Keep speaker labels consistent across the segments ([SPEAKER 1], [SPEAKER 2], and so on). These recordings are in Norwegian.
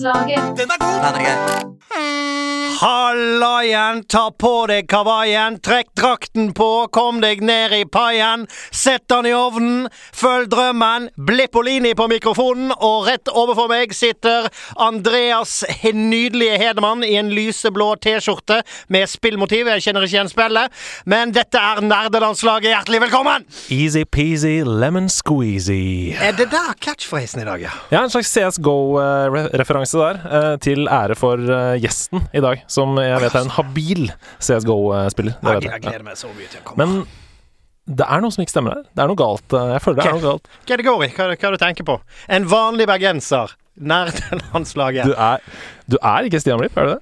[SPEAKER 1] Nerdelandslaget.
[SPEAKER 2] Den er god! Den er gøy.
[SPEAKER 3] Igjen, ta på deg kavaien, trekk drakten på, kom deg ned i paien, sett den i ovnen, følg drømmen, Blippolini på mikrofonen, og rett overfor meg sitter Andreas nydelige Hedemann i en lyseblå T-skjorte med spillmotiv, jeg kjenner ikke igjen spillet, men dette er nerdelandslaget, hjertelig velkommen!
[SPEAKER 4] Easy-peasy lemon squeezy.
[SPEAKER 3] Er det der catchphrasen i dag, ja?
[SPEAKER 4] Ja, en slags CSGO-referanse der, eh, til ære for eh, gjesten i dag, som jeg vet er en habil CSGO-spiller.
[SPEAKER 3] Jeg, jeg gleder meg så mye til å komme.
[SPEAKER 4] Men det er noe som ikke stemmer her. Det er noe galt. eh, Jeg føler det er noe galt.
[SPEAKER 3] Hva er det går i? Hva, hva du tenker på? En vanlig bergenser. Nerdelandslaget.
[SPEAKER 4] Du er, du er ikke Stian Blipp, er du det?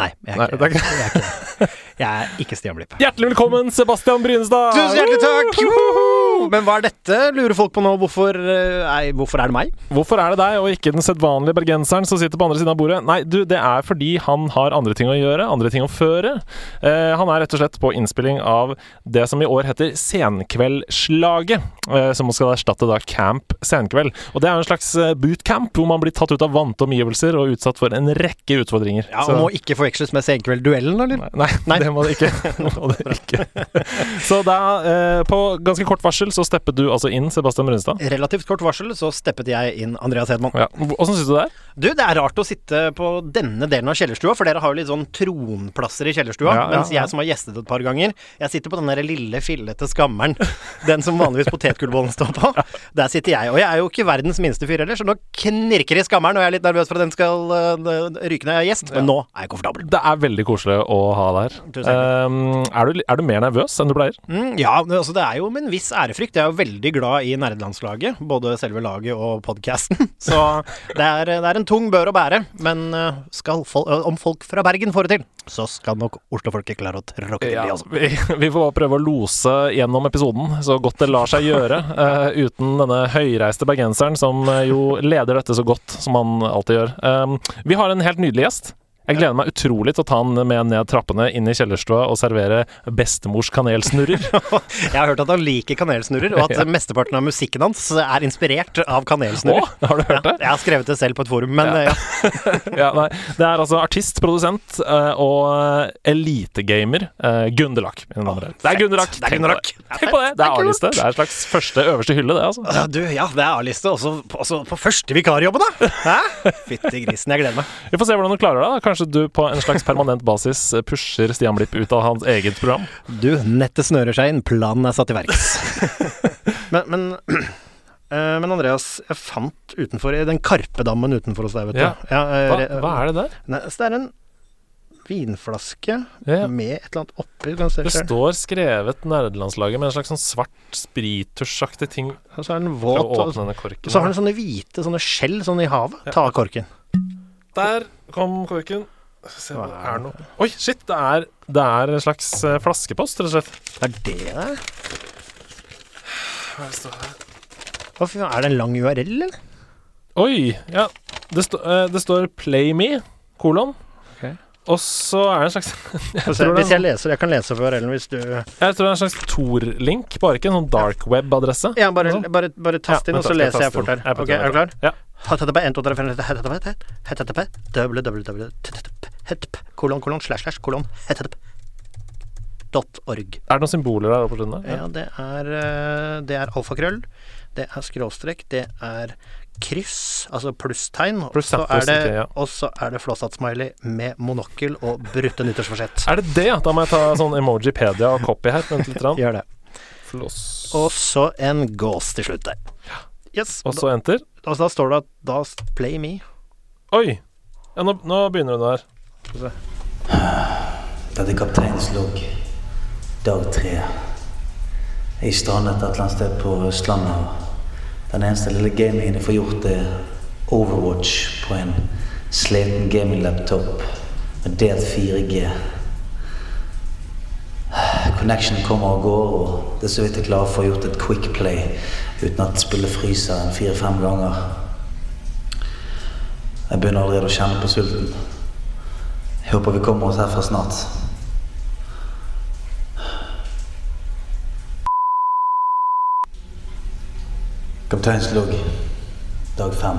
[SPEAKER 3] Nei, jeg
[SPEAKER 4] Nei,
[SPEAKER 3] er ikke
[SPEAKER 4] det.
[SPEAKER 3] Jeg er ikke. Jeg er ikke Stian Blipp.
[SPEAKER 4] Hjertelig velkommen, Sebastian Brynestad!
[SPEAKER 3] Tusen hjertelig takk! Joho! Men hva er dette, lurer folk på nå. Hvorfor, eh, nei, hvorfor er det meg?
[SPEAKER 4] Hvorfor er det deg, og ikke den sedvanlige bergenseren som sitter på andre siden av bordet? Nei, du, det er fordi han har andre ting å gjøre, andre ting å føre. Eh, han er rett og slett på innspilling av det som i år heter Senkveldslaget, eh, som skal erstatte da Camp Senkveld. Og det er en slags eh, bootcamp, hvor man blir tatt ut av vante omgivelser og utsatt for en rekke utfordringer.
[SPEAKER 3] Ja,
[SPEAKER 4] Så-
[SPEAKER 3] og Må ikke forveksles med Senkveld-duellen, eller?
[SPEAKER 4] Nei,
[SPEAKER 3] Nei.
[SPEAKER 4] det må det ikke. Det må det ikke. Så da, eh, på ganske kort varsel, så steppet du altså inn, Sebastian Brunstad.
[SPEAKER 3] Relativt kort varsel så steppet jeg inn Andreas Hedman.
[SPEAKER 4] Ja. Åssen syns du det er?
[SPEAKER 3] Du, det er rart å sitte på denne delen av kjellerstua, for dere har jo litt sånn tronplasser i kjellerstua.
[SPEAKER 4] Ja, ja,
[SPEAKER 3] mens jeg som har gjestet et par ganger, jeg sitter på den der lille, fillete skammeren. Den som vanligvis potetgullbollen står på. Der sitter jeg. Og jeg er jo ikke verdens minste fyr heller, så nå knirker det i skammeren, og jeg er litt nervøs for at den skal øh, ryke når jeg er gjest. Men nå er jeg komfortabel.
[SPEAKER 4] Det er veldig koselig å ha deg her. Um, er, du, er du mer nervøs enn du pleier?
[SPEAKER 3] Mm, ja, altså det er jo med en viss ærefrykt. Jeg er jo veldig glad i nerdelandslaget, både selve laget og podkasten. Så det er, det er en tung bør å bære. Men skal fol om folk fra Bergen får det til, så skal nok Oslo-folket klare å tråkke til, de også.
[SPEAKER 4] vi, vi får prøve å lose gjennom episoden så godt det lar seg gjøre, uh, uten denne høyreiste bergenseren som eh, jo leder dette så godt som han alltid gjør. Um, vi har en helt nydelig gjest. Jeg gleder meg utrolig til å ta han med ned trappene inn i kjellerstua og servere bestemors kanelsnurrer.
[SPEAKER 3] Jeg har hørt at han liker kanelsnurrer, og at
[SPEAKER 4] Ja.
[SPEAKER 3] mesteparten av musikken hans er inspirert av kanelsnurrer.
[SPEAKER 4] Å, har du hørt det?
[SPEAKER 3] Ja, jeg har skrevet det selv på et forum, men
[SPEAKER 4] Ja.
[SPEAKER 3] ja. ja.
[SPEAKER 4] Nei, det er altså artist, produsent eh, og elitegamer mine damer og herrer. Det er Gunderlach.
[SPEAKER 3] Det er
[SPEAKER 4] Tenk det. Tenk på det. Det er. A-liste. Det er en slags første øverste hylle, det, altså.
[SPEAKER 3] Ja, Du, ja, det er A-liste, også, også på første vikarjobben, da! Hæ? Fytti grisen, jeg gleder meg.
[SPEAKER 4] Vi får se hvordan du klarer deg. da. Kanskje du på en slags permanent basis pusher Stian Blipp ut av hans eget program.
[SPEAKER 3] Du, nettet snører seg inn, planen er satt i verks. men, men, uh, men Andreas, jeg fant utenfor i den Karpedammen utenfor hos deg, vet du.
[SPEAKER 4] Ja.
[SPEAKER 3] uh,
[SPEAKER 4] Hva, hva er det der?
[SPEAKER 3] Nei, så det er en vinflaske
[SPEAKER 4] Ja.
[SPEAKER 3] med et eller annet oppi. Kan se
[SPEAKER 4] Det
[SPEAKER 3] selv.
[SPEAKER 4] står skrevet nerdelandslaget med en slags sånn svart sprittusjaktig ting.
[SPEAKER 3] Og så er den våt. Og så har den sånne hvite sånne skjell sånn i havet. Ta av korken.
[SPEAKER 4] Der kom korken. Se hva
[SPEAKER 3] er
[SPEAKER 4] det
[SPEAKER 3] er
[SPEAKER 4] nå. Oi, shit! Det er, det er en slags eh, flaskepost, rett og slett.
[SPEAKER 3] Hva er det det er?
[SPEAKER 4] Hva er det står her?
[SPEAKER 3] Hva faen, Er det en lang URL, eller?
[SPEAKER 4] Oi! Ja. Det, stå, eh, det står 'Play me', kolon. Og så er det en slags jeg,
[SPEAKER 3] se, Hvis
[SPEAKER 4] er,
[SPEAKER 3] jeg leser Jeg kan lese før, URL-en hvis du
[SPEAKER 4] jeg tror det er en slags Tor-link, bare ikke en sånn dark web-adresse.
[SPEAKER 3] Ja, bare,
[SPEAKER 4] Sånn.
[SPEAKER 3] bare, bare tast
[SPEAKER 4] Ja,
[SPEAKER 3] inn, og så leser jeg fort her.
[SPEAKER 4] Jeg
[SPEAKER 3] Ok, er du klar?
[SPEAKER 4] Ja.
[SPEAKER 3] HTTP 1, 2, 3, 4, 5, HTTP HTTP www HTTP kolon kolon slash slash kolon org.
[SPEAKER 4] Er det noen symboler der oppe på slutten?
[SPEAKER 3] Ja, det er eh, Det er alfakrøll, det er skråstrek, det er kryss, altså plusstegn,
[SPEAKER 4] Pluss,
[SPEAKER 3] så er det
[SPEAKER 4] ja.
[SPEAKER 3] og så er det flåsatt-smiley med monokkel og brutte nyttårsforsett.
[SPEAKER 4] Er det det? Da må jeg ta sånn emojipedia og copy her. Vent litt. Rann.
[SPEAKER 3] Gjør det.
[SPEAKER 4] Floss.
[SPEAKER 3] Og så en gås til slutt der. Yes.
[SPEAKER 4] Og så enter.
[SPEAKER 3] Da, da står det at da play me.
[SPEAKER 4] Oi! Ja, nå, nå begynner hun der.
[SPEAKER 5] Dette er kapteinens logg. Dag tre. Jeg strandet et eller annet sted på Østlandet. Den eneste lille gamingen jeg får gjort, er Overwatch på en sliten gaming-laptop med delt 4G. Connection kommer og går, og det er så vidt jeg klarer å få gjort et quick play uten at spillet fryser en fire-fem ganger. Jeg begynner allerede å kjenne på sulten. Jeg håper vi kommer oss herfra snart. Kapteinens logg, dag fem.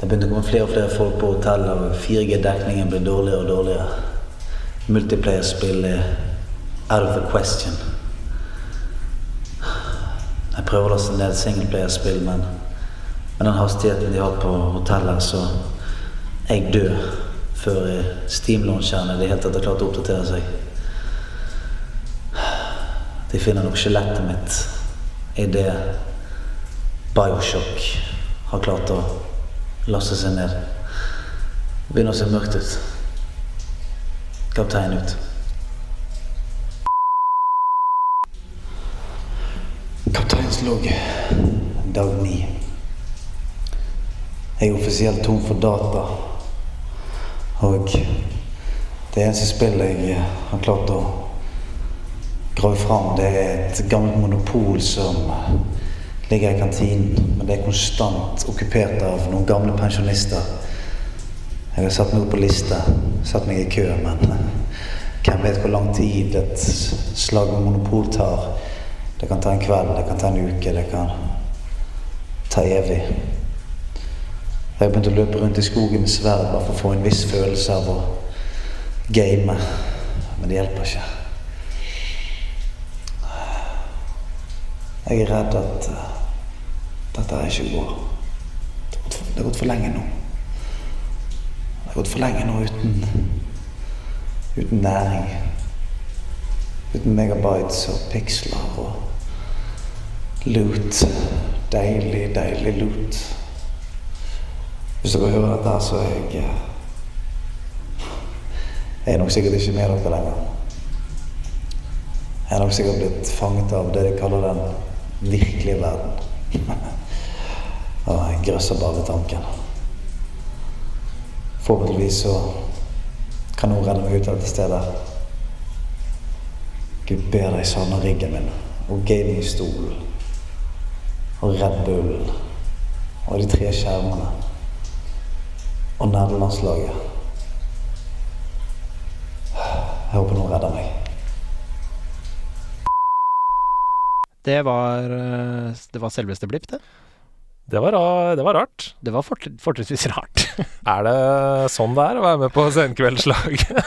[SPEAKER 5] Det begynte å komme flere og flere folk på hotellet, og 4G-dekningen ble dårligere og dårligere. Multiplayer-spill er out of the question. Jeg prøver å laste ned singleplayerspill, men med den hastigheten de har på hotellet, så jeg død før Steam-launcherne i det hele tatt har klart å oppdatere seg. De finner nok skjelettet mitt i det Bioshock har klart å laste seg ned. Begynner å se mørkt ut. Kaptein ut. Kapteinslogg dag ni. Jeg er offisielt tom for data. Og det eneste spillet jeg har klart å grave fram, det er et gammelt monopol som ligger i kantinen. Men det er konstant okkupert av noen gamle pensjonister. Jeg har satt meg opp på liste, satt meg i kø, men hvem vet hvor lang tid et slag med monopol tar. Det kan ta en kveld, det kan ta en uke, det kan ta evig. Jeg har begynt å løpe rundt i skogen med sverd bare for å få en viss følelse av å game. Men det hjelper ikke. Jeg er redd at dette ikke går. Det har, gått for lenge nå. Det har gått for lenge nå uten, uten næring. Uten megabytes og piksler og loot. Deilig, deilig loot. Hvis dere hører dette, så er jeg Jeg er nok sikkert ikke med dere lenger. Jeg er nok sikkert blitt fanget av det de kaller den virkelige verden. Og jeg grøsser bare ved tanken. Forhåpentligvis så kan noen renne meg ut av dette stedet. Gud ber deg savne riggen min og gamingstolen og Red Bullen og de tre skjermene og nerdelandslaget. Jeg håper noen redder meg.
[SPEAKER 3] Det var, eh, det var selveste Blipp, det.
[SPEAKER 4] Det var, det var rart.
[SPEAKER 3] Det var fort, fortrinnsvis rart.
[SPEAKER 4] Er det sånn det er å være med på Senkveldslaget?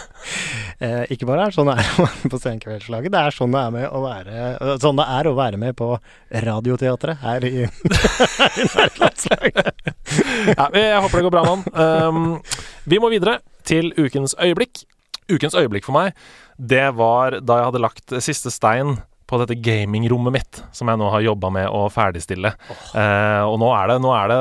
[SPEAKER 3] Eh, ikke bare er det sånn det er å være med på Senkveldslaget, det er sånn det er, med å være, eh, sånn det er å være med på Radioteatret her i, i Nærlandslaget.
[SPEAKER 4] ja, jeg håper det går bra mann. Um, vi må videre til ukens øyeblikk. Ukens øyeblikk for meg, det var da jeg hadde lagt siste stein på dette gamingrommet mitt, som jeg nå har jobba med å ferdigstille. Eh, og nå er, det, nå er det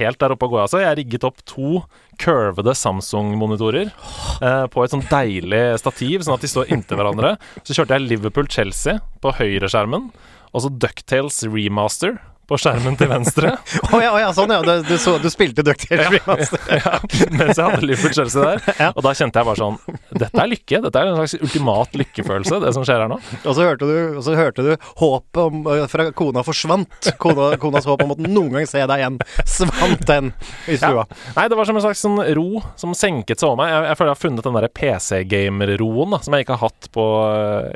[SPEAKER 4] helt der oppe å gå, altså. Jeg rigget opp to curvede Samsung-monitorer eh, på et sånn deilig stativ, sånn at de står inntil hverandre. Så kjørte jeg Liverpool-Chelsea på høyreskjermen, og så Ducktales Remaster på skjermen til venstre.
[SPEAKER 3] Å ja, oh, ja, sånn ja. Du, du, så, du spilte Ducktail Remaster.
[SPEAKER 4] ja, mens jeg hadde Liverpool Chelsea der.
[SPEAKER 3] Ja.
[SPEAKER 4] Og da kjente jeg bare sånn Dette er lykke. Dette er en slags ultimat lykkefølelse, det som skjer her nå.
[SPEAKER 3] Og så hørte du, så hørte du håpet om, fra kona forsvant. Kona, konas håp om at noen gang se deg igjen. Svant den i stua.
[SPEAKER 4] Nei, det var som en slags sånn ro som senket seg over meg. Jeg, jeg føler jeg har funnet den derre PC-gamer-roen som jeg ikke har hatt på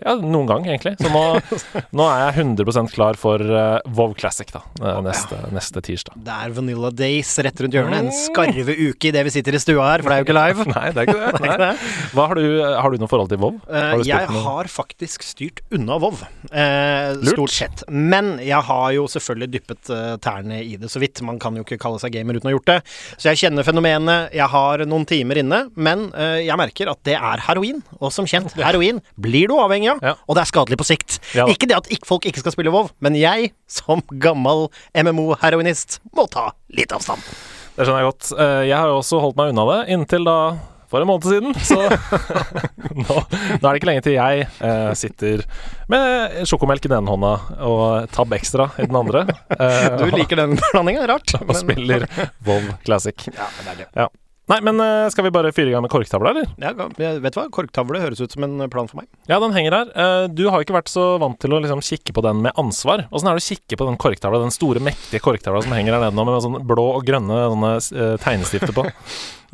[SPEAKER 4] ja, noen gang, egentlig. Så nå, nå er jeg 100 klar for uh, WoW Classic, da. Eh, Neste, neste tirsdag.
[SPEAKER 3] Det er Vanilla Days rett rundt hjørnet. En skarve uke idet vi sitter i stua her, for det er jo ikke live.
[SPEAKER 4] Nei, det er ikke det.
[SPEAKER 3] Det
[SPEAKER 4] Nei. Hva har, du, har du noe forhold til Vov?
[SPEAKER 3] Eh,
[SPEAKER 4] Har
[SPEAKER 3] jeg
[SPEAKER 4] noe?
[SPEAKER 3] har faktisk styrt unna Vov, eh, stort sett. Men jeg har jo selvfølgelig dyppet eh, tærne i det så vidt. Man kan jo ikke kalle seg gamer uten å ha gjort det. Så jeg kjenner fenomenet. Jeg har noen timer inne, men jeg merker at det er heroin. Og som kjent, heroin blir du avhengig av,
[SPEAKER 4] Ja.
[SPEAKER 3] og det er skadelig på sikt.
[SPEAKER 4] Ja
[SPEAKER 3] ikke det at folk ikke skal spille Vov, men jeg, som gammel MMO-heroinist, må ta litt avstand.
[SPEAKER 4] Det skjønner jeg godt. Eh, Jeg har jo også holdt meg unna det inntil da for en måned siden. Så nå, nå er det ikke lenge til jeg eh, sitter med sjokomelk i den ene hånda og Tab Extra i den andre. eh,
[SPEAKER 3] Du liker den blandinga? Rart.
[SPEAKER 4] og spiller Vov Classic.
[SPEAKER 3] Ja, det er det.
[SPEAKER 4] Ja. Nei, men eh, skal vi bare fyre i gang med korktavla, eller?
[SPEAKER 3] Ja, vet du hva? Korktavle høres ut som en plan for meg.
[SPEAKER 4] Ja, den henger her. Eh, Du har jo ikke vært så vant til å liksom kikke på den med ansvar. Åssen er det å kikke på den korktavla, den store, mektige korktavla som henger her nede nå, med sånne blå og grønne eh, tegnestifter på?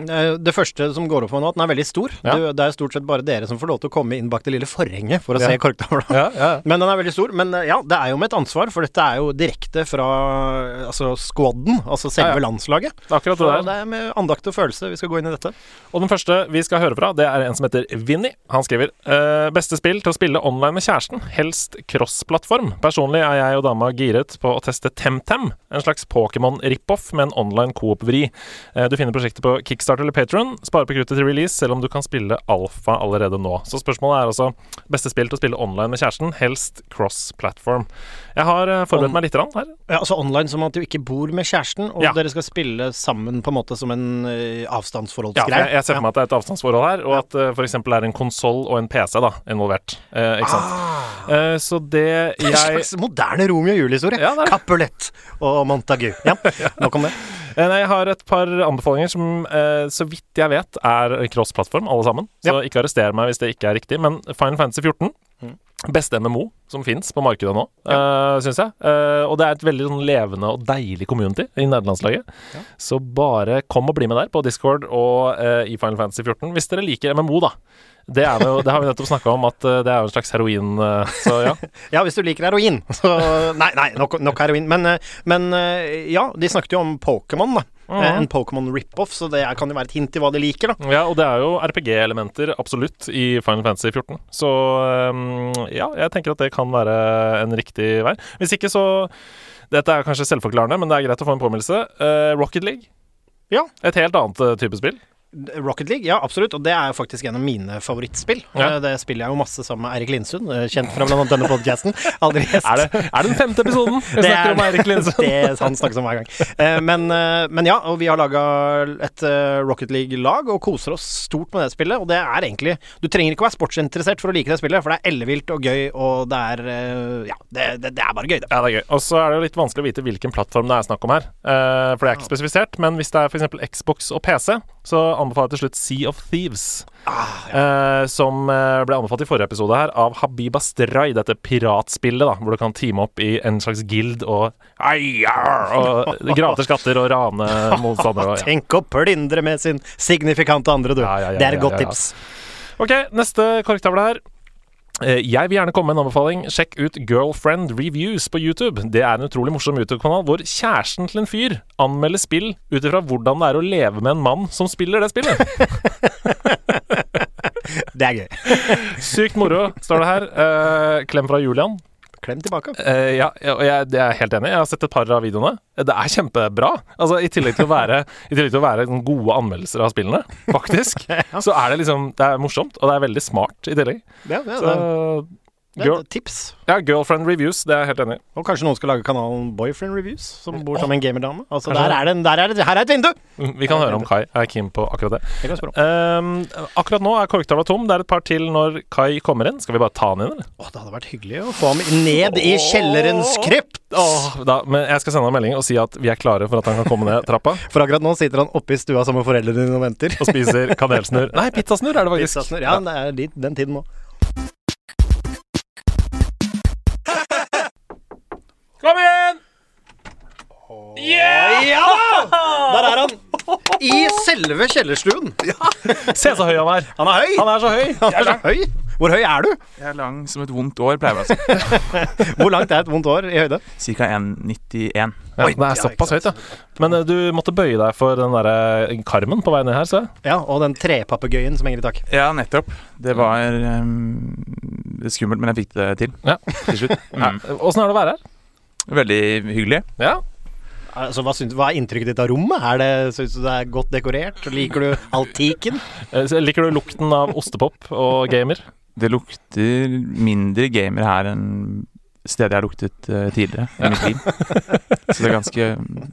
[SPEAKER 3] Det første som går opp for meg nå, at den er veldig stor.
[SPEAKER 4] Ja.
[SPEAKER 3] Du, det er stort sett bare dere som får lov til å komme inn bak det lille forhenget for å
[SPEAKER 4] Ja.
[SPEAKER 3] se korktavla.
[SPEAKER 4] Ja, ja.
[SPEAKER 3] Men den er veldig stor. Men eh, ja, det er jo med et ansvar, for dette er jo direkte fra altså squaden, altså selve landslaget.
[SPEAKER 4] Det er akkurat
[SPEAKER 3] Så
[SPEAKER 4] det der.
[SPEAKER 3] det er med andakt og følelse vi skal gå inn i dette.
[SPEAKER 4] Og den første vi skal høre fra, det er en som heter Vinny. Han skriver eh, Beste spill til å spille online med kjæresten, helst cross-plattform. Personlig er jeg og dama giret på å teste Temtem, en slags Pokémon-rip-off med en online coop-vri. Eh, du finner prosjektet på Kickstarter eller Patron. Spare på kruttet til release, selv om du kan spille alfa allerede nå. Så spørsmålet er altså beste spill til å spille online med kjæresten, helst cross-platform. Jeg har eh, forberedt meg litt her.
[SPEAKER 3] Ja, altså online som at du ikke bor med kjæresten, og
[SPEAKER 4] Ja.
[SPEAKER 3] dere skal spille sammen på en måte som en uh,
[SPEAKER 4] Ja, jeg, jeg ser for meg at det er et avstandsforhold her, og at uh, f.eks. er en konsoll og en PC da, involvert. Eh, ikke sant? Eh, så det
[SPEAKER 3] En slags moderne Romeo og Julie-historie.
[SPEAKER 4] Ja.
[SPEAKER 3] Capulet og Montagu. Ja, nok om det.
[SPEAKER 4] Eh, Nei, jeg har et par anbefalinger som eh, så vidt jeg vet er cross-plattform, alle sammen. Så
[SPEAKER 3] Ja.
[SPEAKER 4] ikke arrester meg hvis det ikke er riktig. Men Final Fantasy 14
[SPEAKER 3] Mm.
[SPEAKER 4] Beste MMO som fins på markedet nå, ja. syns jeg. Uh, og det er et veldig sånn levende og deilig community i nederlandslaget.
[SPEAKER 3] Ja.
[SPEAKER 4] Så bare kom og bli med der på Discord og uh, i Final Fantasy 14 hvis dere liker MMO, da. Det, er jo, det har vi nettopp snakka om, at eh, det er jo en slags heroin. eh, så ja.
[SPEAKER 3] Ja, hvis du liker heroin. Så Nei, nei nok, nok heroin. Men, eh, men ja, de snakket jo om Pokémon, da.
[SPEAKER 4] Mhm.
[SPEAKER 3] Eh, En Pokémon rip-off, så det kan jo være et hint i hva de liker, da.
[SPEAKER 4] Ja, og det er jo RPG-elementer absolutt i Final Fantasy 14. Så ja, jeg tenker at det kan være en riktig vei. Hvis ikke, så Dette er kanskje selvforklarende, men det er greit å få en påminnelse. Eh, Rocket League.
[SPEAKER 3] Ja.
[SPEAKER 4] Et helt annet type spill.
[SPEAKER 3] Rocket League, ja absolutt, og det er jo faktisk en av mine favorittspill.
[SPEAKER 4] Ja.
[SPEAKER 3] Eh, Det spiller jeg jo masse sammen med Eirik Lindsund, eh, kjent fra annet denne podcasten. Aldri gjest.
[SPEAKER 4] Er det, er det den femte episoden vi snakker om Eirik Lindsund?
[SPEAKER 3] det han snakkes om hver gang. Eh, Men, eh, men ja, og vi har laga et Rocket League-lag og koser oss stort med det spillet. Og det er egentlig Du trenger ikke å være sportsinteressert for å like det spillet, for det er ellevilt og gøy, og det er Ja, det, det, det er bare gøy, det.
[SPEAKER 4] Ja, det er gøy. Og så er det jo litt vanskelig å vite hvilken plattform det er snakk om her. For det er ikke spesifisert. Men hvis det er f.eks. Xbox og PC, så anbefaler jeg til slutt Sea of Thieves. eh, som eh, ble anbefalt i forrige episode her av Habib Astray, dette piratspillet, da, hvor du kan teame opp i en slags guild og og grave til skatter og rane motstandere. Ja.
[SPEAKER 3] Tenk å plyndre med sin signifikante andre, du.
[SPEAKER 4] Ja, ja, ja,
[SPEAKER 3] det er et
[SPEAKER 4] ja,
[SPEAKER 3] godt
[SPEAKER 4] ja, ja.
[SPEAKER 3] tips.
[SPEAKER 4] Ok, neste korktavle her. Eh, Jeg vil gjerne komme med en anbefaling. Sjekk ut Girlfriend Reviews på YouTube. Det er en utrolig morsom YouTube-kanal hvor kjæresten til en fyr anmelder spill ut ifra hvordan det er å leve med en mann som spiller det spillet.
[SPEAKER 3] Det er gøy.
[SPEAKER 4] Sykt moro, står det her. Eh, klem fra Julian.
[SPEAKER 3] Klem tilbake.
[SPEAKER 4] Uh, ja, og jeg, jeg, er helt enig. Jeg har sett et par av videoene. Det er kjempebra. Altså, I tillegg til å være, i til å være gode anmeldelser av spillene, faktisk, så er det liksom Det er morsomt, og det er veldig smart i tillegg.
[SPEAKER 3] Ja, ja,
[SPEAKER 4] Så,
[SPEAKER 3] det, er
[SPEAKER 4] girl,
[SPEAKER 3] et tips.
[SPEAKER 4] ja, Girlfriend Reviews, det er jeg helt enig i.
[SPEAKER 3] Og kanskje noen skal lage kanalen Boyfriend Reviews, som bor sammen med en gamerdame. Altså, der er det, en- der er det, her er et vindu!
[SPEAKER 4] Mm, Vi kan høre om Kai er keen på akkurat det.
[SPEAKER 3] Det kan jeg spørre om.
[SPEAKER 4] Ehm, akkurat nå er korktavla tom. Det er et par til når Kai kommer inn. Skal vi bare ta han inn, eller?
[SPEAKER 3] Åh, det hadde vært hyggelig å få ham ned i kjellerens krypt!
[SPEAKER 4] Åh, da, men jeg skal sende han en melding og si at vi er klare for at han kan komme ned trappa
[SPEAKER 3] For akkurat nå sitter han oppe i stua sammen med foreldrene dine og venter.
[SPEAKER 4] og spiser kanelsnurr. Nei, pizzasnurr er det faktisk.
[SPEAKER 3] Pizzasnurr. Ja, det er dit, den tiden nå.
[SPEAKER 4] Kom igjen!
[SPEAKER 3] Ja da! Der er han! I selve kjellerstuen.
[SPEAKER 4] Se så høy han er.
[SPEAKER 3] Han er høy!
[SPEAKER 4] Han er så høy.
[SPEAKER 3] Han er så høy. Hvor høy er du?
[SPEAKER 1] Jeg er lang som et vondt år, pleier jeg å si.
[SPEAKER 3] Hvor langt er et vondt år i høyde?
[SPEAKER 1] Ca. 1,91.
[SPEAKER 4] Ja, det er såpass høyt, ja. Men eh, du måtte bøye deg for den derre karmen på vei ned her, ser jeg.
[SPEAKER 3] Ja, og den trepapegøyen som henger i tak.
[SPEAKER 1] Ja, nettopp. Det var um, skummelt, men jeg fikk det til
[SPEAKER 4] Ja.
[SPEAKER 1] til slutt. Mm.
[SPEAKER 4] ja. er det å være her?
[SPEAKER 1] Veldig hyggelig.
[SPEAKER 4] Ja.
[SPEAKER 3] Altså, hva, synes, hva er inntrykket ditt av rommet? Er det, synes du det er godt dekorert? Liker du altiken?
[SPEAKER 4] Eh, Liker du lukten av ostepop og gamer?
[SPEAKER 1] Det lukter mindre gamer her enn stedet jeg har luktet uh, tidligere i mitt liv. Så det er ganske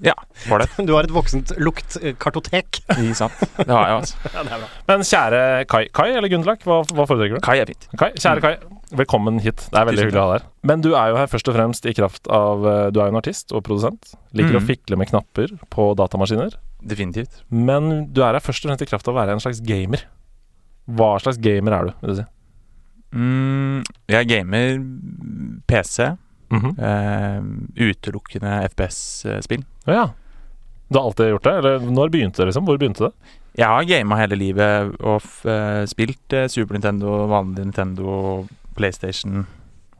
[SPEAKER 1] Ja, var det.
[SPEAKER 3] Du har et voksent luktkartotek.
[SPEAKER 1] I sant. Det har jeg, altså.
[SPEAKER 3] Ja, det er bra.
[SPEAKER 4] Men kjære Kai, Kai eller Gunderlach, hva, hva foretrekker du?
[SPEAKER 1] Kai er fint.
[SPEAKER 4] Kai, kjære Kai, velkommen hit. Det er veldig hyggelig å ha deg her. Men du er jo her først og fremst i kraft av eh, Du er jo en artist og produsent. Liker å
[SPEAKER 1] Mhm.
[SPEAKER 4] fikle med knapper på datamaskiner.
[SPEAKER 1] Definitivt.
[SPEAKER 4] Men du er her først og fremst i kraft av å være en slags gamer. Hva slags gamer er du, vil du si?
[SPEAKER 1] Mm, jeg gamer PC.
[SPEAKER 4] Mm
[SPEAKER 1] -hmm. uh, utelukkende FPS-spill.
[SPEAKER 4] Å ja. Du har alltid gjort det? Eller når begynte det, liksom? Hvor begynte det?
[SPEAKER 1] Jeg har gama hele livet og eh, spilt eh, Super Nintendo, vanlig Nintendo, PlayStation.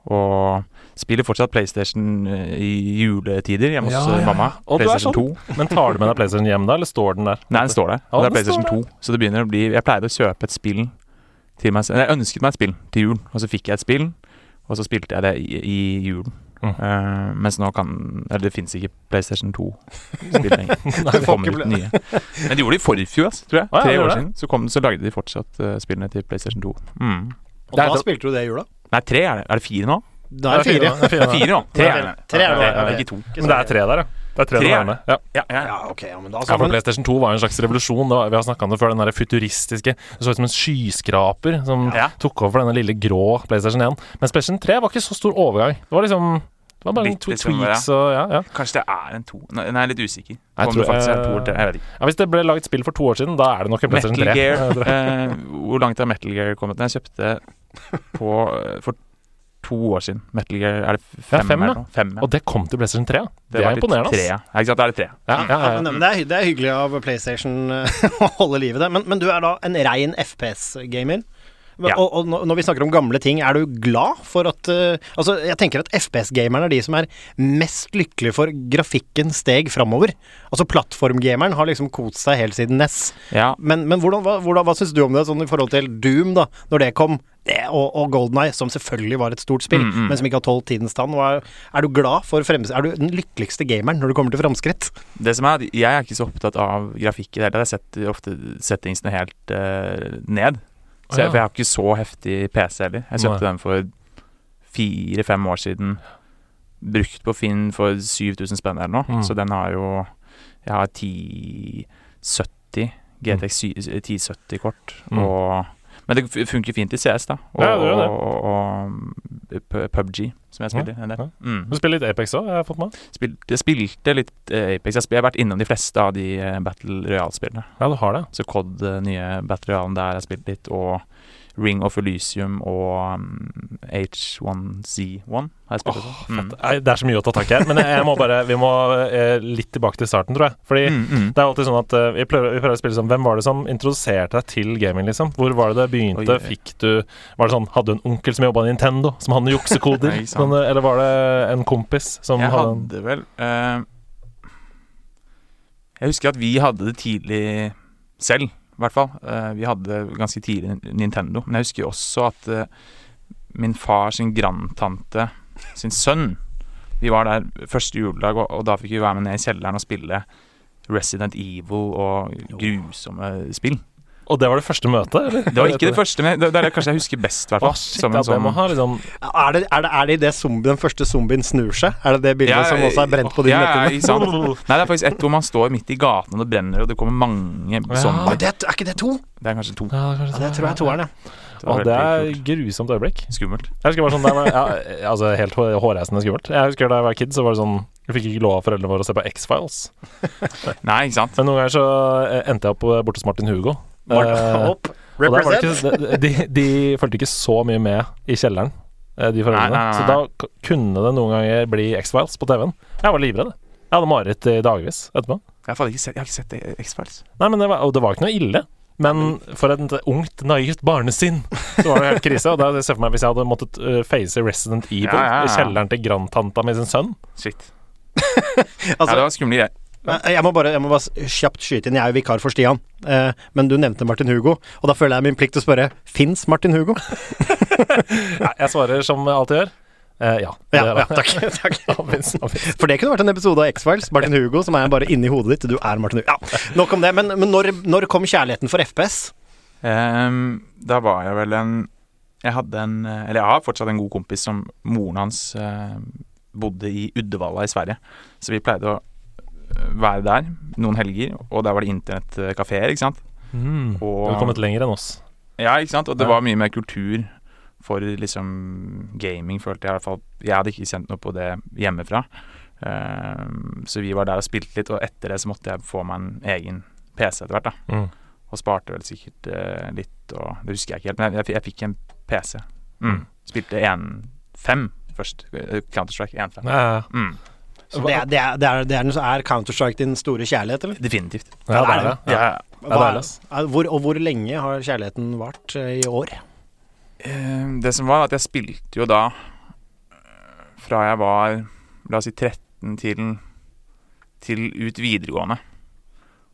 [SPEAKER 1] Og spiller fortsatt PlayStation eh, i juletider hjemme hos
[SPEAKER 4] Ja,
[SPEAKER 1] eh,
[SPEAKER 4] ja,
[SPEAKER 1] mamma.
[SPEAKER 4] Og
[SPEAKER 1] PlayStation
[SPEAKER 4] sånn.
[SPEAKER 1] 2.
[SPEAKER 4] Men tar du med deg PlayStation hjem da, eller står den der?
[SPEAKER 1] Nei, den står der.
[SPEAKER 4] Ja,
[SPEAKER 1] Og det er PlayStation
[SPEAKER 4] står
[SPEAKER 1] 2. Så det begynner å bli Jeg pleide å kjøpe et spill til meg selv. Jeg ønsket meg et spill til jul, og så fikk jeg et spill, og så spilte jeg det i, i julen.
[SPEAKER 4] Mm.
[SPEAKER 1] Uh, mens nå kan Eller det fins ikke PlayStation 2-spill lenger. Det kommer ut nye. Men de gjorde det i forfjor, ass, tror jeg.
[SPEAKER 4] Ah, ja,
[SPEAKER 1] Tre år
[SPEAKER 4] det?
[SPEAKER 1] siden. Så, kom, så lagde de fortsatt uh, spillene til PlayStation 2. Mm.
[SPEAKER 3] Og
[SPEAKER 4] er
[SPEAKER 3] da spilte du det i jula?
[SPEAKER 1] Nei, tre er det. Er det fire nå?
[SPEAKER 3] Da er det fire.
[SPEAKER 4] Det er fire.
[SPEAKER 1] nå. Tre er det.
[SPEAKER 3] tre er det.
[SPEAKER 1] Ikke to.
[SPEAKER 4] Men det er tre der, ja. Det er tre,
[SPEAKER 1] Tre er.
[SPEAKER 4] Ja.
[SPEAKER 1] Ja, ja, ja.
[SPEAKER 3] Ja, ok, ja, men da
[SPEAKER 4] Ja, for PlayStation 2 var jo en slags revolusjon. Det var, vi har snakka om det før. Den der futuristiske Det så ut som en skyskraper som
[SPEAKER 1] Ja.
[SPEAKER 4] tok over for denne lille grå PlayStation 1. Men PlayStation 3 var ikke så stor overgang. Det var liksom Det var bare
[SPEAKER 1] Litt
[SPEAKER 4] noen
[SPEAKER 1] liksom,
[SPEAKER 4] tweaks og ja, ja.
[SPEAKER 1] Kanskje det er en to Nei, jeg er litt usikker.
[SPEAKER 4] Jeg tror-
[SPEAKER 1] det faktisk er to eller. Jeg vet ikke.
[SPEAKER 4] ja. Hvis det ble laget spill for to år siden, da er det nok en PlayStation
[SPEAKER 1] Metal
[SPEAKER 4] 3.
[SPEAKER 1] Gear uh, Hvor langt har Metal Gear kommet? Jeg kjøpte på eh, for to år siden. Metal Gear Er det
[SPEAKER 4] Ja,
[SPEAKER 1] fem,
[SPEAKER 4] fem, ja.
[SPEAKER 1] eller noe? Fem, ja.
[SPEAKER 4] Og det kom til PlayStation 3. Det,
[SPEAKER 1] Det,
[SPEAKER 4] er imponerende.
[SPEAKER 1] Tre, ja. Ja, ikke sant. det er det tre.
[SPEAKER 4] Ja, ja,
[SPEAKER 3] ja,
[SPEAKER 4] ja.
[SPEAKER 3] men det, er, det er hyggelig av PlayStation eh, å holde liv i det. Men, men du er da en rein FPS-gamer.
[SPEAKER 1] Ja.
[SPEAKER 3] Og, og når- vi snakker om gamle ting, er du glad for at uh, Altså, jeg tenker at FPS-gamerne er de som er mest lykkelige for grafikken steg framover. Altså, plattformgameren har liksom kost seg helt siden NES.
[SPEAKER 1] Ja.
[SPEAKER 3] Men, men hvordan, hva, hvordan, hva syns du om det, sånn i forhold til Doom, da, når det kom? Det, og, og Golden Eye, som selvfølgelig var et stort spill,
[SPEAKER 1] Mm, mm.
[SPEAKER 3] men som ikke har tolv tidens tann. Er, er du glad for fremst, Er du den lykkeligste gameren når det kommer til framskritt?
[SPEAKER 1] Det som er, Jeg er ikke så opptatt av grafikk i det hele tatt. Jeg setter ofte settingsene helt uh, ned. Så jeg, for jeg har ikke så heftig PC heller. Jeg kjøpte
[SPEAKER 4] Nei.
[SPEAKER 1] den for fire-fem år siden. Brukt på Finn for 7000 spenn eller noe.
[SPEAKER 4] Mm.
[SPEAKER 1] Så den har jo Jeg har 1070 GTX 1070-kort.
[SPEAKER 4] Mm.
[SPEAKER 1] Og Men det funker fint i CS, da. Og,
[SPEAKER 4] Ja, det gjør det.
[SPEAKER 1] og, og, og PubG, som jeg spiller en del.
[SPEAKER 4] ja.
[SPEAKER 1] Mm.
[SPEAKER 4] Du spiller litt Apex òg, har jeg fått med.
[SPEAKER 1] Spil, jeg spilte litt eh, Apex. Jeg har vært innom de fleste av de eh, Battle Royale-spillene.
[SPEAKER 4] Ja, du har det.
[SPEAKER 1] Så COD, eh, nye Battle Royale der jeg har spilt litt, og Ring of Elysium og um, H1Z1 har jeg spilt
[SPEAKER 4] Oh, mm. Det er så mye å ta tak i her. Men jeg, jeg må bare Vi må eh, litt tilbake til starten, tror jeg. Fordi
[SPEAKER 1] Mm, mm.
[SPEAKER 4] det er alltid sånn at eh, vi, prøver, vi prøver å spille sånn Hvem var det som introduserte deg til gaming, liksom? Hvor var det det begynte?
[SPEAKER 1] Oi.
[SPEAKER 4] Fikk du Var det sånn Hadde du en onkel som jobba i Nintendo, som hadde juksekoder?
[SPEAKER 1] Nei, ikke
[SPEAKER 4] sånn, eh, eller var det en kompis som
[SPEAKER 1] Jeg
[SPEAKER 4] hadde
[SPEAKER 1] hadde vel uh, Jeg husker at vi hadde det tidlig selv, hvert fall. Eh, vi hadde ganske tidlig Nintendo. Men jeg husker også at eh, min far sin grandtante sin sønn Vi var der første juledag, og, og da fikk vi være med ned i kjelleren og spille Resident Evil og grusomme spill.
[SPEAKER 4] Og det var det første møtet, eller?
[SPEAKER 1] Det var ikke det første, men det, det er det kanskje jeg husker best, i hvert fall.
[SPEAKER 4] shit,
[SPEAKER 1] Som
[SPEAKER 4] ja,
[SPEAKER 1] en sånn
[SPEAKER 4] ha liksom
[SPEAKER 3] Er det, er det, er det i det zombie, den første zombien snur seg? Er det det bildet
[SPEAKER 1] Ja,
[SPEAKER 3] som også er brent på din
[SPEAKER 1] ja, ja? Nei, det er faktisk et hvor man står midt i gaten, og det brenner, og det kommer mange
[SPEAKER 4] Ja.
[SPEAKER 1] zombier.
[SPEAKER 3] Oi, er ikke det to?
[SPEAKER 1] Det er kanskje to.
[SPEAKER 4] Ja, det,
[SPEAKER 3] Ja, det tror jeg er toeren, ja.
[SPEAKER 1] Det og
[SPEAKER 4] det er grusomt øyeblikk.
[SPEAKER 1] skummelt.
[SPEAKER 4] Jeg husker bare sånn var, ja, altså Helt hår- hårreisende skummelt. Jeg husker da jeg var kid, så var det sånn Vi fikk ikke lov av foreldrene våre å se på X-Files.
[SPEAKER 1] Nei, ikke sant?
[SPEAKER 4] Men noen ganger så eh, endte jeg opp eh, borte hos Martin Hugo.
[SPEAKER 3] Martin,
[SPEAKER 4] Eh, det
[SPEAKER 3] Represent.
[SPEAKER 4] ikke, de, de, fulgte ikke så mye med i kjelleren, eh, de foreldrene. Så da kunne det noen ganger bli X-Files på TV-en. Jeg var livredd. Jeg hadde mareritt i dagevis etterpå.
[SPEAKER 1] Jeg har, ikke sett, jeg har ikke sett X-Files.
[SPEAKER 4] Nei, men det var, Og det var ikke noe ille. Men for et ungt, naivt barnesinn så var det helt krise. Og da ser for meg Hvis jeg hadde måttet uh, face Resident Evil
[SPEAKER 1] Ja, ja, ja.
[SPEAKER 4] i kjelleren til grandtanta med sin sønn
[SPEAKER 1] Shit. ja,
[SPEAKER 3] Altså,
[SPEAKER 1] det var skumle greier.
[SPEAKER 3] Eh, Jeg må bare, jeg må bare kjapt skyte inn. Jeg er jo vikar for Stian. Eh, men du nevnte Martin Hugo, og da føler jeg min plikt til å spørre Fins Martin Hugo?
[SPEAKER 4] Nei, Jeg svarer som jeg alltid gjør. Eh, ja.
[SPEAKER 3] Ja, ja takk. takk. For det kunne vært en episode av X-Files. Martin Hugo, som er bare inni hodet ditt. Du er Martin Hugo. Ja, nok om det. Men, men når, når kom kjærligheten for FPS?
[SPEAKER 1] Um, da var jeg vel en Jeg hadde en eh, Eller jeg har fortsatt en god kompis som moren hans uh, bodde i Uddevalla i Sverige. Så vi pleide å være der noen helger, og der var det internettkafeer, ikke sant.
[SPEAKER 4] Mm. Du har kommet lenger enn oss.
[SPEAKER 1] Ja, ikke sant? Og det
[SPEAKER 4] Ja.
[SPEAKER 1] var mye mer kultur for liksom gaming, følte jeg i hvert fall. Jeg hadde ikke kjent noe på det hjemmefra. Uh, så vi var der og spilte litt, og etter det så måtte jeg få meg en egen PC etter hvert, da.
[SPEAKER 4] Mm.
[SPEAKER 1] Og sparte vel sikkert uh, litt, og det husker jeg ikke helt, men jeg, jeg, jeg fikk en PC. Mm. Spilte 1.5 først. eh, Counter-Strike 1.5.
[SPEAKER 4] Ja, ja.
[SPEAKER 1] Mm.
[SPEAKER 3] Så det, det, er, det, er, det er er Counter-Strike din store kjærlighet, eller?
[SPEAKER 1] Definitivt.
[SPEAKER 4] Ja, det er det.
[SPEAKER 1] Ja.
[SPEAKER 4] Er
[SPEAKER 3] er- hvor, og hvor lenge har kjærligheten vart eh, i år?
[SPEAKER 1] Eh, Det som var at jeg spilte jo da eh, fra jeg var la oss si 13 til, til ut videregående.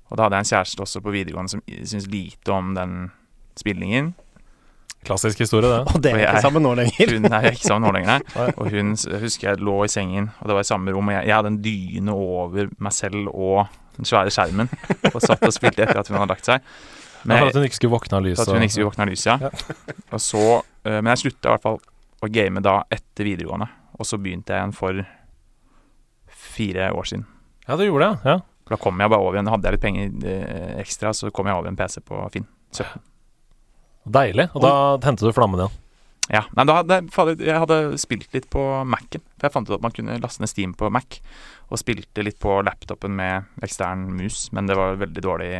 [SPEAKER 1] Og da hadde jeg en kjæreste også på videregående som syntes lite om den spillingen.
[SPEAKER 4] Klassisk historie, det.
[SPEAKER 3] Og dere
[SPEAKER 1] Og
[SPEAKER 3] er ikke sammen nå lenger.
[SPEAKER 1] Hun er ikke sammen nå lenger,
[SPEAKER 4] Nei.
[SPEAKER 1] Og hun jeg husker jeg lå i sengen, og det var i samme rom, og jeg, jeg hadde en dyne over meg selv og den svære skjermen, og satt og spilte etter at hun hadde lagt seg.
[SPEAKER 4] Men for at hun ikke skulle våkne av
[SPEAKER 1] For
[SPEAKER 4] lyset.
[SPEAKER 1] at hun ikke skulle våkne av lyset, ja. Og så, eh, men jeg slutta i hvert fall å game da etter videregående. Og så begynte jeg igjen for fire år siden.
[SPEAKER 4] Ja, du gjorde det, ja.
[SPEAKER 1] Da kom jeg bare over igjen. Hadde jeg litt penger eh, ekstra, så kom jeg over en PC på Finn. 17.
[SPEAKER 4] Deilig. Og da tente du flammen igjen.
[SPEAKER 1] Ja, Nei, da hadde, jeg hadde spilt litt på Mac-en. For jeg fant ut at man kunne laste ned Steam på Mac. Og spilte litt på laptopen med ekstern mus, men det var veldig dårlig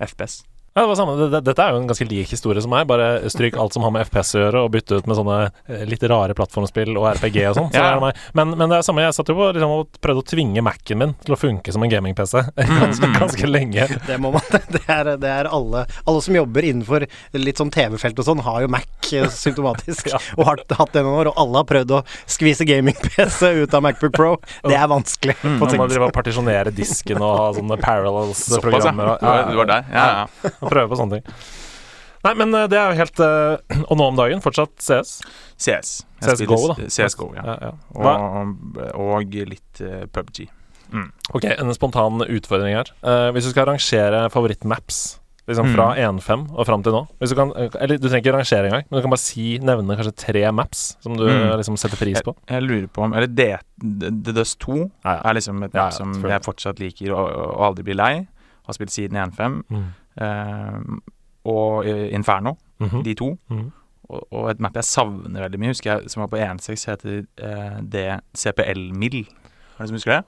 [SPEAKER 1] FPS.
[SPEAKER 4] Ja, det var samme. Det- det- Dette er jo en ganske lik historie som meg. Bare stryk alt som har med FPS å gjøre, og bytte ut med sånne eh, litt rare plattformspill og RPG og sånn. Så
[SPEAKER 1] Ja.
[SPEAKER 4] er det. Men, men det er samme. Jeg satt jo på liksom, og prøvde å tvinge Mac-en min til å funke som en gaming-PC ganske, ganske lenge.
[SPEAKER 3] Det må man. Det er, det er alle Alle som jobber innenfor litt sånn TV-felt og sånn, har jo Mac eh, symptomatisk.
[SPEAKER 4] Ja.
[SPEAKER 3] Og har hatt det noen år, og alle har prøvd å skvise gaming-PC ut av Macbook Pro. Det er vanskelig. Mm,
[SPEAKER 4] Man må drive og partisjonere disken og ha sånne parallels-programmer.
[SPEAKER 1] Var, du var der? Ja, ja.
[SPEAKER 4] Og prøve på sånne ting. Nei, men eh, det er jo helt eh, Og nå om dagen fortsatt CS.
[SPEAKER 1] CS. CS
[SPEAKER 4] CSGO,
[SPEAKER 1] spiller
[SPEAKER 4] da.
[SPEAKER 1] CSGO, ja.
[SPEAKER 4] Ja, ja.
[SPEAKER 1] Og, og litt eh, PubG. Mm.
[SPEAKER 4] ok, en spontan utfordring her. Hvis du skal rangere favorittmaps liksom fra
[SPEAKER 1] Mm.
[SPEAKER 4] 1.5 og fram til nå du kan, Eller du trenger ikke rangere engang, men du kan bare si, nevne kanskje tre maps som du
[SPEAKER 1] Mm.
[SPEAKER 4] liksom setter pris på.
[SPEAKER 1] Jeg lurer på om Eller The Dust 2
[SPEAKER 4] Ja, ja.
[SPEAKER 1] er liksom et map som jeg fortsatt liker og, og aldri blir lei. Har spilt siden 1.5.
[SPEAKER 4] Mm.
[SPEAKER 1] Eh, og Inferno, Inferno,
[SPEAKER 4] -hmm.
[SPEAKER 1] de to.
[SPEAKER 4] Mhm.
[SPEAKER 1] Og, og et map jeg savner veldig mye, husker jeg, som var på 1.6, heter eh, det CPL-mill. Er det som husker det?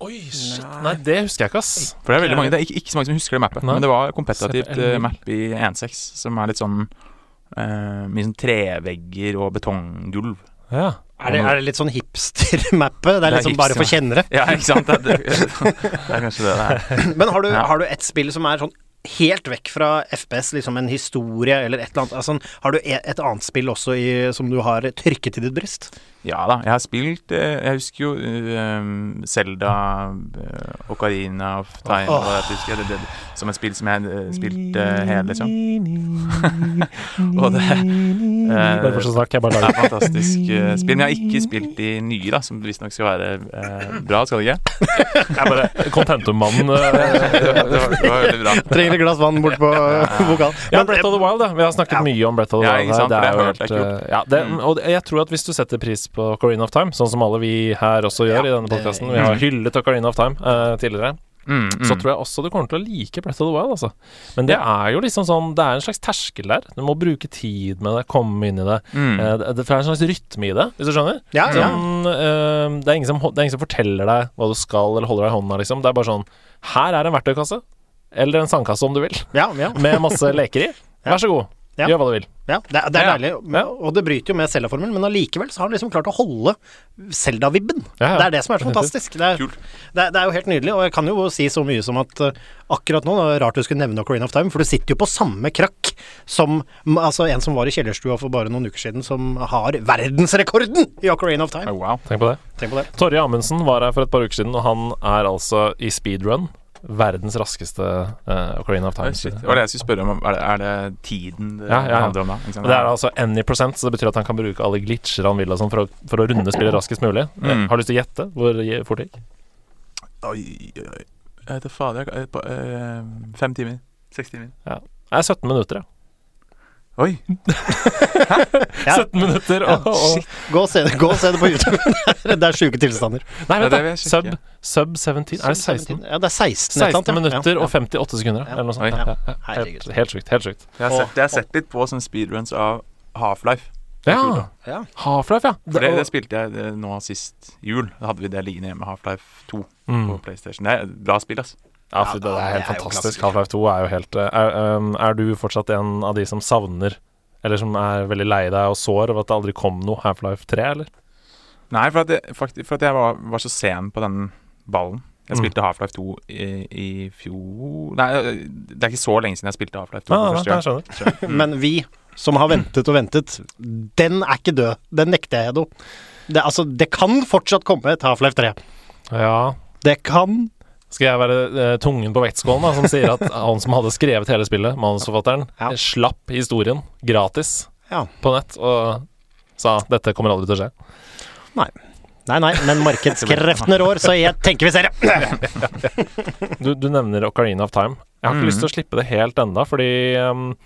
[SPEAKER 4] Oi, shit. Nei, det husker jeg ikke, ass.
[SPEAKER 1] For det er veldig mange, det er ikke, ikke så mange som husker det mappet.
[SPEAKER 4] Nei.
[SPEAKER 1] Men det var eh, map i 1.6, som er litt sånn eh, Mye sånn trevegger og betonggulv.
[SPEAKER 4] Ja.
[SPEAKER 3] Er det, er det litt sånn hipster-mappet? Det er
[SPEAKER 1] Det er
[SPEAKER 3] liksom bare for kjennere.
[SPEAKER 1] Ja, ikke sant? Det, det, det er kanskje det det er.
[SPEAKER 3] Men har du,
[SPEAKER 1] Ja.
[SPEAKER 3] har du et spill som er sånn helt vekk fra FPS, liksom en historie eller et eller annet? Altså, har du e- et annet spill også i, som du har trykket til ditt bryst?
[SPEAKER 1] Ja da, jeg har spilt eh, Jeg husker jo um, Selda, uh, Ocarina of Time
[SPEAKER 3] oh.
[SPEAKER 1] og det, husker jeg, det, det, Som et spill som jeg eh, spilte hele, liksom. Og det
[SPEAKER 4] Bare fortsett å snakke, jeg bare
[SPEAKER 1] Det
[SPEAKER 4] lager
[SPEAKER 1] er et fantastisk eh, spill. Men jeg har ikke spilt de nye, da, som visstnok skal være eh, bra, skal det ikke?
[SPEAKER 4] Jeg er bare Contentum-mannen.
[SPEAKER 1] Det
[SPEAKER 4] eh.
[SPEAKER 1] det det var veldig bra.
[SPEAKER 3] Trenger et glass vann bort på vokal.
[SPEAKER 4] Ja, Brett of the Wild, da. Vi har snakket
[SPEAKER 3] Ja.
[SPEAKER 4] mye om Breath of the Wild.
[SPEAKER 1] Ja,
[SPEAKER 4] Det er jo
[SPEAKER 1] har
[SPEAKER 4] eh, ja, det, og jeg tror at hvis du setter pris på Ocarina of Time, sånn som alle vi her også gjør
[SPEAKER 3] Ja,
[SPEAKER 4] i denne podkasten Vi har
[SPEAKER 1] Mm.
[SPEAKER 4] hyllet Ocarina of Time uh, tidligere.
[SPEAKER 1] Mm, mm.
[SPEAKER 4] Så tror jeg også du kommer til å like Breath of the Wild, altså. Men det er jo liksom sånn Det er en slags terskel der. Du må bruke tid med det, komme inn i det.
[SPEAKER 1] mm.
[SPEAKER 4] Eh, det, det er en slags rytme i det, hvis du skjønner.
[SPEAKER 3] Ja, ja.
[SPEAKER 4] Sånn, eh, det, er ingen som, det er ingen som forteller deg hva du skal, eller holder deg i hånda, liksom. Det er bare sånn Her er en verktøykasse. Eller en sandkasse, om du vil.
[SPEAKER 3] ja, ja.
[SPEAKER 4] Med masse leker i. Vær så god.
[SPEAKER 3] Ja.
[SPEAKER 4] Gjør hva du vil.
[SPEAKER 3] Ja, det, er- det er
[SPEAKER 1] Ja.
[SPEAKER 3] deilig, og det bryter jo med Zelda-formelen, men allikevel så har han liksom klart å holde Zelda-vibben.
[SPEAKER 4] Ja, ja.
[SPEAKER 3] Det er det som er så fantastisk. Det er, det, er, det er jo helt nydelig, og jeg kan jo si så mye som at eh, akkurat nå, det er rart du skulle nevne Ocarina of Time, for du sitter jo på samme krakk som altså en som var i kjellerstua for bare noen uker siden, som har verdensrekorden i Ocarina of Time.
[SPEAKER 1] Oh, wow.
[SPEAKER 4] Tenk på det.
[SPEAKER 3] Tenk på det.
[SPEAKER 4] Torje Amundsen var her for et par uker siden, og han er altså i speedrun verdens raskeste uh, Ocarina of Time.
[SPEAKER 1] shit. Det var det jeg skulle spørre om. Er det, er det tiden det
[SPEAKER 4] Ja, ja, ja.
[SPEAKER 1] handler om da?
[SPEAKER 4] Og det er altså any percent, så det betyr at han kan bruke alle glitcher han vil og sånn for, for å runde spillet raskest mulig. Eh,
[SPEAKER 1] Mm.
[SPEAKER 4] Har du lyst til å gjette hvor fort det gikk?
[SPEAKER 1] Oi, oi. Jeg vet da fader. eh, Fem timer. Seks timer.
[SPEAKER 4] Det er 17 minutter, ja.
[SPEAKER 1] Oi!
[SPEAKER 3] Ja.
[SPEAKER 4] 17 minutter og, og
[SPEAKER 1] shit.
[SPEAKER 3] Gå og se det, gå og se det på YouTube. det er sjuke tilstander.
[SPEAKER 4] Nei, vent, da. Sub, sub 17 Er det 16?
[SPEAKER 3] Ja, det er 16.
[SPEAKER 4] 16
[SPEAKER 3] annet, ja.
[SPEAKER 4] minutter
[SPEAKER 3] Ja,
[SPEAKER 4] og 58 sekunder, eller noe sånt. Ja. Helt, helt sjukt. Helt sjukt.
[SPEAKER 1] Jeg har, sett, jeg har sett litt på sånne speedruns av Half-Life.
[SPEAKER 4] Ja.
[SPEAKER 3] Ja.
[SPEAKER 4] Half-Life, ja.
[SPEAKER 1] For det, det spilte jeg det, nå sist jul. Da hadde vi det liggende hjemme, Half-Life 2
[SPEAKER 4] Mm.
[SPEAKER 1] på PlayStation. Det er et bra spill, altså.
[SPEAKER 4] Ja, for det er helt fantastisk. Half-Life 2 er jo helt eh, er, um, er du fortsatt en av de som savner Eller som er veldig lei deg og sår over at det aldri kom noe Half-Life 3, eller?
[SPEAKER 1] Nei, for at jeg, faktisk, for at jeg var, var så sen på den ballen. Jeg spilte Half-Life 2 i, i fjor Nei, det er ikke så lenge siden jeg spilte Half-Life 2
[SPEAKER 4] Ja,
[SPEAKER 1] for
[SPEAKER 4] ja,
[SPEAKER 1] første
[SPEAKER 4] jeg
[SPEAKER 1] gang.
[SPEAKER 4] skjønner.
[SPEAKER 3] Men vi som har ventet og ventet, den er ikke død. Den nekter jeg, Edo. Det, altså, det kan fortsatt komme et Half-Life 3.
[SPEAKER 4] Ja.
[SPEAKER 3] Det kan.
[SPEAKER 4] Skal jeg være eh, tungen på vektskålen da, som sier at han som hadde skrevet hele spillet, manusforfatteren,
[SPEAKER 3] Ja.
[SPEAKER 4] slapp historien gratis
[SPEAKER 3] Ja.
[SPEAKER 4] på nett og sa dette kommer aldri til å skje.
[SPEAKER 3] Nei. Nei, nei, men markedskreftene rår, så jeg tenker vi ser det.
[SPEAKER 4] Du, du nevner Ocarina of Time. Jeg har ikke
[SPEAKER 1] Mhm.
[SPEAKER 4] lyst til å slippe det helt enda, fordi um,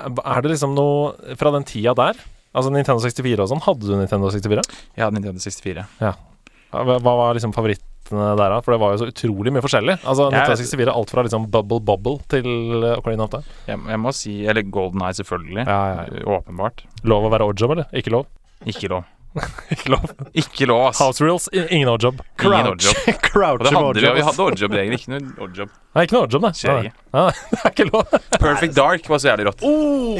[SPEAKER 4] Er det liksom noe fra den tida der? Altså Nintendo 64 og sånn. Hadde du Nintendo 64?
[SPEAKER 1] Jeg hadde Nintendo 64.
[SPEAKER 4] Ja, Hva var liksom favorittene der, da? For det var jo så utrolig mye forskjellig. Altså 1964 er alt fra liksom Bubble Bubble til uh, Ocarina of Time.
[SPEAKER 1] Jeg, jeg må si Eller Golden Eye, selvfølgelig.
[SPEAKER 4] Ja, ja, ja.
[SPEAKER 1] Åpenbart.
[SPEAKER 4] Lov å være oddjob, eller? Ikke lov?
[SPEAKER 1] Ikke lov.
[SPEAKER 4] Ikke lov.
[SPEAKER 1] Ikke lov, ass.
[SPEAKER 4] House reels, ingen oddjob.
[SPEAKER 1] Ingen
[SPEAKER 3] Crouch.
[SPEAKER 1] oddjob.
[SPEAKER 3] Crouch
[SPEAKER 1] vi hadde oddjob-regler, ikke noe oddjob.
[SPEAKER 4] Nei, ikke noe oddjob, nei.
[SPEAKER 1] Skjer
[SPEAKER 4] Nei,
[SPEAKER 1] ikke.
[SPEAKER 4] nei, det er ikke lov.
[SPEAKER 1] Perfect Dark var så jævlig rått.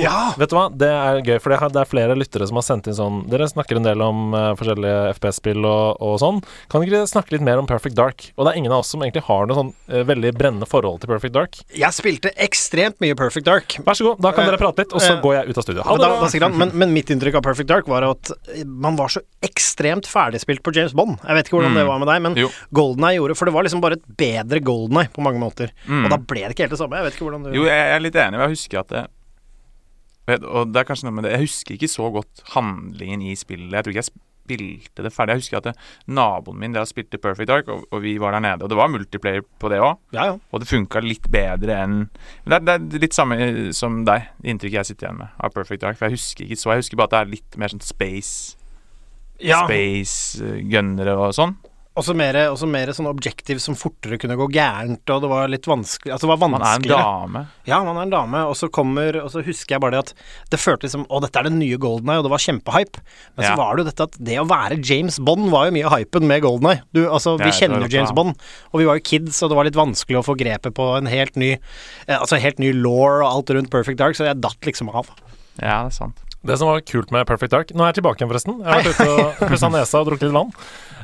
[SPEAKER 3] Ja!
[SPEAKER 4] Vet du hva, det er gøy, for det er, er flere lyttere som har sendt inn sånn Dere snakker en del om uh, forskjellige FPS-spill og, og sånn. Kan dere snakke litt mer om Perfect Dark? Og det er ingen av oss som egentlig har noe sånn uh, veldig brennende forhold til Perfect Dark.
[SPEAKER 3] Jeg spilte ekstremt mye Perfect Dark.
[SPEAKER 4] Vær så god, da kan
[SPEAKER 3] Eh,
[SPEAKER 4] dere prate litt, og så går jeg ut av studio. Ha
[SPEAKER 3] Men,
[SPEAKER 4] det
[SPEAKER 3] da, da men, men mitt inntrykk av Perfect Dark var at man var så ekstremt ferdigspilt på James Bond. Jeg vet ikke hvordan det var med deg, men
[SPEAKER 1] Jo.
[SPEAKER 3] Goldeneye gjorde For det var liksom bare et bedre Goldeneye på mange måter.
[SPEAKER 1] Mm.
[SPEAKER 3] Og da ble det ikke helt det samme. Jeg vet ikke hvordan du
[SPEAKER 1] Jo, jeg er litt enig. Jeg husker at det Og det er kanskje noe med det Jeg husker ikke så godt handlingen i spillet. Jeg tror ikke jeg spilte det ferdig. Jeg husker at det, naboen min der spilte Perfect Dark, og, og vi var der nede. Og det var multiplayer på det òg,
[SPEAKER 3] Ja, ja.
[SPEAKER 1] og det funka litt bedre enn Men det er, det er litt samme som deg, inntrykket jeg sitter igjen med av Perfect Dark. For jeg husker ikke så Jeg husker bare at det er litt mer sånn space
[SPEAKER 3] ja.
[SPEAKER 1] Space, uh, gunnere og sånn.
[SPEAKER 3] Også mer, også mer sånn objektiv som fortere kunne gå gærent, og det var litt vanskelig Altså, det var
[SPEAKER 1] Man er en dame.
[SPEAKER 3] Ja, man er en dame, og så kommer Og så husker jeg bare det at det føltes som Å, dette er den nye Goldeneye, og det var kjempehype. Men så var det jo dette at det å være James Bond var jo mye hypen med Goldeneye. Du, altså, vi
[SPEAKER 1] Ja,
[SPEAKER 3] kjenner jo James. Bond, og vi var jo kids, og det var litt vanskelig å få grepet på en helt ny eh, Altså helt ny law og alt rundt Perfect Dark, så jeg datt liksom av.
[SPEAKER 1] Ja, det er sant.
[SPEAKER 4] Det som var kult med Perfect Dark Nå er jeg tilbake igjen, forresten. Jeg har vært ute og pussa nesa og drukket litt vann.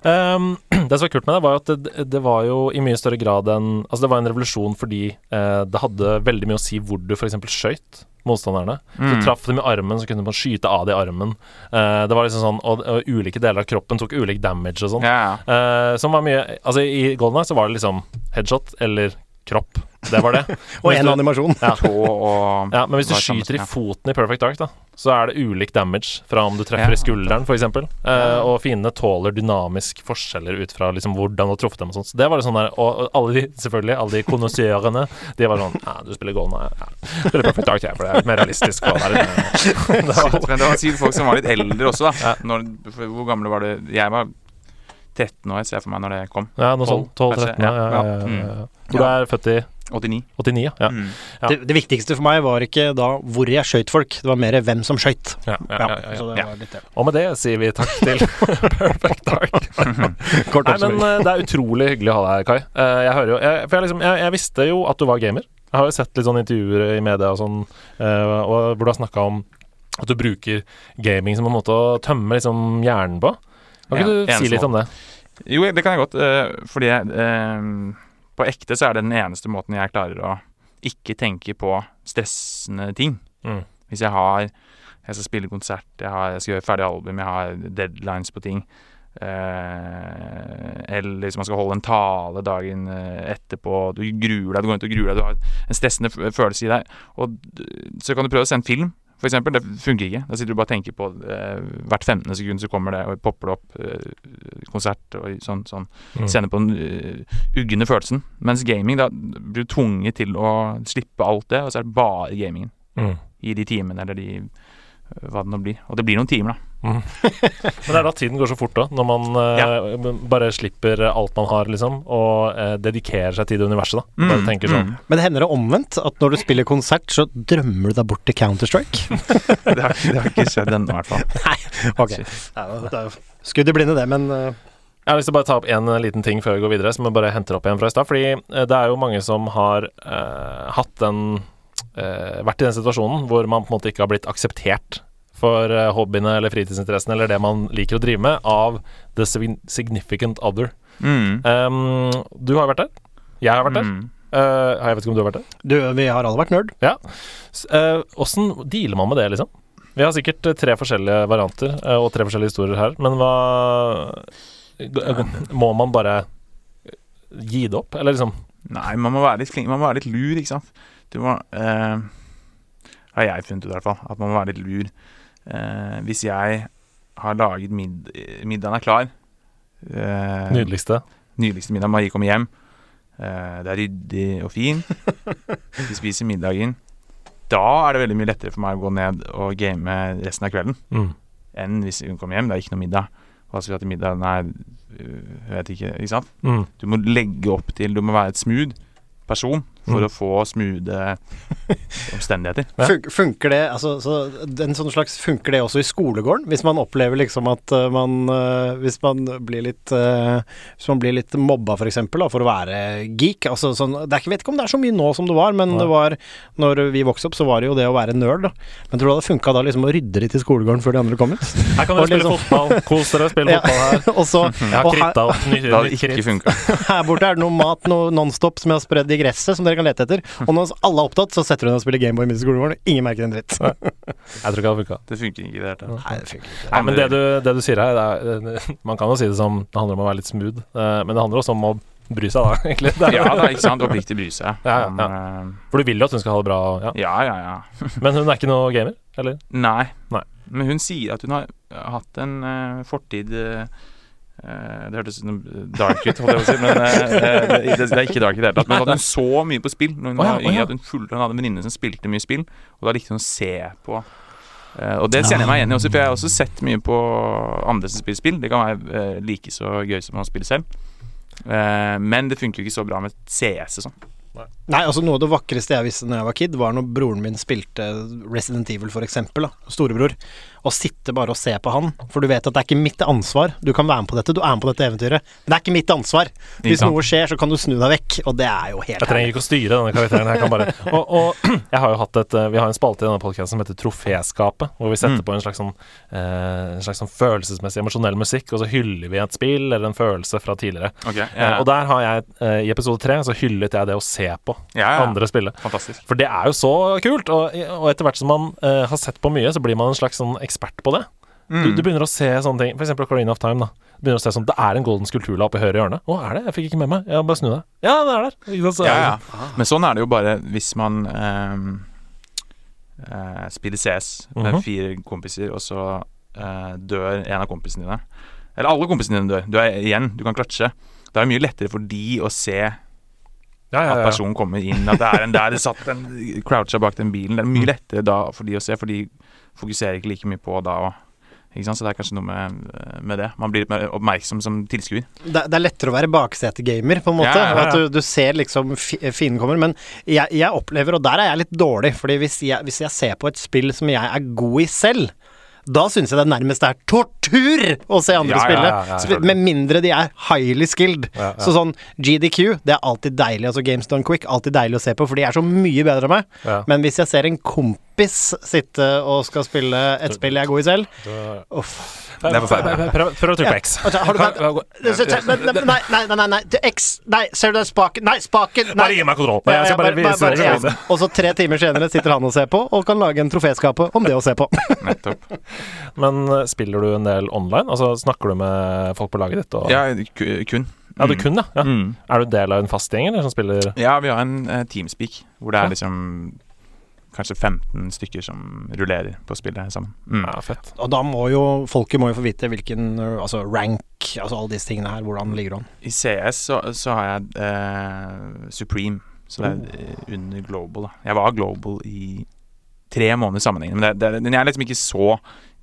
[SPEAKER 4] Um, det som var kult med det, var at det, det var jo i mye større grad en Altså, det var en revolusjon fordi eh, det hadde veldig mye å si hvor du f.eks. skøyt motstanderne. Så
[SPEAKER 1] Mm.
[SPEAKER 4] traff dem i armen, så kunne man skyte av det i armen. Eh, det var liksom sånn og, og ulike deler av kroppen tok ulik damage og sånn.
[SPEAKER 1] Yeah.
[SPEAKER 4] Eh, som var mye Altså, i Golden Eye så var det liksom headshot eller kropp. Det var det.
[SPEAKER 3] Og
[SPEAKER 4] én
[SPEAKER 3] en animasjon.
[SPEAKER 4] Ja.
[SPEAKER 1] Og
[SPEAKER 4] Ja, men hvis du
[SPEAKER 1] er
[SPEAKER 4] skyter i foten i Perfect Dark, da, så er det ulik damage fra om du treffer
[SPEAKER 1] Ja.
[SPEAKER 4] i skulderen, f.eks. Eh, og fiendene tåler dynamisk forskjeller ut fra liksom hvordan du har truffet dem og sånt. Så det var det sånn der, og og alle de, selvfølgelig, alle de konnoissørene, de var sånn Ja, du spiller Golden Eye. Ja, du spiller Perfect Dark, jeg, for det er mer realistisk. Og det er det var,
[SPEAKER 1] men det var sikkert folk som var litt eldre også, da.
[SPEAKER 4] Ja.
[SPEAKER 1] Når, hvor gamle var det? Jeg var 13 år, ser jeg for meg, når det kom.
[SPEAKER 4] ja, noe sånt. 12-13,
[SPEAKER 1] Tolv,
[SPEAKER 4] ja. ja,
[SPEAKER 1] Ja,
[SPEAKER 4] ja,
[SPEAKER 1] ja.
[SPEAKER 4] ja, ja. Hvor du er født i
[SPEAKER 1] 89.
[SPEAKER 4] 89, ja. ja.
[SPEAKER 1] Mm.
[SPEAKER 3] Det, det viktigste for meg var ikke da hvor jeg skøyt folk, det var mer hvem som skøyt.
[SPEAKER 4] ja, ja, ja, ja,
[SPEAKER 3] Så
[SPEAKER 4] ja.
[SPEAKER 3] det var litt det.
[SPEAKER 4] Og med det sier vi takk til Perfect Dark.
[SPEAKER 3] Kort
[SPEAKER 4] Nei, men eh, det er utrolig hyggelig å ha deg, her, Kai. Eh, jeg hører jo jeg, For jeg, liksom, jeg, jeg visste jo at du var gamer. Jeg har jo sett litt sånne intervjuer i media og sånn, eh, og hvor du har snakka om at du bruker gaming som en måte å tømme liksom hjernen på. Kan ikke
[SPEAKER 1] Ja,
[SPEAKER 4] du si litt om det?
[SPEAKER 1] Jo, det kan jeg godt. eh, fordi eh, på ekte så er det den eneste måten jeg klarer å ikke tenke på stressende ting.
[SPEAKER 4] Mm.
[SPEAKER 1] Hvis jeg har Jeg skal spille konsert, jeg, har, jeg skal gjøre ferdig album, jeg har deadlines på ting. Eh, eller hvis man skal holde en tale dagen eh, etterpå, du gruer deg, du går rundt og gruer deg, du har en stressende følelse i deg. Og så kan du prøve å se en film, for eksempel. Det funker ikke. Da sitter du bare og tenker på eh, hvert 15. sekund så kommer det og popper det opp eh, konsert og sånn. sånn.
[SPEAKER 4] Mm.
[SPEAKER 1] Sender på den uh, uggende følelsen. Mens gaming, da blir du tvunget til å slippe alt det, og så er det bare gamingen
[SPEAKER 4] Mm.
[SPEAKER 1] i de timene eller de øh, hva det nå blir. Og det blir noen timer, da.
[SPEAKER 4] Men det er da tiden går så fort, da. Når man eh, bare slipper alt man har, liksom, og uh, dedikerer seg til det universet, da. Bare
[SPEAKER 1] Mm,
[SPEAKER 4] tenker sånn
[SPEAKER 1] mm.
[SPEAKER 3] Men hender det omvendt? At når du spiller konsert, så drømmer du deg bort til Counter-Strike?
[SPEAKER 1] Det, har, det har ikke skjedd ennå, i hvert fall.
[SPEAKER 3] Nei, Ok. Ja, det jo skudd i blinde, det, men uh,
[SPEAKER 4] Jeg har lyst til å bare ta opp en eh, liten ting før vi går videre, som jeg bare henter opp igjen fra i stad. Fordi eh, det er jo mange som har eh, hatt den eh, Vært i den situasjonen hvor man på en måte ikke har blitt akseptert for eh, hobbyene eller fritidsinteressene eller det man liker å drive med, av the significant other.
[SPEAKER 1] Mm.
[SPEAKER 4] Um, du har vært der. Jeg har vært der.
[SPEAKER 1] Mm.
[SPEAKER 4] Uh, jeg vet ikke om du har vært der.
[SPEAKER 3] Du, vi har alle vært nerd.
[SPEAKER 4] Åssen dealer man med det, liksom? Vi har sikkert eh, tre forskjellige varianter uh, og tre forskjellige historier her, men hva Må man bare gi det opp, eller liksom
[SPEAKER 1] Nei, man må være litt flink. Man må være litt lur, ikke sant. Du må eh, Har jeg funnet ut, i hvert fall. At man må være litt lur. Eh, hvis jeg har laget mid Middagen er klar. Eh,
[SPEAKER 4] Nydeligste.
[SPEAKER 1] Nydeligste middag. Marie kommer hjem. Eh, det er ryddig og fin. Vi spiser middagen. Da er det veldig mye lettere for meg å gå ned og game resten av kvelden
[SPEAKER 4] Mm.
[SPEAKER 1] enn hvis hun kommer hjem. Det er ikke noe middag. Hva skal vi ha til middag? Nei, øh, jeg vet ikke. Ikke sant?
[SPEAKER 4] Mm.
[SPEAKER 1] Du må legge opp til Du må være et smooth person for
[SPEAKER 4] Mm.
[SPEAKER 1] å få smoothe omstendigheter.
[SPEAKER 4] Ja.
[SPEAKER 3] Fun funker det altså, så den sånn slags Funker det også i skolegården? Hvis man opplever liksom at uh, man uh, Hvis man blir litt uh, Hvis man blir litt mobba, for eksempel, for å være geek. Altså, sånn, det er ikke, vet ikke om det er så mye nå som det var, men
[SPEAKER 4] Nei.
[SPEAKER 3] det var Når vi vokste opp, så var det jo det å være nerd, da. Men tror du det hadde funka da liksom å rydde litt i skolegården før de andre kom ut?
[SPEAKER 4] Her kan dere spille
[SPEAKER 3] liksom-
[SPEAKER 4] fotball. Kos dere, spille
[SPEAKER 3] Ja.
[SPEAKER 4] fotball her.
[SPEAKER 3] og så
[SPEAKER 4] Jeg har kritta opp ny,
[SPEAKER 1] Det hadde ikke
[SPEAKER 4] kritt.
[SPEAKER 1] funka.
[SPEAKER 3] her borte er det noe mat, noe Nonstop som jeg har spredd i gresset, som dere kan lete etter. Og når alle er opptatt, så setter hun deg og spiller Gameboy midt i skolegården, og ingen merker en dritt.
[SPEAKER 4] Jeg tror ikke det funka.
[SPEAKER 1] Det funker ikke i det hele tatt.
[SPEAKER 3] Nei, det funker ikke.
[SPEAKER 4] Nei, men det du, det du sier her, det er, Man kan jo si det som det handler om å være litt smooth, eh, men det handler også om å bry seg, da, egentlig. Det er-
[SPEAKER 1] Ja, det er ikke sant. Oppriktig bry seg.
[SPEAKER 4] Ja, ja,
[SPEAKER 1] Om, eh,
[SPEAKER 4] For du vil jo at hun skal ha det bra. Ja.
[SPEAKER 1] ja, ja, ja.
[SPEAKER 4] Men hun er ikke noe gamer, eller?
[SPEAKER 1] Nei.
[SPEAKER 4] Nei.
[SPEAKER 1] Men hun sier at hun har hatt en uh, fortid uh, Det hørtes ut som dark ut, holdt jeg på å si, men eh, eh, det, det er ikke dark i det hele tatt. Men at hun så mye på spill når hun
[SPEAKER 4] ja,
[SPEAKER 1] var yngre.
[SPEAKER 4] ja.
[SPEAKER 1] At hun, fulgte, hun hadde en venninne som spilte mye spill, og da likte hun å se på eh, og det kjenner jeg meg igjen i også, for jeg har også sett mye på andre som spiller spill. Det kan være eh, like så gøy som å spille selv. Eh, men det funker jo ikke så bra med CS og sånn.
[SPEAKER 3] Nei, altså Noe av det vakreste jeg visste da jeg var kid, var når broren min spilte Resident Evil, eksempel. Storebror. Å sitte bare og se på han. For du vet at det er ikke mitt ansvar. Du kan være med på dette, du er med på dette eventyret. Men det er ikke mitt ansvar. Hvis noe skjer, så kan du snu deg vekk. Og det er jo helt
[SPEAKER 4] Jeg trenger ikke å styre denne karakteren. Jeg kan bare Og, og jeg har jo hatt et eh, Vi har en spalte i denne podcasten som heter Troféskapet, hvor vi setter
[SPEAKER 1] Mm.
[SPEAKER 4] på en slags sånn eh, En slags sånn følelsesmessig, emosjonell musikk, og så hyller vi et spill eller en følelse fra tidligere. Eh, og der har jeg eh, I episode tre så hyllet jeg det å se på
[SPEAKER 1] ja, ja.
[SPEAKER 4] andre spille.
[SPEAKER 1] Fantastisk.
[SPEAKER 4] For det er jo så kult, og, og etter hvert som man har sett på mye, så blir man en slags sånn ekspert på det. Du,
[SPEAKER 1] Mm.
[SPEAKER 4] du begynner å se sånne ting, f.eks. Ocarina of Time. da Du begynner å se sånn Det er en golden skulpturlapp i høyre hjørne. Å, er det? Jeg fikk ikke med meg. Ja, bare snu deg. Ja, det er der. Så er
[SPEAKER 1] Ja,
[SPEAKER 4] det-
[SPEAKER 1] ja. Men sånn er det jo bare hvis man ehm, eh, spiller CS med
[SPEAKER 4] Mhm.
[SPEAKER 1] fire kompiser, og så eh, dør en av kompisene dine. Eller alle kompisene dine dør. Du er igjen, du kan klatsje. Da er det mye lettere for de å se
[SPEAKER 4] ja, ja,
[SPEAKER 1] at personen kommer inn, at det er en der det satt en croucha bak den bilen. Det er
[SPEAKER 4] Mm.
[SPEAKER 1] mye lettere da for de å se, for de fokuserer ikke like mye på da sant? Så det er kanskje noe med, med det. Man blir litt mer oppmerksom som tilskuer.
[SPEAKER 3] det, det er lettere å være baksetegamer, på en måte.
[SPEAKER 1] Ja, ja, ja.
[SPEAKER 3] At du, du ser liksom fi- fienden kommer. Men jeg, jeg opplever, og der er jeg litt dårlig, fordi hvis jeg, hvis jeg ser på et spill som jeg er god i selv da syns jeg det nærmest er tortur å se andre
[SPEAKER 1] Ja,
[SPEAKER 3] spille.
[SPEAKER 4] ja, ja,
[SPEAKER 3] Med mindre de er highly skilled. Så sånn GDQ, det er alltid deilig. Altså Games Done Quick, alltid deilig å se på, for de er så mye bedre enn meg. Men hvis jeg ser en kompis sitte og skal spille et spill jeg er god i selv Uff.
[SPEAKER 1] Det er forferdelig.
[SPEAKER 4] Prøv, å trykke på X.
[SPEAKER 3] Har du Nei, nei, nei, nei. X Nei, ser du den spaken? Nei, spaken! Nei.
[SPEAKER 4] Bare gi meg kontroll. Jeg skal bare vise
[SPEAKER 3] bare-. Og så tre timer senere sitter han og ser på, og kan lage en troféskape om det å se på.
[SPEAKER 1] Nettopp.
[SPEAKER 4] Men eh, spiller du en del online? Altså Snakker du med folk på laget ditt? Og...
[SPEAKER 1] Ja, kun.
[SPEAKER 4] Ja, du
[SPEAKER 1] Mm.
[SPEAKER 4] kun, ja. ja.
[SPEAKER 1] Mm.
[SPEAKER 4] Er du del av en fast gjeng, eller som spiller
[SPEAKER 1] Ja, vi har en uh, teamspeak hvor det er liksom kanskje 15 stykker som rullerer på spillet sammen. Mm.
[SPEAKER 4] Ja, fett.
[SPEAKER 3] Og da må jo folket må jo få vite hvilken uh, altså rank, altså alle disse tingene her, hvordan ligger du an?
[SPEAKER 1] I CS så, så har jeg eh, Supreme, så det er oh. under Global. da Jeg var Global i tre måneder sammenhengende, men det, det, jeg er liksom ikke så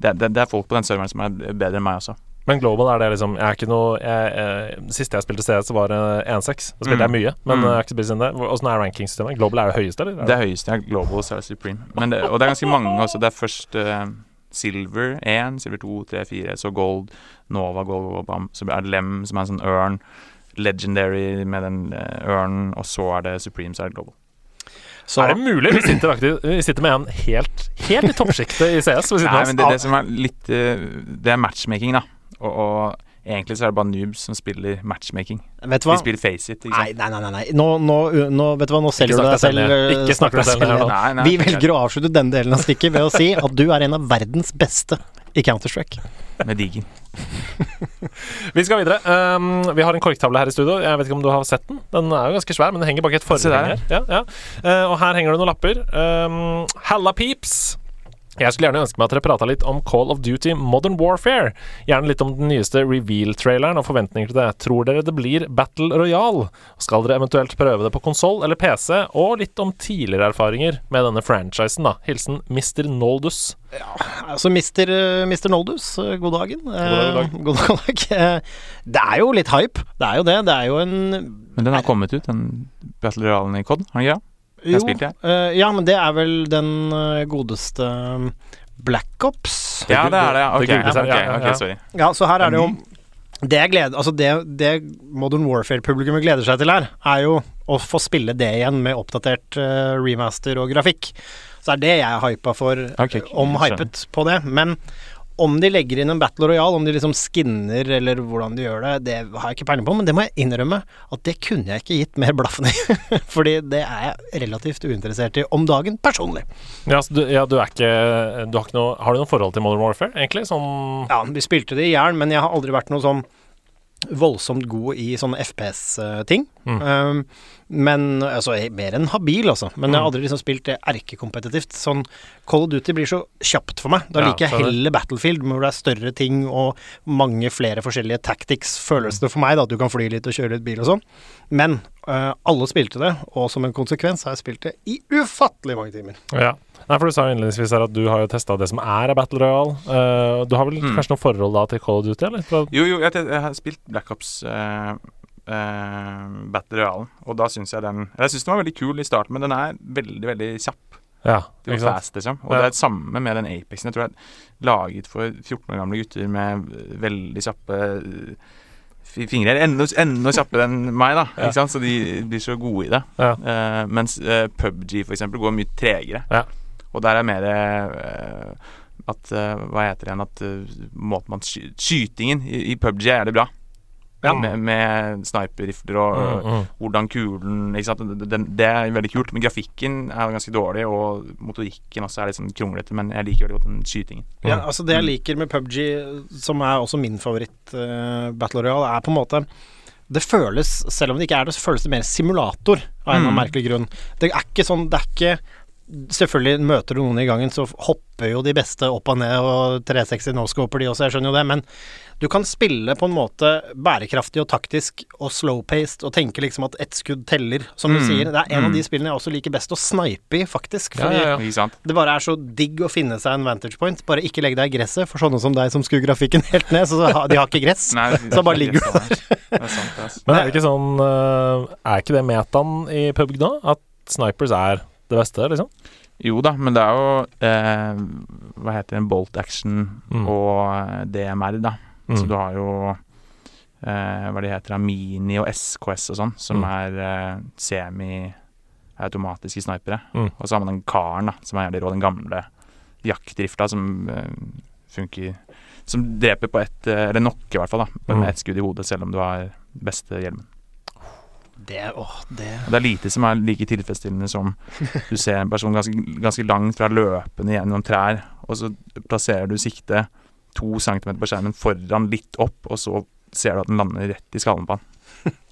[SPEAKER 1] det, det, det er folk på den serveren som er bedre enn meg også.
[SPEAKER 4] Men Global er det liksom Jeg er ikke noe jeg, jeg, Siste jeg spilte CS, var eh, 1-6. Da spilte jeg
[SPEAKER 1] Mm.
[SPEAKER 4] mye, men
[SPEAKER 1] Mm.
[SPEAKER 4] eh, jeg har ikke spilt siden det. Åssen er rankingsystemet? Global er jo høyeste, eller?
[SPEAKER 1] Det høyeste ja. Global, så er det Supreme. Men det, og det er ganske mange også. Det er først eh, Silver 1, Silver 2, 3, 4, så Gold, Nova, Gold, Gold, Bam. Så er det Lem, som er en sånn ørn. Legendary med den eh, ørnen, og så er det Supreme, så er det Global.
[SPEAKER 3] Så
[SPEAKER 4] Er det mulig? Vi sitter, vi sitter med en helt, helt i toppsjiktet i CS.
[SPEAKER 1] Nei, men det, det som er litt eh, Det er matchmaking, da. Og, og egentlig så er det bare noobs som spiller matchmaking.
[SPEAKER 3] Vet du
[SPEAKER 1] De spiller Faceit, ikke
[SPEAKER 3] Nei,
[SPEAKER 1] sant?
[SPEAKER 3] nei, nei. nei, nei. Nå, nå, nå, vet du hva? nå selger du deg
[SPEAKER 4] selv
[SPEAKER 3] eh,
[SPEAKER 4] Ikke snakk deg selv.
[SPEAKER 1] Nei, nei,
[SPEAKER 3] Vi velger å avslutte denne delen av stikket ved å si at du er en av verdens beste i Counter-Strike.
[SPEAKER 1] Med Digen.
[SPEAKER 4] Vi skal videre. Um, vi har en korktavle her i studio. Jeg vet ikke om du har sett den? Den er jo ganske svær, men den henger bak et forheng her. Ja, ja. Uh, og her henger det noen lapper. Um, Halla peeps! Jeg skulle gjerne ønske meg at dere prata litt om Call of Duty Modern Warfare. Gjerne litt om den nyeste reveal-traileren og forventninger til det. Tror dere det blir Battle Royale? Skal dere eventuelt prøve det på konsoll eller PC? Og litt om tidligere erfaringer med denne franchisen, da. Hilsen Mr. Noldus.
[SPEAKER 3] Ja, Altså, Mr. eh, Mr. Noldus, eh, god dagen.
[SPEAKER 4] dag, god dag.
[SPEAKER 3] God dag. Eh, Det er jo litt hype. Det er jo det. Det er jo en
[SPEAKER 1] Men den har kommet ut, den Battle Royalen i COD, har den ikke det? Jeg
[SPEAKER 3] Jo,
[SPEAKER 1] spilte, jeg.
[SPEAKER 3] eh, ja, men det er vel den eh, godeste um, Black Ops.
[SPEAKER 1] Ja, det er det. Ok,
[SPEAKER 4] det okay,
[SPEAKER 1] okay,
[SPEAKER 4] ja, ja,
[SPEAKER 1] ok,
[SPEAKER 4] ja.
[SPEAKER 1] sorry.
[SPEAKER 3] Ja, så her er det jo Det jeg gleder Altså, det, det Modern Warfare-publikummet gleder seg til her, er jo å få spille det igjen med oppdatert uh, remaster og grafikk. Så er det jeg er hypa for,
[SPEAKER 1] okay, ok,
[SPEAKER 3] om hypet på det. Men om de legger inn en Battle Royale, om de liksom skinner eller hvordan de gjør det, det har jeg ikke peiling på, men det må jeg innrømme at det kunne jeg ikke gitt mer blaffen i. Fordi det er jeg relativt uinteressert i om dagen, personlig.
[SPEAKER 4] Ja, så du, ja, du er ikke Du har ikke noe Har du noe forhold til Modern Warfare, egentlig? Sånn
[SPEAKER 3] Ja, vi spilte det i jern, men jeg har aldri vært noe sånn voldsomt god i sånne FPS-ting.
[SPEAKER 4] Mm.
[SPEAKER 3] Um, men altså mer enn habil, altså. Men jeg har
[SPEAKER 4] Mm.
[SPEAKER 3] aldri liksom spilt det erkekompetitivt. Sånn Call of Duty blir så kjapt for meg. Da liker jeg heller Battlefield, hvor det er større ting og mange flere forskjellige tactics, føles det for meg, da. At du kan fly litt og kjøre litt bil og sånn. Men uh, alle spilte det, og som en konsekvens har jeg spilt det i ufattelig mange timer.
[SPEAKER 4] Ja. Nei, for Du sa jo innledningsvis her at du har jo testa det som er av Battle Royale. Uh, du har vel
[SPEAKER 1] Mm.
[SPEAKER 4] kanskje noe forhold da til Call of Duty, eller? Fra-
[SPEAKER 1] Jo, jo, jeg, jeg har spilt Black Ops uh, uh, Battle Royale, og da syns jeg den Jeg syns den var veldig kul i starten, men den er veldig, veldig kjapp.
[SPEAKER 4] Ja,
[SPEAKER 1] Det fast, liksom. Og
[SPEAKER 4] Ja.
[SPEAKER 1] det er det samme med den Apexen. Jeg tror jeg er laget for 14 år gamle gutter med veldig kjappe fi- fingre. Enda, enda kjappere enn meg, da.
[SPEAKER 4] Ja.
[SPEAKER 1] Så de blir så gode i det.
[SPEAKER 4] Ja.
[SPEAKER 1] Eh, mens PubG for eksempel går mye tregere. Og der er mer eh, at eh, Hva heter det igjen? At eh, måten man sky Skytingen i, i PubG er det bra.
[SPEAKER 3] Ja.
[SPEAKER 1] Med, med sniperrifler og
[SPEAKER 4] Mm, mm.
[SPEAKER 1] hvordan kulen ikke sant? Det, det, Det er veldig kult. Men grafikken er ganske dårlig, og motorikken også er litt sånn kronglete. Men jeg liker veldig godt den skytingen.
[SPEAKER 3] Ja, altså Det jeg liker med PubG, som er også min favoritt-battle Battle Royale, er på en måte Det føles, selv om det ikke er det, så føles det mer simulator av en eller annen
[SPEAKER 1] Mm.
[SPEAKER 3] merkelig grunn. Det er ikke sånn Det er ikke Selvfølgelig møter du noen i gangen, så hopper jo de beste opp og ned, og 360 no-scoper de også, jeg skjønner jo det, men du kan spille på en måte bærekraftig og taktisk og slow-paced og tenke liksom at ett skudd teller, som du
[SPEAKER 1] Mm.
[SPEAKER 3] sier. Det er en av
[SPEAKER 1] Mm.
[SPEAKER 3] de spillene jeg også liker best å snipe i, faktisk.
[SPEAKER 4] Ja,
[SPEAKER 3] Fordi
[SPEAKER 4] ja, ja.
[SPEAKER 1] Ikke
[SPEAKER 3] det bare er så digg å finne seg en vantage point. Bare ikke legg deg i gresset for sånne som deg som skrur grafikken helt ned. Så de har ikke gress.
[SPEAKER 1] Nei,
[SPEAKER 3] Så bare ligger du
[SPEAKER 1] der. Det er sant, det, altså.
[SPEAKER 4] Men er det ikke sånn eh, Er ikke det metaen i PubG da? At snipers er det beste, liksom?
[SPEAKER 1] Jo da, men det er jo eh, Hva heter det? Bolt action
[SPEAKER 4] Mm.
[SPEAKER 1] og eh, DMR, da. Så
[SPEAKER 4] Mm.
[SPEAKER 1] du har jo eh, hva de heter, Mini og SKS og sånn, som
[SPEAKER 4] Mm.
[SPEAKER 1] er eh, semi-automatiske snipere.
[SPEAKER 4] Mm.
[SPEAKER 1] Og så har man den karen, da, som er jævlig rå, den gamle jaktdrifta som eh, funker Som dreper på ett eh, Eller knocker, i hvert fall, da,
[SPEAKER 4] Mm.
[SPEAKER 1] med ett skudd i hodet, selv om du har beste hjelmen.
[SPEAKER 3] Det, åh, det
[SPEAKER 1] det er lite som er like tilfredsstillende som du ser en person ganske, ganske langt fra løpende gjennom trær, og så plasserer du siktet to centimeter på skjermen foran litt opp, og så ser du at den lander rett i skallen på han.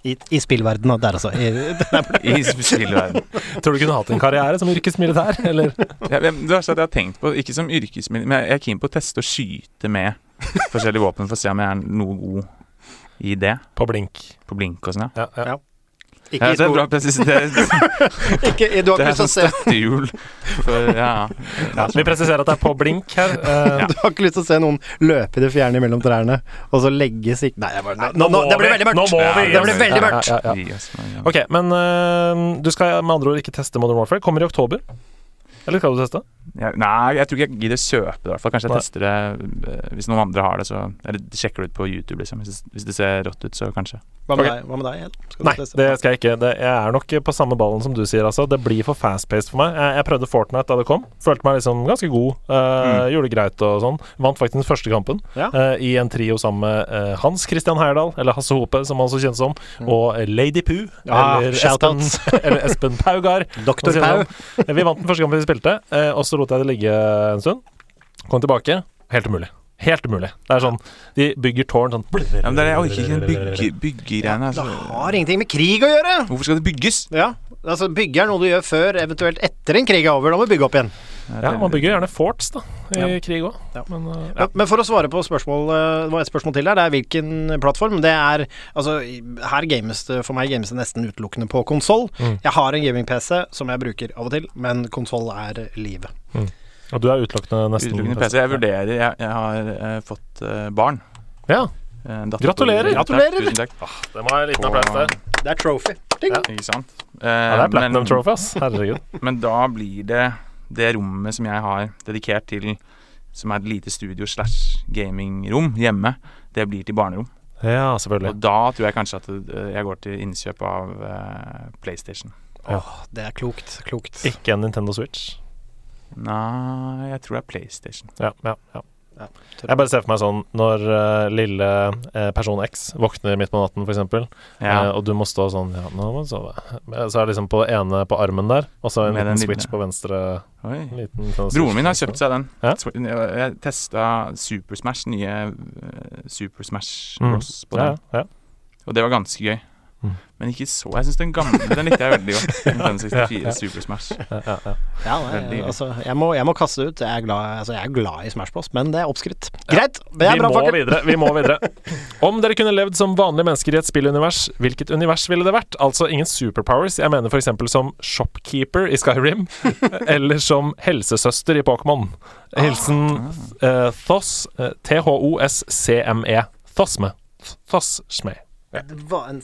[SPEAKER 3] I, i spillverdenen, der altså. I,
[SPEAKER 1] I spillverden.
[SPEAKER 4] Tror du kunne hatt en karriere som yrkesmilitær, eller?
[SPEAKER 1] Ja, det verste er at jeg har tenkt på, ikke som yrkesmilitær, men jeg er keen på å teste å skyte med forskjellige våpen for å se om jeg er noe god i det.
[SPEAKER 4] På blink.
[SPEAKER 1] På blink og sånn, ja.
[SPEAKER 4] Ja, ja.
[SPEAKER 3] Ikke
[SPEAKER 1] ja det er bra presisert.
[SPEAKER 3] Ikke, du har
[SPEAKER 1] Det er sånn støttehjul. Ja.
[SPEAKER 4] Ja, vi presiserer at det er på blink her. Uh,
[SPEAKER 3] Du har ikke lyst til å se noen løpe i det fjerne mellom trærne, og så legge sik... Nei, jeg bare, nei nå, nå, det blir veldig mørkt!
[SPEAKER 4] Nå må vi!
[SPEAKER 3] det blir veldig mørkt!
[SPEAKER 4] Ok, men uh, du skal med andre ord ikke teste Modern Warfare. Kommer i oktober. Eller skal du teste?
[SPEAKER 1] Ja, nei, jeg tror ikke jeg gidder å kjøpe det. i hvert fall Kanskje jeg
[SPEAKER 4] Nei.
[SPEAKER 1] tester det eh, hvis noen andre har det. Så Eller sjekker det ut på YouTube, liksom. Hvis det, hvis det ser rått ut, så kanskje.
[SPEAKER 3] Hva med
[SPEAKER 4] okay.
[SPEAKER 3] deg, Hva med deg
[SPEAKER 4] Nei, det skal jeg ikke. Det, jeg er nok på samme ballen som du sier, altså. Det blir for fast-paced for meg. Jeg, jeg prøvde Fortnite da det kom. Følte meg liksom ganske god. eh, Gjorde det greit og sånn. Vant faktisk den første kampen
[SPEAKER 3] Ja.
[SPEAKER 4] uh, i en trio sammen med uh, Hans Christian Heyerdahl, eller Hasse Hope, som han så kjennes som, og eh, Lady Poo,
[SPEAKER 3] Ja,
[SPEAKER 4] eller, Espen,
[SPEAKER 3] shoutouts.
[SPEAKER 4] eller Espen Paugar.
[SPEAKER 3] Doktor Pau.
[SPEAKER 4] sånn. Vi vant den første kampen vi spilte, og så lot jeg det ligge en stund. Kom tilbake. Helt umulig. Helt umulig. Det er sånn De bygger tårn sånn
[SPEAKER 1] Ja, men det er, jeg orker ikke den bygge, byggegreiene.
[SPEAKER 3] Det
[SPEAKER 1] Altså.
[SPEAKER 3] har ingenting med krig å gjøre!
[SPEAKER 1] Hvorfor skal det bygges?
[SPEAKER 3] Ja, altså Bygge er noe du gjør før, eventuelt etter en krig er over. Da må du bygge opp igjen.
[SPEAKER 4] Ja, man bygger gjerne forts, da, i
[SPEAKER 3] Ja.
[SPEAKER 4] krig òg.
[SPEAKER 3] Ja.
[SPEAKER 4] Men uh, ja.
[SPEAKER 3] Men, for å svare på spørsmål eh, Det var et spørsmål til der. Det er hvilken plattform. Det er Altså, her games det for meg games det nesten utelukkende på konsoll.
[SPEAKER 4] Mm.
[SPEAKER 3] Jeg har en gaming-PC som jeg bruker av og til, men konsoll er livet.
[SPEAKER 4] Og du er utelukkende nesten
[SPEAKER 1] Utelukkende PC. Jeg vurderer Jeg, jeg har eh, fått eh, barn.
[SPEAKER 4] Ja,
[SPEAKER 1] Eh, datter
[SPEAKER 4] Gratulerer.
[SPEAKER 1] Takk, Tusen takk.
[SPEAKER 4] det må jeg ha en liten applaus til.
[SPEAKER 3] Det er trophy. Ding.
[SPEAKER 4] Ja.
[SPEAKER 1] Ikke sant?
[SPEAKER 4] Ja, det er Platinum
[SPEAKER 1] men,
[SPEAKER 4] Trophy, ass. Herregud.
[SPEAKER 1] men da blir det det rommet som jeg har dedikert til Som er et lite studio slash gamingrom hjemme, det blir til barnerom.
[SPEAKER 4] Ja, selvfølgelig.
[SPEAKER 1] Og da tror jeg kanskje at eh, jeg går til innkjøp av eh, PlayStation.
[SPEAKER 3] Åh, det er klokt. Klokt.
[SPEAKER 4] Ikke en Nintendo Switch.
[SPEAKER 1] Nei, jeg tror det er PlayStation.
[SPEAKER 4] Ja, ja, ja.
[SPEAKER 3] Ja,
[SPEAKER 4] Jeg bare ser for meg sånn når uh, lille uh, person X våkner midt på natten, f.eks.,
[SPEAKER 1] Ja.
[SPEAKER 4] Uh, og du må stå sånn Ja, nå må du sove. Så er det liksom på det ene på armen der, og så en liten switch lille. på venstre.
[SPEAKER 1] Oi.
[SPEAKER 4] Liten sånn,
[SPEAKER 1] Broren
[SPEAKER 4] Switch.
[SPEAKER 1] min har kjøpt seg den.
[SPEAKER 4] Ja?
[SPEAKER 1] Jeg, testa Super Smash, nye Super Smash
[SPEAKER 4] Mm.
[SPEAKER 1] Bros. på
[SPEAKER 4] Ja,
[SPEAKER 1] den.
[SPEAKER 4] ja.
[SPEAKER 1] Og det var ganske gøy.
[SPEAKER 4] Mm.
[SPEAKER 1] Men ikke så. Jeg syns den gamle den likte jeg veldig godt. Den 64
[SPEAKER 4] Ja, ja.
[SPEAKER 1] Super Smash.
[SPEAKER 4] ja, ja, ja.
[SPEAKER 3] Ja, nei, altså, jeg må, jeg må kaste det ut. Jeg er glad, altså, jeg er glad i Smash Bros, men det er oppskrytt. Greit. Det er
[SPEAKER 4] Vi
[SPEAKER 3] bra,
[SPEAKER 4] må videre. Vi må videre. Om dere kunne levd som vanlige mennesker i et spillunivers, hvilket univers ville det vært? Altså ingen superpowers. Jeg mener f.eks. som shopkeeper i Skyrim, eller som helsesøster i Pokémon. Hilsen eh, Thos, eh, T-H-O-S-C-M-E. Thosme. Thosme.
[SPEAKER 3] Det en.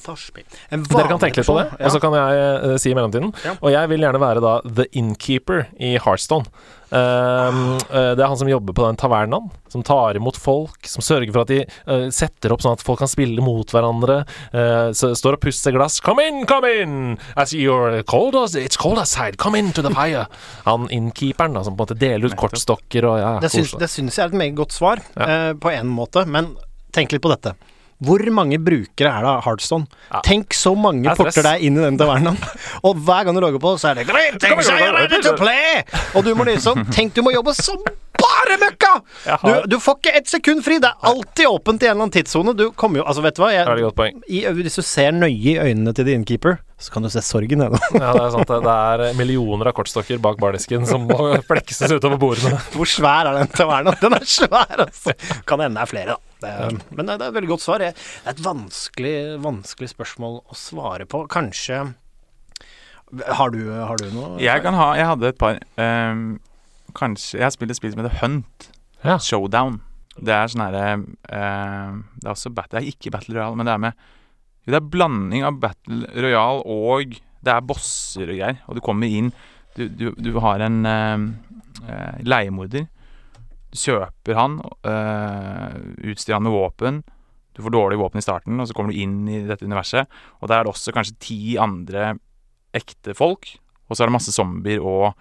[SPEAKER 3] En
[SPEAKER 4] Dere kan tenke litt på det,
[SPEAKER 3] ja.
[SPEAKER 4] og så kan jeg uh, si i mellomtiden.
[SPEAKER 3] Ja.
[SPEAKER 4] Og jeg vil gjerne være da The Innkeeper i Heartstone. Uh, uh, det er han som jobber på den tavernaen, som tar imot folk, som sørger for at de eh, setter opp sånn at folk kan spille mot hverandre. eh, står og pusser glass. Come in, come in! As you're cold, as- it's cold outside. Come in to the fire. Han innkeeperen da, som på en måte deler ut kortstokker og ja,
[SPEAKER 3] Det syns, det syns jeg er et meget godt svar, eh, på en måte. Men tenk litt på dette. Hvor mange brukere er det av Heartstone?
[SPEAKER 4] Ja.
[SPEAKER 3] Tenk så mange
[SPEAKER 4] er
[SPEAKER 3] porter deg inn i den tavernaen. og hver gang du logger på, så er det Greetings, are you ready to play? Og du må liksom Tenk, du må jobbe som bare møkka! Du, du får ikke ett sekund fri. Det er alltid åpent i en eller annen tidssone. Du kommer jo Altså, vet du hva? Jeg, i, hvis du ser nøye i øynene til the innkeeper, så kan du se sorgen i det.
[SPEAKER 4] Ja, det er sant. det. Det er millioner av kortstokker bak bardisken som må flekses utover bordene.
[SPEAKER 3] Hvor svær er den tavernaen? Den er svær, altså. Kan hende det er flere, da. Det er, men det er et veldig godt svar. Det er et vanskelig, vanskelig spørsmål å svare på. Kanskje Har du, har du noe?
[SPEAKER 1] Jeg kan ha Jeg hadde et par Um, Kanskje Jeg har spilt et spill som heter Hunt.
[SPEAKER 4] Ja.
[SPEAKER 1] Showdown. Det er sånn herre uh, Det er også battle, Det er ikke Battle Royale, men det er med Det er blanding av Battle Royale og Det er bosser og greier. Og du kommer inn Du, du, du har en uh, uh, leiemorder. Du kjøper han, uh, utstyrer han med våpen. Du får dårlig våpen i starten, og så kommer du inn i dette universet. Og der er det også kanskje ti andre ekte folk. Og så er det masse zombier og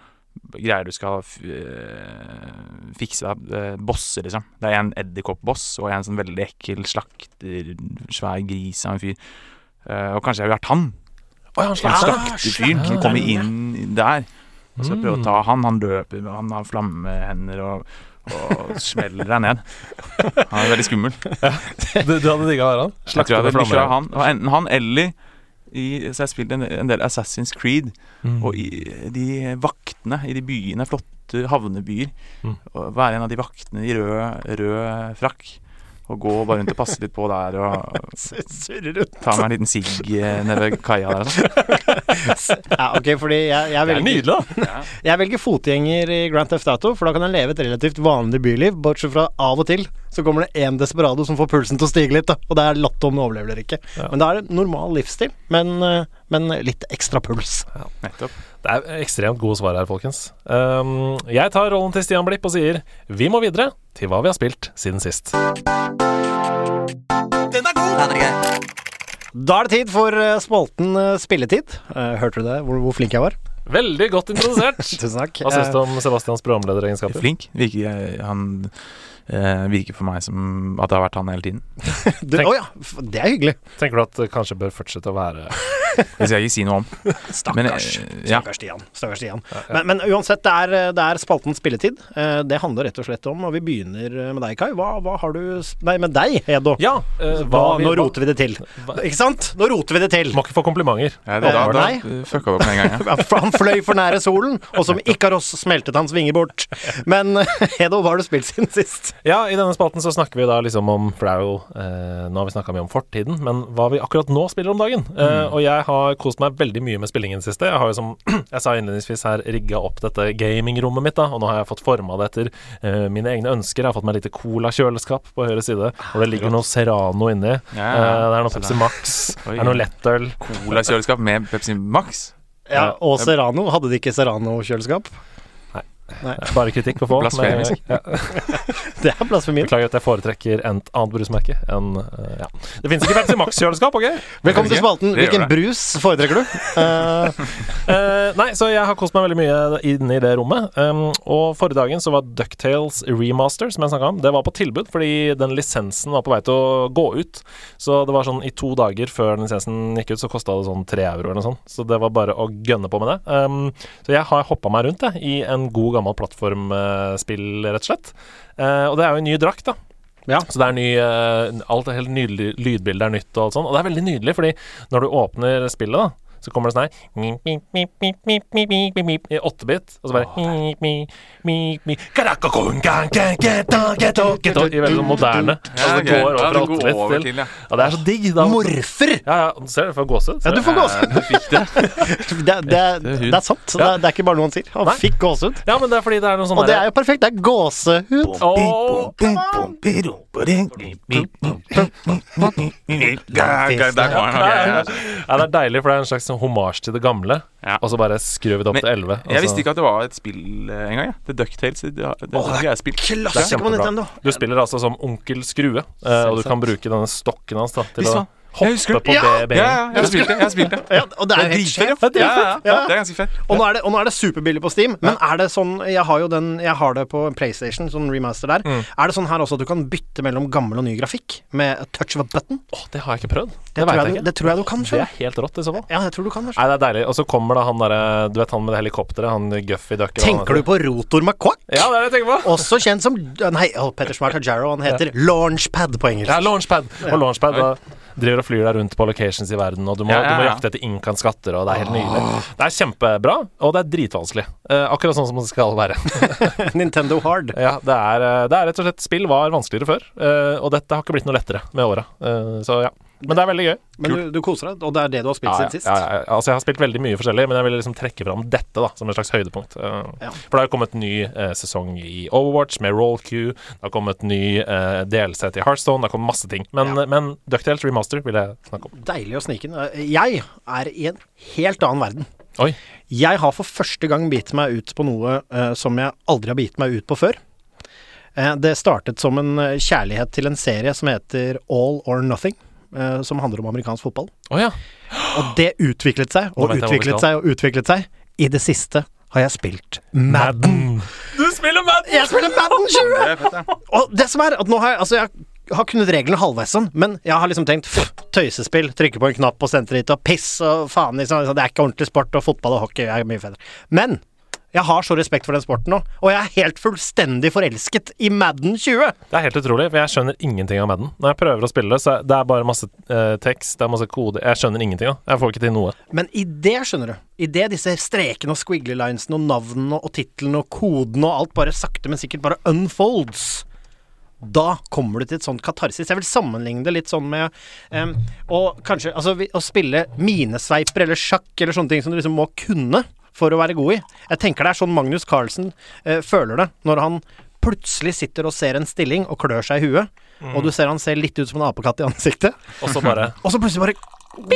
[SPEAKER 1] greier du skal eh, fikse eh, bosser, liksom. Det er en edderkoppboss og en sånn veldig ekkel slakter, svær gris av en fyr. Uh, og kanskje jeg har vært han.
[SPEAKER 4] Å, ja, han
[SPEAKER 1] slakterfyren som kommer inn der. Så jeg prøver å
[SPEAKER 4] Mm.
[SPEAKER 1] ta han. Han løper, han har flammehender og, og smeller deg ned. Han er veldig skummel.
[SPEAKER 4] Du, du hadde digga å være han? Slakte med flammer.
[SPEAKER 1] han. Enten han eller i, Så jeg har spilt en, en del Assassin's Creed.
[SPEAKER 4] Mm.
[SPEAKER 1] Og i de vaktene i de byene, flotte havnebyer
[SPEAKER 4] Mm.
[SPEAKER 1] Og være en av de vaktene i rød, rød frakk. Og gå bare rundt og passe litt på der og ta meg en liten sigg eh, nede ved kaia der. og sånn.
[SPEAKER 3] Ja, ok, fordi jeg, jeg,
[SPEAKER 4] Det er
[SPEAKER 3] velger,
[SPEAKER 4] nydelig, da.
[SPEAKER 3] jeg velger fotgjenger i Grand Theft Auto, for da kan jeg leve et relativt vanlig byliv, bortsett fra av og til så kommer det én desperado som får pulsen til å stige litt, da, og det er latt om du overlever eller ikke.
[SPEAKER 4] Ja.
[SPEAKER 3] Men da er det normal livsstil, men, eh, men litt ekstra puls.
[SPEAKER 1] Ja, Nettopp.
[SPEAKER 4] Det er ekstremt gode svar her, folkens. Um, jeg tar rollen til Stian Blipp og sier vi må videre til hva vi har spilt siden sist.
[SPEAKER 3] Da er det tid for eh, spalten eh, Spilletid. Eh, hørte du det, hvor, hvor flink jeg var?
[SPEAKER 4] Veldig godt introdusert.
[SPEAKER 3] Tusen takk.
[SPEAKER 4] Hva syns du om Sebastians programlederegenskaper?
[SPEAKER 1] Flink. Virker, han eh, virker for meg som at det har vært han hele tiden.
[SPEAKER 3] Å oh ja, det er hyggelig.
[SPEAKER 4] Tenker du at det kanskje bør fortsette å være
[SPEAKER 1] Det skal jeg ikke si noe om.
[SPEAKER 3] Stakkars.
[SPEAKER 1] Men, eh, ja.
[SPEAKER 3] Stakkars Stian. Stakkars Stian. Men, men uansett, det er, det er spalten Spilletid. Eh, Det handler rett og slett om, og vi begynner med deg, Kai. Hva, hva har du Nei, med deg, Edo.
[SPEAKER 4] Ja, uh,
[SPEAKER 3] Hva, nå roter vi det til.
[SPEAKER 4] hva-
[SPEAKER 3] Ikke sant? Nå roter vi det til.
[SPEAKER 4] Må ikke få komplimenter.
[SPEAKER 1] Ja, da, da, da
[SPEAKER 3] nei.
[SPEAKER 1] fucka du opp med en gang.
[SPEAKER 3] Han fløy for nære solen, og som Ikaros smeltet hans vinger bort. Men Edo, hva har du spilt siden sist?
[SPEAKER 4] Ja, i denne spalten så snakker vi da liksom om For det er jo eh, Nå har vi snakka mye om fortiden, men hva vi akkurat nå spiller om dagen. Eh, og jeg har kost meg veldig mye med spillingen siste. Jeg har jo som jeg sa innledningsvis her rigga opp dette gamingrommet mitt, da, og nå har jeg fått forma det etter uh, mine egne ønsker. Jeg har fått meg lite cola-kjøleskap på høyre side, og det ligger noe Serrano inni.
[SPEAKER 1] Ja,
[SPEAKER 4] Eh, det er noe Pepsi Max, det er noe lettøl.
[SPEAKER 1] Cola-kjøleskap med Pepsi Max.
[SPEAKER 3] Ja, Og Serrano. Hadde de ikke Serrano-kjøleskap?
[SPEAKER 4] Bare kritikk å få.
[SPEAKER 1] Blasfemisk.
[SPEAKER 4] Ja.
[SPEAKER 3] Det er blasfemi.
[SPEAKER 4] Beklager at jeg foretrekker et annet brusmerke enn uh, Ja. Det fins ikke Pepsi Max-kjøleskap, OK?
[SPEAKER 3] Velkommen til spalten. Hvilken brus foretrekker du? Uh,
[SPEAKER 4] uh, nei, så jeg har kost meg veldig mye inne i det rommet. Um, og forrige dagen så var Ducktales remaster, som jeg snakka om, det var på tilbud fordi den lisensen var på vei til å gå ut. Så det var sånn i to dager før den lisensen gikk ut, så kosta det sånn tre euro eller noe sånt. Så det var bare å gønne på med det. Um, så jeg har hoppa meg rundt jeg, i en god gammel plattformspill, rett og slett. Eh, og det er jo en ny drakt, da.
[SPEAKER 3] Ja.
[SPEAKER 4] Så det er ny eh, Alt er helt nydelig, lydbildet er nytt og alt sånt. Og det er veldig nydelig, fordi når du åpner spillet, da så kommer det sånn her Åttebit. Og så bare I veldig moderne. Altså det går over fra åttebit til
[SPEAKER 1] Ja,
[SPEAKER 4] det er så digg. Da.
[SPEAKER 3] Morfer!
[SPEAKER 4] Ja, ja, ser du, får gåsehud.
[SPEAKER 3] Ja, du får gåsehud.
[SPEAKER 1] Du det.
[SPEAKER 3] det, det, er sant. Det, er ikke bare noe han sier. Han fikk gåsehud.
[SPEAKER 4] Ja, men det er fordi det er noe sånn
[SPEAKER 3] Og det er jo perfekt. Det er gåsehud.
[SPEAKER 1] Oh.
[SPEAKER 4] Ja, det er deilig, for det er en slags hommage til det gamle.
[SPEAKER 1] Ja.
[SPEAKER 4] Og så bare skrur vi det opp
[SPEAKER 1] Men
[SPEAKER 4] til 11.
[SPEAKER 1] Jeg visste ikke at det var et spill eh, engang. Ja. The Ducktales. Det, det, det, er.
[SPEAKER 3] Klassiker på. Nintendo.
[SPEAKER 4] Du spiller altså som onkel Skrue, eh, og du kan bruke denne stokken hans da, til å hoppe på
[SPEAKER 3] Ja,
[SPEAKER 4] ja,
[SPEAKER 1] Ja, ja, jeg har spilt det. Jeg har spilt det.
[SPEAKER 3] Ja, og det er jo helt sjef.
[SPEAKER 1] Ja, ja, ja.
[SPEAKER 3] Ja.
[SPEAKER 1] Det er ganske fett.
[SPEAKER 3] Og nå er det, og nå er det superbillig på Steam, men er det sånn Jeg har jo den Jeg har det på PlayStation, sånn remaster der.
[SPEAKER 4] Mm.
[SPEAKER 3] Er det sånn her også at du kan bytte mellom gammel og ny grafikk med a touch of a button?
[SPEAKER 4] Åh, det har jeg ikke prøvd.
[SPEAKER 3] Det,
[SPEAKER 4] Det,
[SPEAKER 3] tror, jeg,
[SPEAKER 4] jeg
[SPEAKER 3] det tror jeg du kan.
[SPEAKER 4] Det er helt rått, i så fall.
[SPEAKER 3] Ja, jeg tror du kan.
[SPEAKER 4] Nei, det er deilig. Og så kommer da han derre Du vet han med det helikopteret, han Guffy Ducker
[SPEAKER 3] Tenker du på Rotor McQuack?
[SPEAKER 4] Ja, det er det jeg tenker på.
[SPEAKER 3] Også kjent som Nei, oh, Petter Smart Hajaro, Han heter Launchpad på engelsk.
[SPEAKER 4] Ja, Launchpad. Og Launchpad da driver og flyr deg rundt på locations i verden, og du må,
[SPEAKER 1] Ja, ja,
[SPEAKER 4] du må jakte etter Inkan skatter, og det er helt nydelig. Det er kjempebra, og det er dritvanskelig. Eh, akkurat sånn som det skal være.
[SPEAKER 3] Nintendo Hard.
[SPEAKER 4] ja, det er, eh, det er rett og slett Spill var vanskeligere før, eh, og dette har ikke blitt noe lettere med åra. Eh, så ja. Men det er veldig gøy.
[SPEAKER 3] Men du, du koser deg, og det er det du har spilt
[SPEAKER 4] Ja, ja,
[SPEAKER 3] siden sist?
[SPEAKER 4] ja, ja. Altså, jeg har spilt veldig mye forskjellig, men jeg ville liksom trekke fram dette da som et slags høydepunkt. Uh,
[SPEAKER 3] Ja.
[SPEAKER 4] For det har kommet ny uh, sesong i Overwatch med Roll Q. Det har kommet ny uh, DLC til Heartstone. Det har kommet masse ting. Men,
[SPEAKER 3] Ja.
[SPEAKER 4] men Ducktales Remaster vil jeg snakke om.
[SPEAKER 3] Deilig å snike inn. Jeg er i en helt annen verden.
[SPEAKER 4] Oi.
[SPEAKER 3] Jeg har for første gang bitt meg ut på noe eh, som jeg aldri har bitt meg ut på før. Eh, det startet som en eh, kjærlighet til en serie som heter All or Nothing. Eh, som handler om amerikansk fotball.
[SPEAKER 4] Oh, ja.
[SPEAKER 3] Og det utviklet seg og utviklet seg og utviklet seg. I det siste har jeg spilt Madden.
[SPEAKER 4] Du spiller Madden!
[SPEAKER 3] Jeg spiller Madden 20!
[SPEAKER 1] Det er fett, ja.
[SPEAKER 3] Og det som er at nå har jeg Altså, jeg har kunnet reglene halvveis sånn, men jeg har liksom tenkt pff, tøysespill, trykke på en knapp og senter hit og piss og faen, liksom. Det er ikke ordentlig sport, og fotball og hockey er mye federe. Men jeg har så respekt for den sporten nå, og jeg er helt fullstendig forelsket i Madden 20.
[SPEAKER 4] Det er helt utrolig, for jeg skjønner ingenting av Madden. Når jeg prøver å spille det, så det er bare masse eh, tekst, det er masse kode Jeg skjønner ingenting av Jeg får ikke til noe.
[SPEAKER 3] Men i det, skjønner du, i det disse strekene og squiggly linesene og navnene og titlene og kodene og alt bare sakte, men sikkert bare unfolds, da kommer du til et sånt katarsis. Jeg vil sammenligne det litt sånn med um, å kanskje Altså å spille minesveiper eller sjakk eller sånne ting som du liksom må kunne for å være god i. Jeg tenker det er sånn Magnus Carlsen eh, føler det når han plutselig sitter og ser en stilling og klør seg i huet, og du ser han ser litt ut som en apekatt i ansiktet.
[SPEAKER 4] Og så bare
[SPEAKER 3] Og så plutselig bare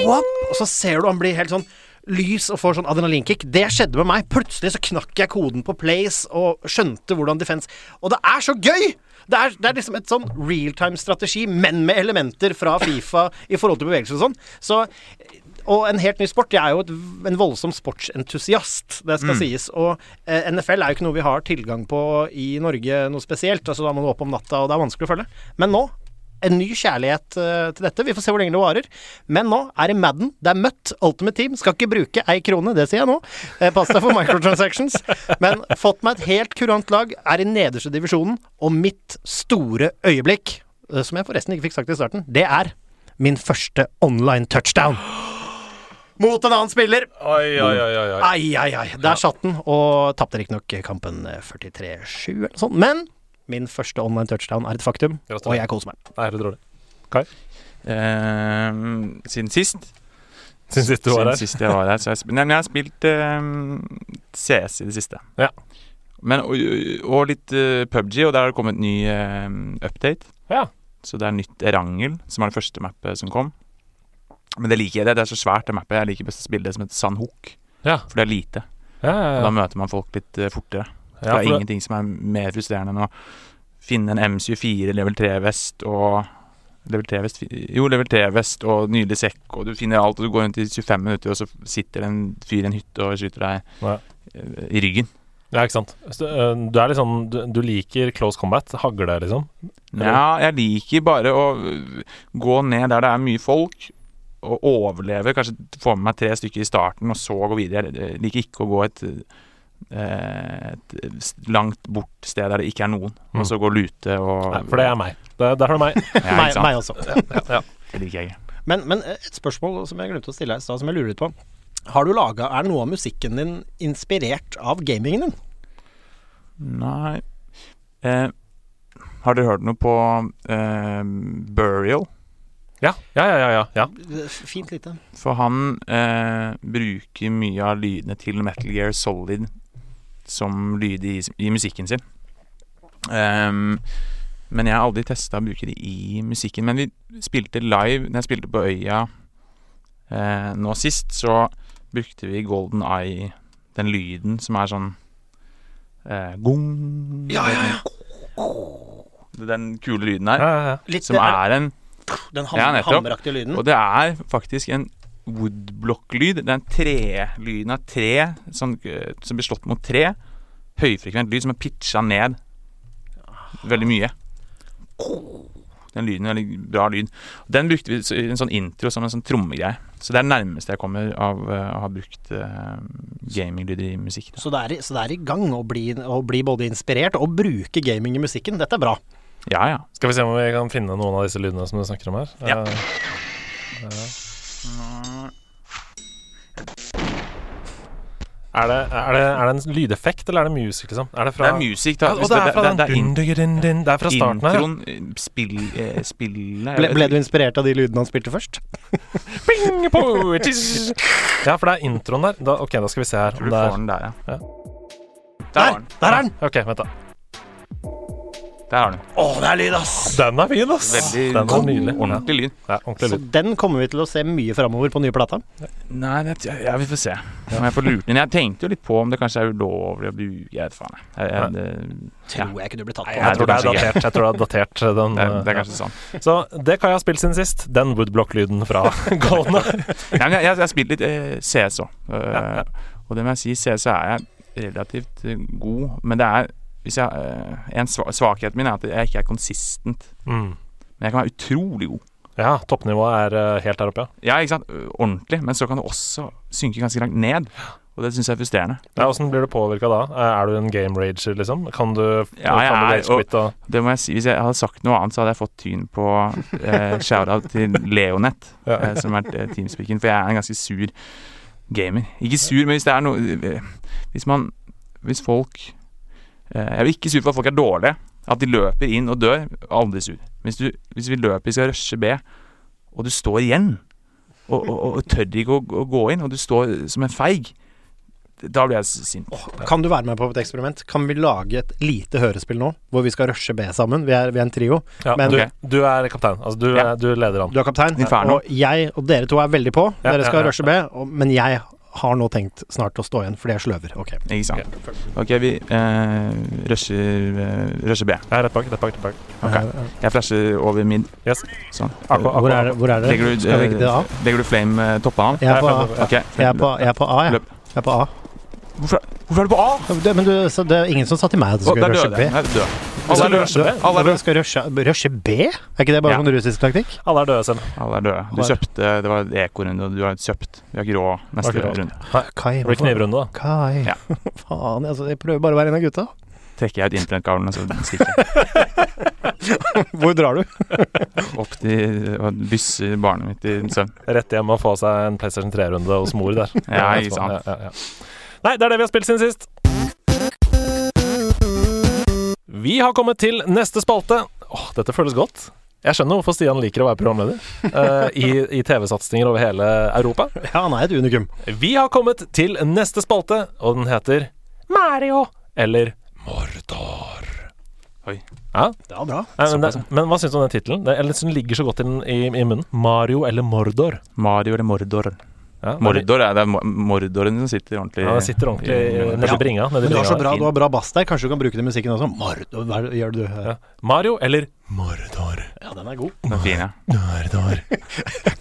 [SPEAKER 3] whoop, Og så ser du han blir helt sånn lys og får sånn adrenalinkick. Det skjedde med meg. Plutselig så knakk jeg koden på Place og skjønte hvordan defense Og det er så gøy! Det er, det er liksom et sånn realtime-strategi, men med elementer fra Fifa i forhold til bevegelse og sånn. Så og en helt ny sport. Jeg er jo et, en voldsom sportsentusiast, det skal sies. Og eh, NFL er jo ikke noe vi har tilgang på i Norge noe spesielt. Altså Da må du opp om natta, og det er vanskelig å følge. Men nå en ny kjærlighet uh, til dette. Vi får se hvor lenge det varer. Men nå er det Madden. Det er møtt. Ultimate Team. Skal ikke bruke ei krone, det sier jeg nå. Eh, pass deg for microtransactions. Men fått meg et helt kurant lag. Er i nederste divisjonen. Og mitt store øyeblikk, uh, som jeg forresten ikke fikk sagt i starten, det er min første online touchdown. Mot en annen spiller.
[SPEAKER 4] Oi, oi, oi. oi, oi.
[SPEAKER 3] Ai, ai, ai. Der satt den, og tapte riktignok kampen eh, 43-7 eller noe sånt. Men min første online touchdown er et faktum,
[SPEAKER 4] Gratulerer.
[SPEAKER 3] og jeg koser meg.
[SPEAKER 4] Nei, er det Kai?
[SPEAKER 1] Eh, siden sist.
[SPEAKER 4] Siden sist du var
[SPEAKER 1] Siden
[SPEAKER 4] her?
[SPEAKER 1] sist jeg var her. Så jeg, nei, men jeg har spilt eh, CS i det siste.
[SPEAKER 4] Ja.
[SPEAKER 1] Men, og, og litt uh, PubG, og der har det kommet ny uh, update.
[SPEAKER 4] Ja.
[SPEAKER 1] Så det er nytt Erangel, som var det første mappet som kom. Men det liker jeg. Det, det er så svært, det mappet. Jeg liker best å spille det som heter Sandhook.
[SPEAKER 4] Ja.
[SPEAKER 1] For det er lite.
[SPEAKER 4] Ja, ja,
[SPEAKER 1] Og da møter man folk litt eh, fortere.
[SPEAKER 4] ja
[SPEAKER 1] det er
[SPEAKER 4] for det-
[SPEAKER 1] ingenting som er mer frustrerende enn å finne en M24 level 3-vest og Level 3-vest Jo, level 3-vest og nydelig sekk, og du finner alt, og du går rundt i 25 minutter, og så sitter en fyr i en hytte og skyter deg eh, i ryggen.
[SPEAKER 4] Ja, ikke sant. Du er liksom Du, du liker close combat? Hagle, liksom?
[SPEAKER 1] Ja, jeg liker bare å gå ned der det er mye folk, og overleve. Kanskje få med meg tre stykker i starten, og så gå videre. Jeg liker ikke å gå et, eh, et langt bort sted der det ikke er noen,
[SPEAKER 4] Mm.
[SPEAKER 1] og så gå og lute og
[SPEAKER 4] Nei, for det er meg. Det, der har du meg.
[SPEAKER 1] Ja,
[SPEAKER 3] meg, meg, også. Ja, ja.
[SPEAKER 1] Det liker jeg.
[SPEAKER 3] Men, men et spørsmål som jeg glemte å stille deg i stad, som jeg lurer litt på. Har du laga Er noe av musikken din inspirert av gamingen din?
[SPEAKER 1] Nei eh, Har dere hørt noe på eh, Burial?
[SPEAKER 4] Ja, ja, ja. ja, ja, ja.
[SPEAKER 3] Fint lite.
[SPEAKER 1] For han eh, bruker mye av lydene til Metal Gear Solid som lyd i, i musikken sin. Um, men jeg har aldri testa å bruke det i musikken. Men vi spilte live Når jeg spilte på Øya eh, nå sist, så brukte vi Golden Eye, den lyden som er sånn eh, gong
[SPEAKER 3] Ja, ja, ja.
[SPEAKER 1] Den kule lyden
[SPEAKER 4] ja,
[SPEAKER 1] her.
[SPEAKER 4] ja, ja.
[SPEAKER 3] Litt
[SPEAKER 1] Som er en
[SPEAKER 3] den ham,
[SPEAKER 1] Ja,
[SPEAKER 3] hammeraktige lyden.
[SPEAKER 1] Og det er faktisk en woodblock-lyd. Det er en trelyden av tre sånn, eh, som blir slått mot tre. Høyfrekvent lyd som er pitcha ned veldig mye. Den lyden er veldig bra lyd. Den brukte vi i en sånn intro som en sånn trommegreie. Så det er det nærmeste jeg kommer av eh, å ha brukt uh, gaminglyd i musikk.
[SPEAKER 3] Så det, er, så det er i gang å bli, å bli både inspirert og bruke gaming i musikken. Dette er bra.
[SPEAKER 1] Ja, ja.
[SPEAKER 4] Skal vi se om vi kan finne noen av disse lydene som du snakker om her?
[SPEAKER 3] Ja.
[SPEAKER 4] Eh, er, det, er, det, er det en lydeffekt, eller er det music, liksom? Er det fra
[SPEAKER 1] Det er music. Da.
[SPEAKER 4] Ja, det er fra den
[SPEAKER 1] det,
[SPEAKER 4] er fra starten her. ja.
[SPEAKER 1] introen, eh, spill, eh, spillet
[SPEAKER 3] Ble, ble du inspirert av de lydene han spilte først?
[SPEAKER 4] Bing, po. Ja, for det er introen der. Da, ok, da skal vi se her.
[SPEAKER 1] Tror du får den der, ja.
[SPEAKER 4] Ja.
[SPEAKER 1] Der.
[SPEAKER 3] Der er den!
[SPEAKER 4] Ok, vent, da.
[SPEAKER 1] Der har den.
[SPEAKER 3] Å, det er lyd, ass!
[SPEAKER 4] Den er fin, ass!
[SPEAKER 1] Veldig
[SPEAKER 4] Den er nydelig.
[SPEAKER 1] ordentlig lyd.
[SPEAKER 4] Ja, ordentlig
[SPEAKER 3] Så den kommer vi til å se mye framover på nye plata.
[SPEAKER 1] Nei, det, ja, vi får se Ja. jeg får lurt den. Jeg tenkte jo litt på om det kanskje er ulovlig å bruke Jeg vet faen, jeg. jeg, jeg det, ja,
[SPEAKER 3] Tror jeg ikke du blir tatt
[SPEAKER 4] Nei,
[SPEAKER 3] på.
[SPEAKER 4] jeg tror det er datert. Jeg tror det er datert den,
[SPEAKER 1] det, det er
[SPEAKER 4] eh,
[SPEAKER 1] kanskje sånn.
[SPEAKER 4] Så det kan jeg ha spilt siden sist, den woodblock-lyden fra Golden.
[SPEAKER 1] Jeg, jeg, jeg har spilt litt eh, CS òg.
[SPEAKER 4] Ja, ja.
[SPEAKER 1] Og det må jeg si, CS er jeg relativt eh, god, men det er jeg, eh, En sva svakhet min er at jeg ikke er konsistent.
[SPEAKER 4] Mm.
[SPEAKER 1] Men jeg kan være utrolig god.
[SPEAKER 4] Ja, toppnivået er eh, helt der oppe, ja.
[SPEAKER 1] Ja, ikke sant? Ordentlig. Men så kan det også synke ganske langt ned. Og det syns jeg er frustrerende.
[SPEAKER 4] ja Åssen blir du påvirka da? Eh, Er du en game rager, liksom? Kan du,
[SPEAKER 1] Ja, jeg
[SPEAKER 4] ja,
[SPEAKER 1] er-
[SPEAKER 4] rage og
[SPEAKER 1] Det må jeg si. Hvis jeg hadde sagt noe annet, så hadde jeg fått tyn på eh, shout-out til Leonet,
[SPEAKER 4] Ja.
[SPEAKER 1] eh, som er eh, teamspeaken, for jeg er en ganske sur gamer. Ikke sur, men hvis det er noe Hvis man Hvis folk Jeg blir ikke sur for at folk er dårlige, At de løper inn og dør, aldri sur. Hvis, du, hvis vi løper, vi skal rushe B, og du står igjen, og, og, og tør ikke å, å gå inn, og du står som en feig, da blir jeg sint. sint.
[SPEAKER 3] Kan du være med på et eksperiment? Kan vi lage et lite hørespill nå, hvor vi skal rushe B sammen? Vi er, vi er en trio.
[SPEAKER 4] Ja,
[SPEAKER 3] Men-
[SPEAKER 4] du,
[SPEAKER 1] okay.
[SPEAKER 4] du er kaptein. Altså, du,
[SPEAKER 1] Ja.
[SPEAKER 4] er, du leder an.
[SPEAKER 3] Du er kaptein,
[SPEAKER 1] Inferno.
[SPEAKER 3] og jeg og dere to er veldig på.
[SPEAKER 4] Ja,
[SPEAKER 3] Dere skal
[SPEAKER 4] ja.
[SPEAKER 3] rushe B, og, men jeg har nå tenkt snart å stå igjen for det er sløver. Ok.
[SPEAKER 1] Ikke sant. Ok, vi eh, rusher, uh, rusher B.
[SPEAKER 4] Ja, rett bak, rett bak. Rett bak.
[SPEAKER 1] Ok. Jeg flasher over mid.
[SPEAKER 4] Yes.
[SPEAKER 1] Sånn.
[SPEAKER 4] AK, AK.
[SPEAKER 3] Hvor er det? Hvor er det?
[SPEAKER 1] Legger du,
[SPEAKER 3] Skal vi ikke til A?
[SPEAKER 1] eh, legger du flame uh, toppa han?
[SPEAKER 3] Jeg er på A.
[SPEAKER 4] Ja,
[SPEAKER 3] Jeg er på, jeg er på A, jeg.
[SPEAKER 1] Løp.
[SPEAKER 3] jeg er på A.
[SPEAKER 1] Hvorfor, hvorfor er du på A?
[SPEAKER 3] Det, men du, så det er ingen som sa til meg at du skulle rushe B.
[SPEAKER 1] død. Alle er døde. Alle er
[SPEAKER 3] skal rushe, rushe B? Er ikke det bare
[SPEAKER 1] Ja.
[SPEAKER 3] sånn russisk taktikk?
[SPEAKER 4] Alle er døde selv.
[SPEAKER 1] Alle er døde. Du kjøpte Det var ekorunde, og du har kjøpt. Vi har grå neste
[SPEAKER 4] Har
[SPEAKER 1] runde.
[SPEAKER 3] Kai,
[SPEAKER 4] Det blir knivrunde, da.
[SPEAKER 3] Kai.
[SPEAKER 1] Ja.
[SPEAKER 3] Faen, altså, jeg prøver bare å være en av gutta.
[SPEAKER 1] Trekker jeg ut internettgavlen, og så stikker jeg.
[SPEAKER 3] Hvor drar du?
[SPEAKER 1] Opp til og bysser barnet mitt i søvn.
[SPEAKER 4] Rett hjem og få seg en PlayStation 3-runde hos mor der.
[SPEAKER 1] Ja, ikke sant.
[SPEAKER 4] Ja, ja, ja. Nei, det er det vi har spilt siden sist. Vi har kommet til neste spalte. Åh, dette føles godt. Jeg skjønner hvorfor Stian liker å være programleder uh, i, i TV-satsinger over hele Europa.
[SPEAKER 3] Ja, han er et unikum.
[SPEAKER 4] Vi har kommet til neste spalte, og den heter Mario eller Mordor.
[SPEAKER 1] Oi.
[SPEAKER 4] Ja,
[SPEAKER 3] Det var bra.
[SPEAKER 4] Nei, men, det, men hva syns du om den tittelen? Den eller den ligger så godt i, i, i munnen. Mario eller Mordor?
[SPEAKER 1] Mario eller Mordor?
[SPEAKER 4] Ja,
[SPEAKER 1] Mordor er det er mordoren som sitter ordentlig
[SPEAKER 4] Ja, den sitter ordentlig
[SPEAKER 1] i-
[SPEAKER 4] nedi bringa. Nedi
[SPEAKER 3] Men du har så bra, du har bra bass der. Kanskje du kan bruke den musikken også? Mordor, hva gjør du?
[SPEAKER 4] Ja. Mario eller Mordor?
[SPEAKER 3] Ja, den er god.
[SPEAKER 1] Den er fin, ja.
[SPEAKER 4] Mordor.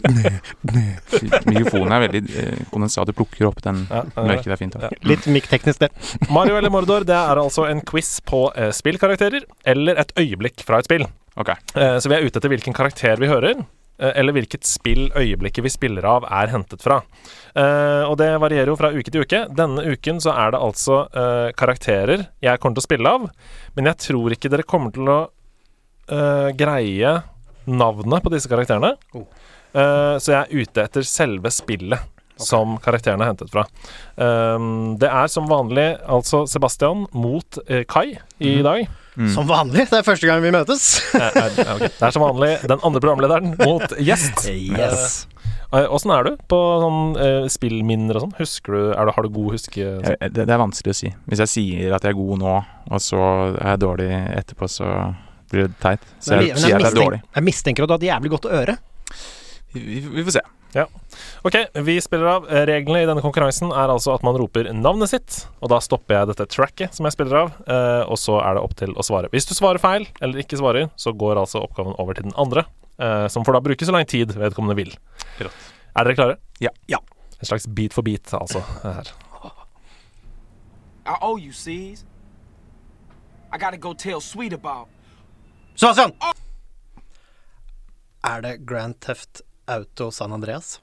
[SPEAKER 1] Mikrofonen er veldig eh, kondensat. Du plukker opp den
[SPEAKER 4] Ja,
[SPEAKER 1] mørke. Det er fint. Ja.
[SPEAKER 3] Litt mikkteknisk, det.
[SPEAKER 4] Mario eller Mordor det er altså en quiz på eh, spillkarakterer eller et øyeblikk fra et spill.
[SPEAKER 1] Ok.
[SPEAKER 4] Eh, så vi er ute etter hvilken karakter vi hører, eller hvilket spill øyeblikket vi spiller av, er hentet fra. Eh, og det varierer jo fra uke til uke. Denne uken så er det altså eh, karakterer jeg kommer til å spille av, men jeg tror ikke dere kommer til å eh, greie navnet på disse karakterene.
[SPEAKER 3] Oh.
[SPEAKER 4] Eh, så jeg er ute etter selve spillet. Som karakterene er hentet fra. Um, det er som vanlig altså Sebastian mot eh, Kai i
[SPEAKER 1] mm.
[SPEAKER 4] dag.
[SPEAKER 1] Mm.
[SPEAKER 3] Som vanlig. Det er første gang vi møtes.
[SPEAKER 4] Det er som vanlig den andre programlederen mot gjest.
[SPEAKER 3] Yes.
[SPEAKER 4] Eh, Åssen er du på sånn uh, spillminner og sånn? Husker du, er du Har du god huske...
[SPEAKER 1] Det, det er vanskelig å si. Hvis jeg sier at jeg er god nå, og så er jeg dårlig etterpå, så blir det teit. Så
[SPEAKER 3] Men
[SPEAKER 1] jeg
[SPEAKER 3] jeg,
[SPEAKER 1] at jeg er dårlig.
[SPEAKER 3] jeg mistenker at du har et jævlig godt øre.
[SPEAKER 1] Vi, vi, får se.
[SPEAKER 4] Ok, vi spiller av. Eh, Reglene i denne konkurransen er altså at man roper navnet sitt, og da stopper jeg dette tracket som jeg spiller av, eh, og så er det opp til å svare. Hvis du svarer feil, eller ikke svarer, så går altså oppgaven over til den andre, eh, som får da bruke så lang tid vedkommende vil.
[SPEAKER 1] Rått.
[SPEAKER 4] Er dere klare?
[SPEAKER 1] Ja.
[SPEAKER 3] Ja.
[SPEAKER 4] En slags beat for beat, altså. Her.
[SPEAKER 2] I owe you, C's. I gotta go tell Sweet about.
[SPEAKER 3] Sebastian! Er det Grand Theft Auto San Andreas?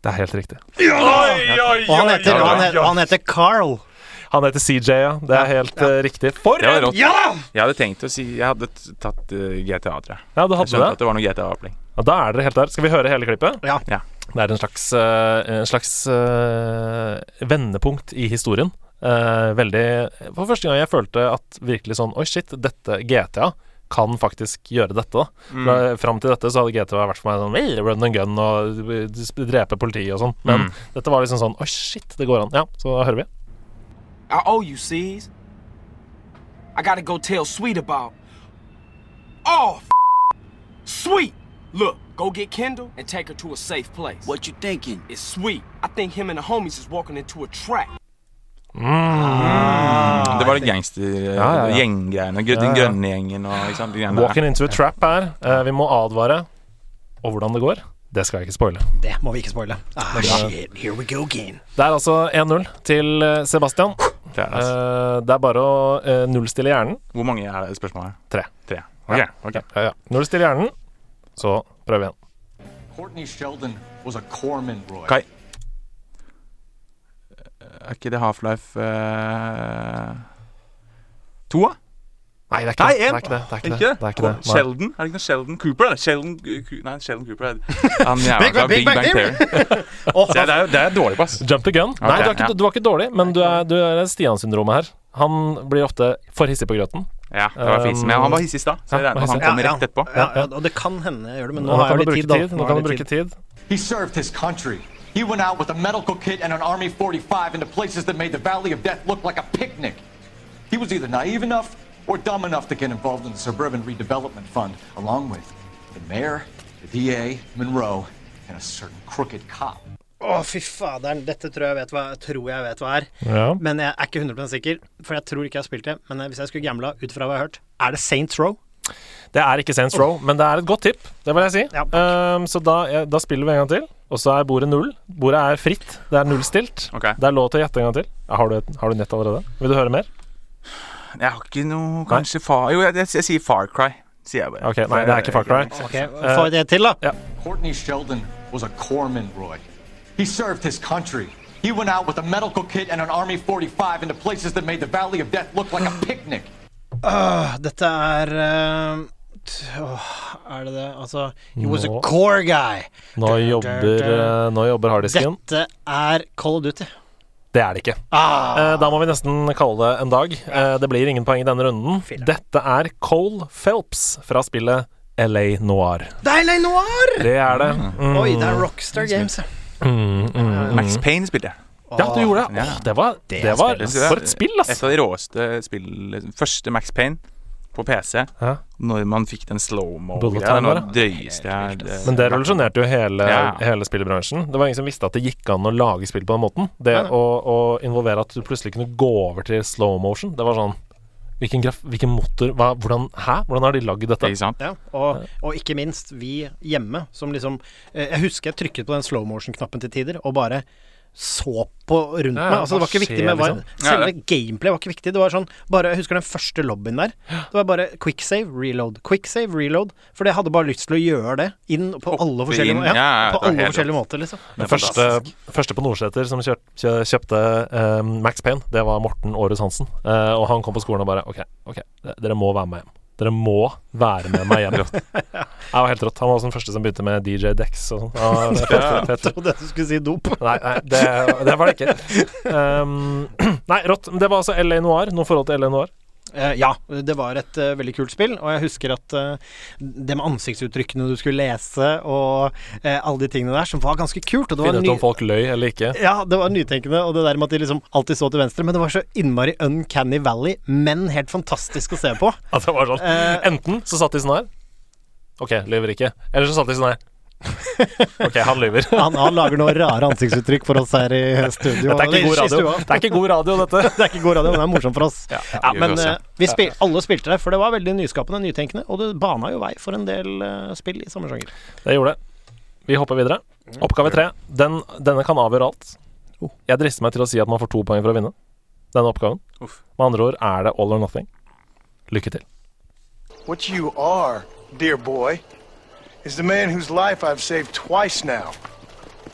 [SPEAKER 4] Det er helt riktig.
[SPEAKER 3] Og han heter, han heter, han heter Carl.
[SPEAKER 4] Han heter CJ, ja. Det er helt eh, riktig. For en
[SPEAKER 1] ja! Jeg hadde tenkt å si Jeg hadde tatt uh, GTA, tror jeg.
[SPEAKER 4] Ja, du
[SPEAKER 1] Jeg
[SPEAKER 4] hadde
[SPEAKER 1] skjønte
[SPEAKER 4] det?
[SPEAKER 1] at det var noe GTA-opplegg.
[SPEAKER 4] Ja, da er dere helt der. Skal vi høre hele klippet?
[SPEAKER 3] Ja.
[SPEAKER 4] Det er en slags, uh, en slags eh, vendepunkt i historien. Eh, veldig For første gang jeg følte at virkelig sånn Oi, shit, dette GTA kan faktisk gjøre dette. da
[SPEAKER 1] Mm.
[SPEAKER 4] mm. Fram til dette så hadde GTA vært for meg sånn "Hey, Run and gun og eh, drepe politiet og sånn. Men
[SPEAKER 1] Mm.
[SPEAKER 4] dette var liksom sånn Oi, shit, det går an. Ja, så da hører vi.
[SPEAKER 2] I owe you, C's. I gotta go tell Sweet about. Oh, f- Sweet! Look, go get Kendall and take her to a safe place.
[SPEAKER 6] What you thinking?
[SPEAKER 2] It's Sweet. I think him and the homies is walking into a trap.
[SPEAKER 1] Det var det gangster...
[SPEAKER 4] Ja, ja, ja.
[SPEAKER 1] Gjenggreiene. Den
[SPEAKER 4] Ja, ja.
[SPEAKER 1] grønne gjengen og sant, de.
[SPEAKER 4] Walking into a trap her. Uh, vi må advare. Og hvordan det går, det skal jeg ikke spoile.
[SPEAKER 3] Det må vi ikke spoile. Ah, shit, here we go again.
[SPEAKER 4] Det er altså 1-0 til eh, Sebastian.
[SPEAKER 1] Det er altså.
[SPEAKER 4] uh, det er bare å uh, nullstille hjernen.
[SPEAKER 1] Hvor mange er det spørsmålet?
[SPEAKER 4] Tre.
[SPEAKER 1] Tre. Ok, okay.
[SPEAKER 4] Ja, ja. Nullstill hjernen, så prøv igjen.
[SPEAKER 7] Courtney Sheldon was a corpsman, Roy.
[SPEAKER 1] Kai. Er ikke det Half-Life uh, to, da?
[SPEAKER 4] Nei, det er ikke
[SPEAKER 1] Nei,
[SPEAKER 4] det. Det er ikke det. Det er ikke det. er.
[SPEAKER 1] Sheldon? Er det ikke noe Sheldon Cooper? Eller? Sheldon, nei, Sheldon Cooper er Han jævla
[SPEAKER 3] Big
[SPEAKER 1] Big Bang
[SPEAKER 3] Bang
[SPEAKER 1] Theory. Det er, det er dårlig, pass.
[SPEAKER 4] Jump the gun. Nei, du, er ikke,
[SPEAKER 1] ja.
[SPEAKER 4] du var ikke dårlig, men du er, du er Stian-syndromet her. Han blir ofte for hissig på grøten.
[SPEAKER 1] Ja, det var fisen. Men han var hissig i stad, så jeg regner med han kommer rett etterpå.
[SPEAKER 3] Ja, ja, og det kan hende jeg gjør det, men nå
[SPEAKER 4] Nå
[SPEAKER 3] har jeg litt tid, da.
[SPEAKER 4] Nå kan du bruke
[SPEAKER 3] tid.
[SPEAKER 4] tid.
[SPEAKER 7] He served his country. He went out with a medical kit and an Army 45 into places that made the Valley of Death look like a picnic. He was either naive enough or dumb enough to get involved in the Suburban Redevelopment Fund, along with the mayor, the DA, Monroe, and a certain crooked cop.
[SPEAKER 3] Å, fy faderen. Dette tror jeg vet hva, tror jeg vet hva er.
[SPEAKER 4] Ja.
[SPEAKER 3] Men jeg er ikke 100 sikker, for jeg tror ikke jeg har spilt det. Men hvis jeg skulle gambla ut fra hva jeg har hørt, er det Saints Row?
[SPEAKER 4] Det er ikke Saints Row, men det er et godt tipp. Det vil jeg si.
[SPEAKER 3] Ja.
[SPEAKER 4] Ehm, så da, da spiller vi en gang til. Og så er bordet null. Bordet er fritt. Det er nullstilt.
[SPEAKER 1] Okay.
[SPEAKER 4] Det er lov til å gjette en gang til. Har du, har du nett allerede? Vil du høre mer?
[SPEAKER 1] Jeg har ikke noe Kanskje far Jo, jeg, jeg, jeg sier Far Cry. Sier jeg bare.
[SPEAKER 4] Ok, nei, det er ikke Far Cry.
[SPEAKER 3] Okay, Få det til, da.
[SPEAKER 7] Courtney Sheldon was a corpsman, Roy. He served his country. He went out with a medical kit and an Army 45 into places that made the Valley of Death look like a picnic.
[SPEAKER 3] Dette er eh, t- åh, Er det det? Altså He was a core guy.
[SPEAKER 4] Nå jobber, eh, nå jobber harddisken.
[SPEAKER 3] Dette er Call of Duty.
[SPEAKER 4] Det er det ikke.
[SPEAKER 3] Ah,
[SPEAKER 4] Eh, Da må vi nesten kalle det en dag. Eh, Det blir ingen poeng i denne runden. Dette er Cole Phelps fra spillet LA Noir.
[SPEAKER 3] LA noir!
[SPEAKER 4] Det er det. Mm,
[SPEAKER 3] Oi, det er Rockstar Games. ja.
[SPEAKER 4] mm, mm.
[SPEAKER 1] Max Payne spilte jeg.
[SPEAKER 4] Ja, du gjorde det. Åh, det var,
[SPEAKER 3] Det
[SPEAKER 4] det var. For et spill, ass!
[SPEAKER 1] Et av de råeste spillene. Første Max Payne på PC.
[SPEAKER 4] Ja.
[SPEAKER 1] Når man fikk den
[SPEAKER 4] slow-mo-greia.
[SPEAKER 1] Det
[SPEAKER 4] Men det revolusjonerte jo hele,
[SPEAKER 1] Ja.
[SPEAKER 4] hele spillbransjen. Det var ingen som visste at det gikk an å lage spill på den måten. Det
[SPEAKER 3] ja.
[SPEAKER 4] å, å involvere at du plutselig kunne gå over til slow motion, det var sånn Hvilken, graf, hvilken motor hva, hvordan, Hæ? Hvordan har de lagd dette?
[SPEAKER 1] Ikke sant?
[SPEAKER 3] Ja, og, og ikke minst vi hjemme, som liksom eh, Jeg husker jeg trykket på den slow motion-knappen til tider, og bare så på rundt meg. Altså, det var ikke viktig med hva,
[SPEAKER 4] liksom?
[SPEAKER 3] Selve gameplay var ikke viktig. Det var sånn bare, Jeg husker den første lobbyen der. Det var bare quick save, reload. Quick save, reload. For jeg hadde bare lyst til å gjøre det inn på alle forskjellige,
[SPEAKER 1] inn.
[SPEAKER 3] ja, på alle forskjellige måter, liksom.
[SPEAKER 4] Den første, første på Nordseter som kjøp, kjø, kjøpte um, Max Payne, det var Morten Aarhus Hansen. Uh, og han kom på skolen og bare OK, ok, dere må være med hjem. Dere må være med meg hjem. Jeg var helt rått. Han var også den første som begynte med DJ Dex og sånn. Er.
[SPEAKER 3] Jeg trodde du skulle si dop.
[SPEAKER 4] Nei, nei det, det var det ikke. Um, nei, rått. Det var altså LA Noir. Noe forhold til LA Noir?
[SPEAKER 3] Eh, ja, det var et uh, veldig kult spill, og jeg husker at uh, det med ansiktsuttrykkene du skulle lese, og uh, alle de tingene der, som var ganske kult. Og
[SPEAKER 4] Finne ut om folk løy eller ikke.
[SPEAKER 3] Ja, det var nytenkende, og det der med at de liksom alltid så til venstre. Men det var så innmari uncanny valley, men helt fantastisk å se på.
[SPEAKER 4] At det var sånn
[SPEAKER 3] Eh,
[SPEAKER 4] Enten så satt de sånn her. OK, lever ikke. Eller så satt de sånn her. OK, han lyver.
[SPEAKER 3] Han, han lager noen rare ansiktsuttrykk for oss her i studio.
[SPEAKER 4] Dette er ikke god radio. Det er ikke god radio, dette.
[SPEAKER 3] Det er ikke god radio, men det er morsomt for oss. Ja,
[SPEAKER 1] ja,
[SPEAKER 3] men eh, vi spil, alle spilte det, for det var veldig nyskapende, nytenkende, og det bana jo vei for en del eh, spill i samme sjanger.
[SPEAKER 4] Det gjorde det. Vi hopper videre. Oppgave tre. Den, denne kan avgjøre alt.
[SPEAKER 3] Oh.
[SPEAKER 4] Jeg drister meg til å si at man får to poeng for å vinne denne oppgaven.
[SPEAKER 1] Uff.
[SPEAKER 4] Med andre ord er det all or nothing. Lykke til.
[SPEAKER 6] What you are, dear boy, is the man whose life I've saved twice now.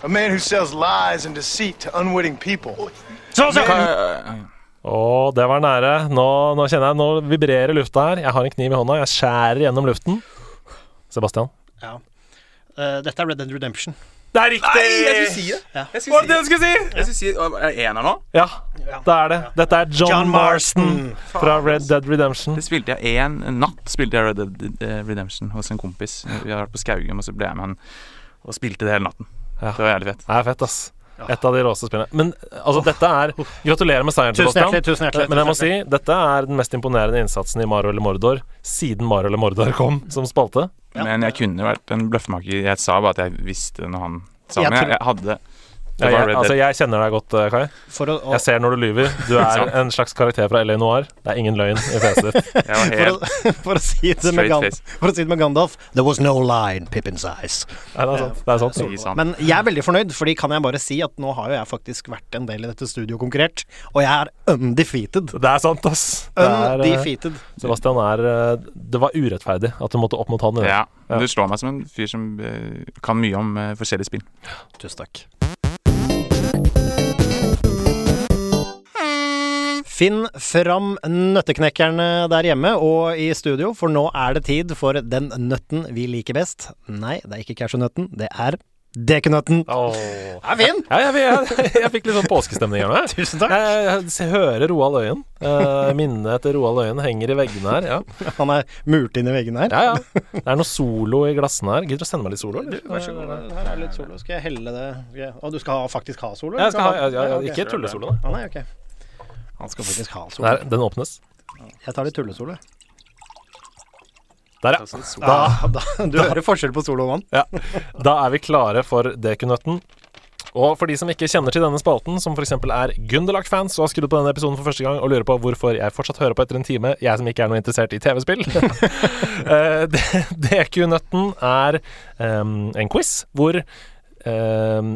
[SPEAKER 6] A man who sells lies and deceit to unwitting people.
[SPEAKER 1] Hva-
[SPEAKER 4] Å, det var nære. Nå, nå kjenner jeg Nå vibrerer lufta her. Jeg har en kniv i hånda. Jeg skjærer gjennom luften. Sebastian.
[SPEAKER 3] Ja. Uh, dette er Red Dead Redemption.
[SPEAKER 4] Det er riktig!
[SPEAKER 1] Nei, jeg skulle si det!
[SPEAKER 3] Ja.
[SPEAKER 1] Jeg
[SPEAKER 4] Hva var det du skulle si?
[SPEAKER 1] Jeg skulle si Er det ener nå?
[SPEAKER 4] Ja, det er det. Dette er John,
[SPEAKER 3] John
[SPEAKER 4] Marston
[SPEAKER 3] Marston.
[SPEAKER 4] fra Red Dead Redemption.
[SPEAKER 1] Det spilte jeg en natt spilte jeg Red Dead eh, Redemption hos en kompis. Vi har vært på Skaugum, og så ble jeg med han og spilte det hele natten.
[SPEAKER 4] Ja.
[SPEAKER 1] Det var jævlig fett.
[SPEAKER 4] Det er fett, ass. Et av de råeste spillene. Men altså, dette er Gratulerer med seieren,
[SPEAKER 3] Tusen
[SPEAKER 4] Sebastian.
[SPEAKER 3] hjertelig, tusen hjertelig.
[SPEAKER 4] Men jeg må si, dette er den mest imponerende innsatsen i Mario eller Mordor siden Mario eller Mordor kom som spalte.
[SPEAKER 3] Ja.
[SPEAKER 1] Men jeg kunne vært en bløffmaker. Jeg sa bare at jeg visste når han sa det. Jeg, jeg hadde Det
[SPEAKER 4] Ja, jeg, altså, jeg kjenner deg godt, eh, Kai.
[SPEAKER 3] For å, å,
[SPEAKER 4] Jeg ser når du lyver. Du er en slags karakter fra LA Noir. Det er ingen løgn i fjeset ditt.
[SPEAKER 3] For, å, for, å si det for å si det med Gandalf There was no line, Pippin's eyes.
[SPEAKER 4] Nei, det er sant. Det er sant.
[SPEAKER 1] Sant.
[SPEAKER 3] Men jeg er veldig fornøyd, Fordi kan jeg bare si at nå har jo jeg faktisk vært en del i dette studioet konkurrert, og jeg er undefeated.
[SPEAKER 4] Det er sant, ass. Undefeated. er, eh, Sebastian er eh, Det var urettferdig at du måtte opp mot han.
[SPEAKER 1] Ja.
[SPEAKER 4] Ja.
[SPEAKER 1] Du slår meg som en fyr som eh, kan mye om eh, forskjellige spill.
[SPEAKER 3] Tusen takk. Finn fram nøtteknekkerne der hjemme og i studio, for nå er det tid for den nøtten vi liker best. Nei, det er ikke cashewnøtten, det er Dekenøtten.
[SPEAKER 4] Oh.
[SPEAKER 3] Er Finn!
[SPEAKER 4] Ja, jeg, jeg, jeg fikk litt sånn påskestemning her nå.
[SPEAKER 3] Tusen takk.
[SPEAKER 4] Jeg, jeg, hører Roald Øyen. Uh, minnet etter Roald Øyen henger i veggene her. Ja.
[SPEAKER 3] Han er murt inn i veggene her.
[SPEAKER 4] ja, ja. Det er noe solo i glassene her. Gidder du å sende meg litt solo? Eller?
[SPEAKER 3] Vær så god. Her er litt solo. Skal jeg helle det Og du skal ha, faktisk ha solo?
[SPEAKER 4] Jeg skal ha, ja, ja,
[SPEAKER 3] Ja,
[SPEAKER 4] ikke tullesolo, da.
[SPEAKER 3] Ah, nei, ok. Han skal faktisk ha sol.
[SPEAKER 4] Der, den åpnes.
[SPEAKER 3] Jeg tar litt tullesolo.
[SPEAKER 4] Der, ja.
[SPEAKER 3] Da, da, du hører forskjell på sol og vann.
[SPEAKER 4] ja. Da er vi klare for dekunøtten. Og for de som ikke kjenner til denne spalten, som f.eks. er Gunderlach-fans og har skrudd på denne episoden for første gang og lurer på hvorfor jeg fortsatt hører på etter en time, jeg som ikke er noe interessert i TV-spill Eh, DQ-nøtten er um, en quiz hvor um,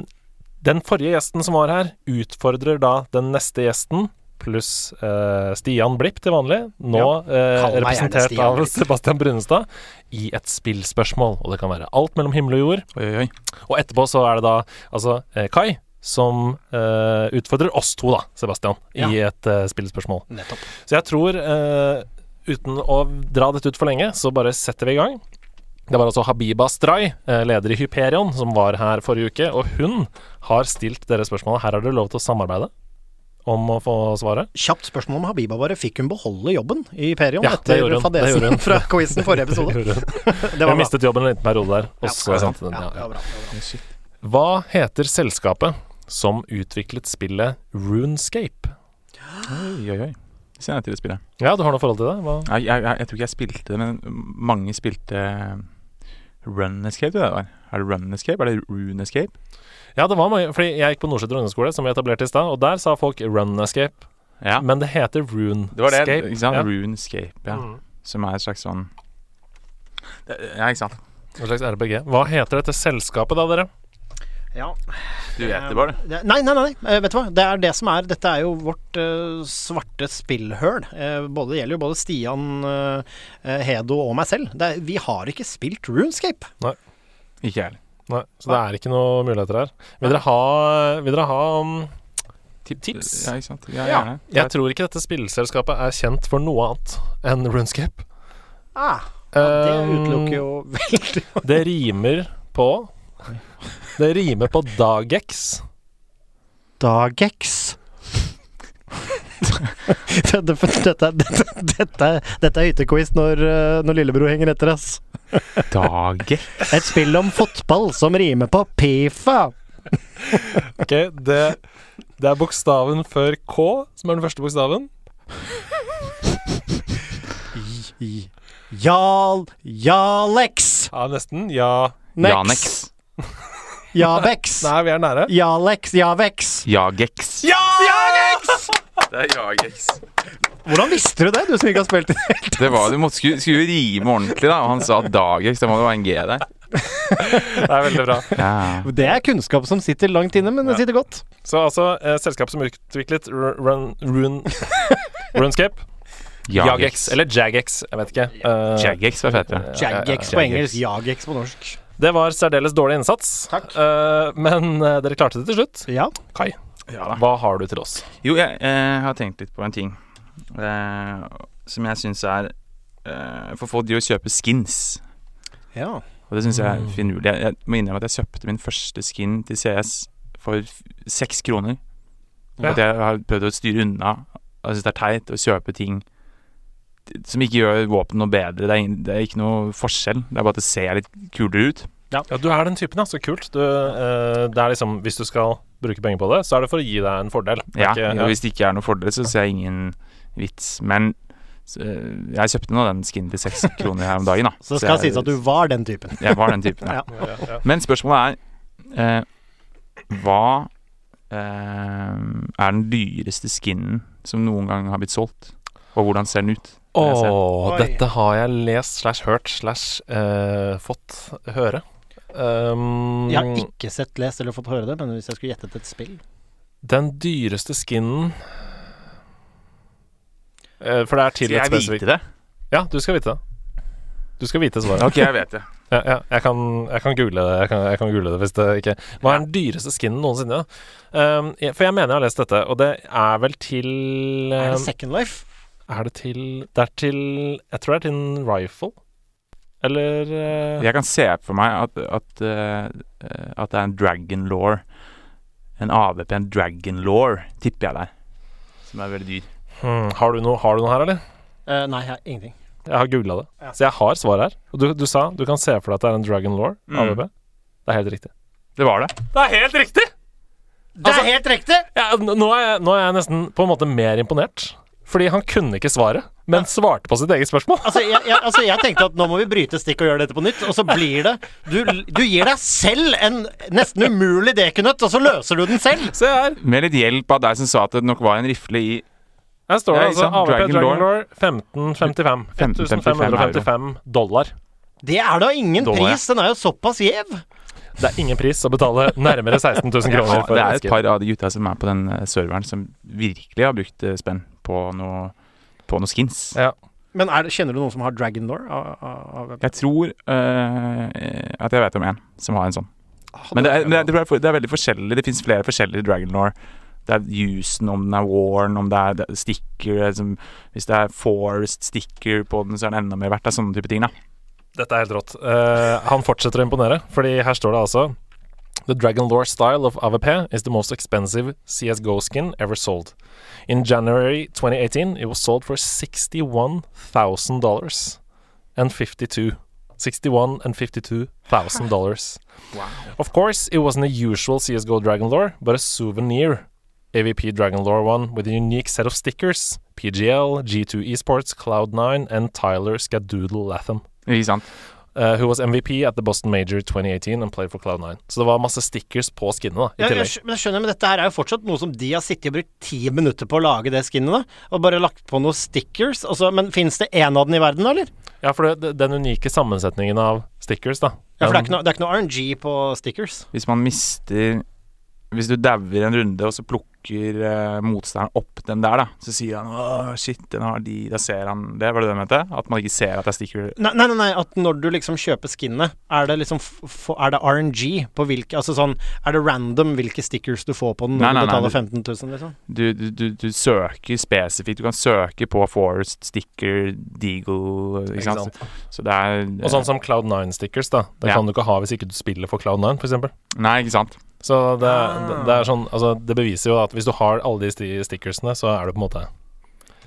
[SPEAKER 4] den forrige gjesten som var her, utfordrer da den neste gjesten pluss uh, Stian Blipp til vanlig, nå
[SPEAKER 3] ja. uh,
[SPEAKER 4] representert av Sebastian Brunestad, i et spillspørsmål. Og det kan være alt mellom himmel og jord.
[SPEAKER 1] Oi, oi.
[SPEAKER 4] Og etterpå så er det da altså eh, Kai som eh, utfordrer oss to, da, Sebastian, i et spillspørsmål.
[SPEAKER 3] Nettopp.
[SPEAKER 4] Så jeg tror, eh, uten å dra dette ut for lenge, så bare setter vi i gang. Det var altså Habiba Stray, leder i Hyperion, som var her forrige uke. Og hun har stilt dere spørsmålet. Her har dere lov til å samarbeide om å få svaret.
[SPEAKER 3] Kjapt spørsmål om Habiba bare. Fikk hun beholde jobben i Perion
[SPEAKER 4] Ja, det
[SPEAKER 3] etter
[SPEAKER 4] gjorde hun. Det
[SPEAKER 3] fadesen fra quizen forrige episode?
[SPEAKER 4] Det hun.
[SPEAKER 3] Var bra.
[SPEAKER 4] mistet jobben en liten periode der. Og så hentet
[SPEAKER 3] Ja, bra. Bra.
[SPEAKER 4] Hva heter selskapet som utviklet spillet Runescape?
[SPEAKER 1] oi, oi, oi. Kjenner jeg til det spillet.
[SPEAKER 4] Ja, du har noe forhold til det? Hva?
[SPEAKER 1] Jeg, jeg, jeg, jeg tror ikke jeg spilte det, men mange spilte Runescape. Det der. Er det Runescape? Er det Rune Escape?
[SPEAKER 4] Ja, det var mange, fordi jeg gikk på Nordsjø ungdomsskole, som vi etablerte i stad, og der sa folk Run Escape,
[SPEAKER 1] Ja.
[SPEAKER 4] men det heter Runescape.
[SPEAKER 1] Det var det, ikke sant?
[SPEAKER 4] Ja.
[SPEAKER 1] Runescape, ja.
[SPEAKER 4] Mm.
[SPEAKER 1] Som er et slags sånn det, Ja, ikke sant.
[SPEAKER 4] En slags RBG. Hva heter dette selskapet da, dere?
[SPEAKER 3] Ja.
[SPEAKER 1] Du vet det bare.
[SPEAKER 3] Det- Nei, nei, nei. eh, Vet du hva. Det er det som er Dette er jo vårt uh, svarte spillhøl. Uh, både, det gjelder jo både Stian, eh, eh, Hedo og meg selv. Det er, vi har ikke spilt Runescape. Nei.
[SPEAKER 1] Ikke jeg heller.
[SPEAKER 4] Nei, så det er ikke noe muligheter her. Vil dere ha, vil dere ha um, tips?
[SPEAKER 1] Ja, ikke sant. Ja,
[SPEAKER 3] Ja.
[SPEAKER 4] Jeg tror ikke dette spillselskapet er kjent for noe annet enn Runescape.
[SPEAKER 3] Ah, ja, det
[SPEAKER 4] Um,
[SPEAKER 3] utelukker jo veldig
[SPEAKER 4] Det rimer på Det rimer på Dagex.
[SPEAKER 3] Dagex. dette, dette, dette, dette, er hyttequiz når, eh, når lillebror henger etter oss.
[SPEAKER 1] Dage.
[SPEAKER 3] Et spill om fotball som rimer på Pifa.
[SPEAKER 4] Ok, det, det er bokstaven før K som er den første bokstaven.
[SPEAKER 3] Jarl Jalex.
[SPEAKER 4] Ja, nesten. Ja
[SPEAKER 3] Nex.
[SPEAKER 1] Janex.
[SPEAKER 3] Jabex.
[SPEAKER 4] Nei, vi er nære.
[SPEAKER 3] Jalex. Javex.
[SPEAKER 1] Jagex.
[SPEAKER 3] Jagex!
[SPEAKER 1] Det er Jagex.
[SPEAKER 3] Hvordan visste du det, du som ikke har spilt i det?
[SPEAKER 1] Det var, du måtte skulle, skulle rime ordentlig, da. Og han sa Dagex. Det må jo være en G der.
[SPEAKER 4] Det er veldig bra.
[SPEAKER 1] Ja.
[SPEAKER 3] Det er kunnskap som sitter langt inne, men det sitter godt.
[SPEAKER 4] Så altså, eh, selskapet som utviklet run, Run, Runescape Jagex, eller Jagex, jeg vet ikke. Uh,
[SPEAKER 1] Jagex var fetere.
[SPEAKER 3] Jagex på engelsk, Jagex på norsk.
[SPEAKER 4] Det var særdeles dårlig innsats,
[SPEAKER 3] Takk.
[SPEAKER 4] Uh, men uh, dere klarte det til slutt.
[SPEAKER 3] Ja.
[SPEAKER 4] Kai,
[SPEAKER 1] Ja da.
[SPEAKER 4] hva har du til oss?
[SPEAKER 1] Jo, jeg jeg har tenkt litt på en ting eh, som jeg syns er eh, For folk driver og kjøper skins.
[SPEAKER 3] ja.
[SPEAKER 1] Og det syns jeg er
[SPEAKER 4] Mm.
[SPEAKER 1] finurlig. Jeg, jeg må innrømme at jeg kjøpte min første skin til CS for seks kroner.
[SPEAKER 4] Ja.
[SPEAKER 1] at jeg har prøvd å styre unna. Jeg syns det er teit å kjøpe ting som ikke gjør våpen noe bedre. Det er, ingen, det er ikke noe forskjell. Det er bare at det ser litt kulere ut.
[SPEAKER 4] Ja, du er den typen, ja. Så kult. Du, eh, det er liksom, hvis du skal bruke penger på det, så er det for å gi deg en fordel.
[SPEAKER 1] Ja,
[SPEAKER 4] ikke-
[SPEAKER 1] og Hvis det ikke er noe fordel, så ser jeg ingen vits. Men så, eh, jeg kjøpte nå den skinnen til seks kroner her om dagen. Da.
[SPEAKER 3] Så det skal
[SPEAKER 1] jeg,
[SPEAKER 3] sies at du var den typen.
[SPEAKER 1] Jeg var den typen, ja.
[SPEAKER 3] Ja.
[SPEAKER 4] ja, ja.
[SPEAKER 1] Men spørsmålet er eh, Hva eh, er den dyreste skinnen som noen gang har blitt solgt? Og hvordan ser den ut?
[SPEAKER 4] Å, dette har jeg lest slash hørt slash eh, fått høre. Um,
[SPEAKER 3] Jeg har ikke sett, lest eller fått høre det, men hvis jeg skulle gjettet et spill
[SPEAKER 4] Den dyreste skinnen uh, For det er til
[SPEAKER 1] Skal
[SPEAKER 4] et
[SPEAKER 1] jeg vite det?
[SPEAKER 4] Ja, du skal vite det. Du skal vite svaret.
[SPEAKER 1] Ok, jeg vet det.
[SPEAKER 4] Ja, ja, jeg, kan, jeg kan google det. Jeg kan, jeg kan google det hvis det ikke Hva er den dyreste skinnen noensinne? Um, for jeg mener jeg har lest dette, og det er vel til
[SPEAKER 3] Er
[SPEAKER 4] um,
[SPEAKER 3] det Second Life?
[SPEAKER 4] Er det til Det er til Jeg tror det er til en rifle. Eller uh...
[SPEAKER 1] Jeg kan se for meg at, at, uh, at det er en dragon law. En AVP, en dragon law, tipper jeg der. Som er veldig dyr.
[SPEAKER 4] hmm, har, du noe, har du noe her, eller?
[SPEAKER 3] Uh, nei, jeg har ingenting.
[SPEAKER 4] Jeg har googla det. Så jeg har svar her. Og du, du sa du kan se for deg at det er en Dragon Law,
[SPEAKER 1] Mm.
[SPEAKER 4] AVP. Det er helt riktig.
[SPEAKER 1] Det var det.
[SPEAKER 4] Det er helt riktig!
[SPEAKER 3] Det
[SPEAKER 4] Altså-
[SPEAKER 3] er helt riktig!
[SPEAKER 4] Ja, nå, er jeg, nå er jeg nesten på en måte mer imponert. Fordi han kunne ikke svaret, men svarte på sitt eget spørsmål.
[SPEAKER 3] Altså jeg, jeg, altså, jeg tenkte at nå må vi bryte stikk og gjøre dette på nytt, og så blir det Du, du gir deg selv en nesten umulig dekunøtt, og så løser du den selv!
[SPEAKER 4] Se her.
[SPEAKER 1] Med litt hjelp av deg som sa at det nok var en rifle i
[SPEAKER 4] Her står det
[SPEAKER 1] Ja,
[SPEAKER 4] altså? AVP
[SPEAKER 1] Dragon
[SPEAKER 4] Dragon.
[SPEAKER 1] Law
[SPEAKER 4] 1555. 1555 dollar.
[SPEAKER 3] Det er da ingen
[SPEAKER 1] Dollar,
[SPEAKER 3] pris, den er jo såpass gjev.
[SPEAKER 4] Det er ingen pris å betale nærmere 16 000 kroner for
[SPEAKER 1] det er et par av de gutta som er på den eh, serveren, som virkelig har brukt eh, spenn på noe, på noe skins.
[SPEAKER 4] Ja.
[SPEAKER 3] Men er kjenner du noen som har Dragon av,
[SPEAKER 1] Jeg tror uh, at jeg vet om en som har en sånn. Men det er, det er, det er, det er veldig forskjellig. Det fins flere forskjellige Dragon Law. Det er Houston, om den er Warren, om det er er sticker er Hvis det er Forest sticker på den, så er den enda mer verdt. Det er sånne type ting, da.
[SPEAKER 4] Dette er helt rått. Uh, han fortsetter å imponere, fordi her står det altså The Dragon Lore style of AVP is the most expensive CSGO skin ever sold. In January 2018, it was sold for $61,000 and 52 61 and 52,000 dollars. wow. Of course, it wasn't a usual CSGO Dragon Lore, but a souvenir AVP Dragon Lore one with a unique set of stickers. PGL, G2 Esports, Cloud9 and Tyler Skadoodle Latham.
[SPEAKER 1] Ikke sant?
[SPEAKER 4] Uh, who was MVP at the Boston Major 2018 and played for Cloud9. Så det var masse stickers på skinnet, da, i
[SPEAKER 3] Ja, jeg,
[SPEAKER 4] tillegg.
[SPEAKER 3] skj- men jeg skjønner, men dette her er jo fortsatt noe som de har sittet og brukt ti minutter på å lage det skinnet, da. Og bare lagt på noen stickers. Også, men fins det én av den i verden, da, eller?
[SPEAKER 4] Ja, for det, den unike sammensetningen av stickers, da.
[SPEAKER 3] Ja, for det er ikke noe, det er ikke noe RNG på stickers.
[SPEAKER 1] Hvis man mister Hvis du dauer en runde, og så plukker eh, motstanderen opp den der, da, så sier han Åh, shit, den har de' Da ser han det, var det det du mente? At man ikke ser at det er sticker
[SPEAKER 3] Nei, nei, nei, nei, at når du liksom kjøper skinnet, er det liksom f f Er det RNG på hvilke Altså sånn Er det random hvilke stickers du får på den når
[SPEAKER 1] Nei, nei,
[SPEAKER 3] du betaler
[SPEAKER 1] du-
[SPEAKER 3] 15 000, liksom?
[SPEAKER 1] du, du, du, du søker spesifikt. Du kan søke på Forest, Sticker, Deagle Ikke
[SPEAKER 4] Ikke
[SPEAKER 1] sant?
[SPEAKER 4] sant?
[SPEAKER 1] Så det er
[SPEAKER 4] Og sånn som Cloud9-stickers, da. Det
[SPEAKER 1] Ja.
[SPEAKER 4] kan du ikke ha hvis ikke du spiller for Cloud9, f.eks.
[SPEAKER 1] Nei, ikke sant?
[SPEAKER 4] Så det,
[SPEAKER 3] Ah.
[SPEAKER 4] det, er sånn Altså, det beviser jo at hvis du har alle de sti- stickersene, så er du på en måte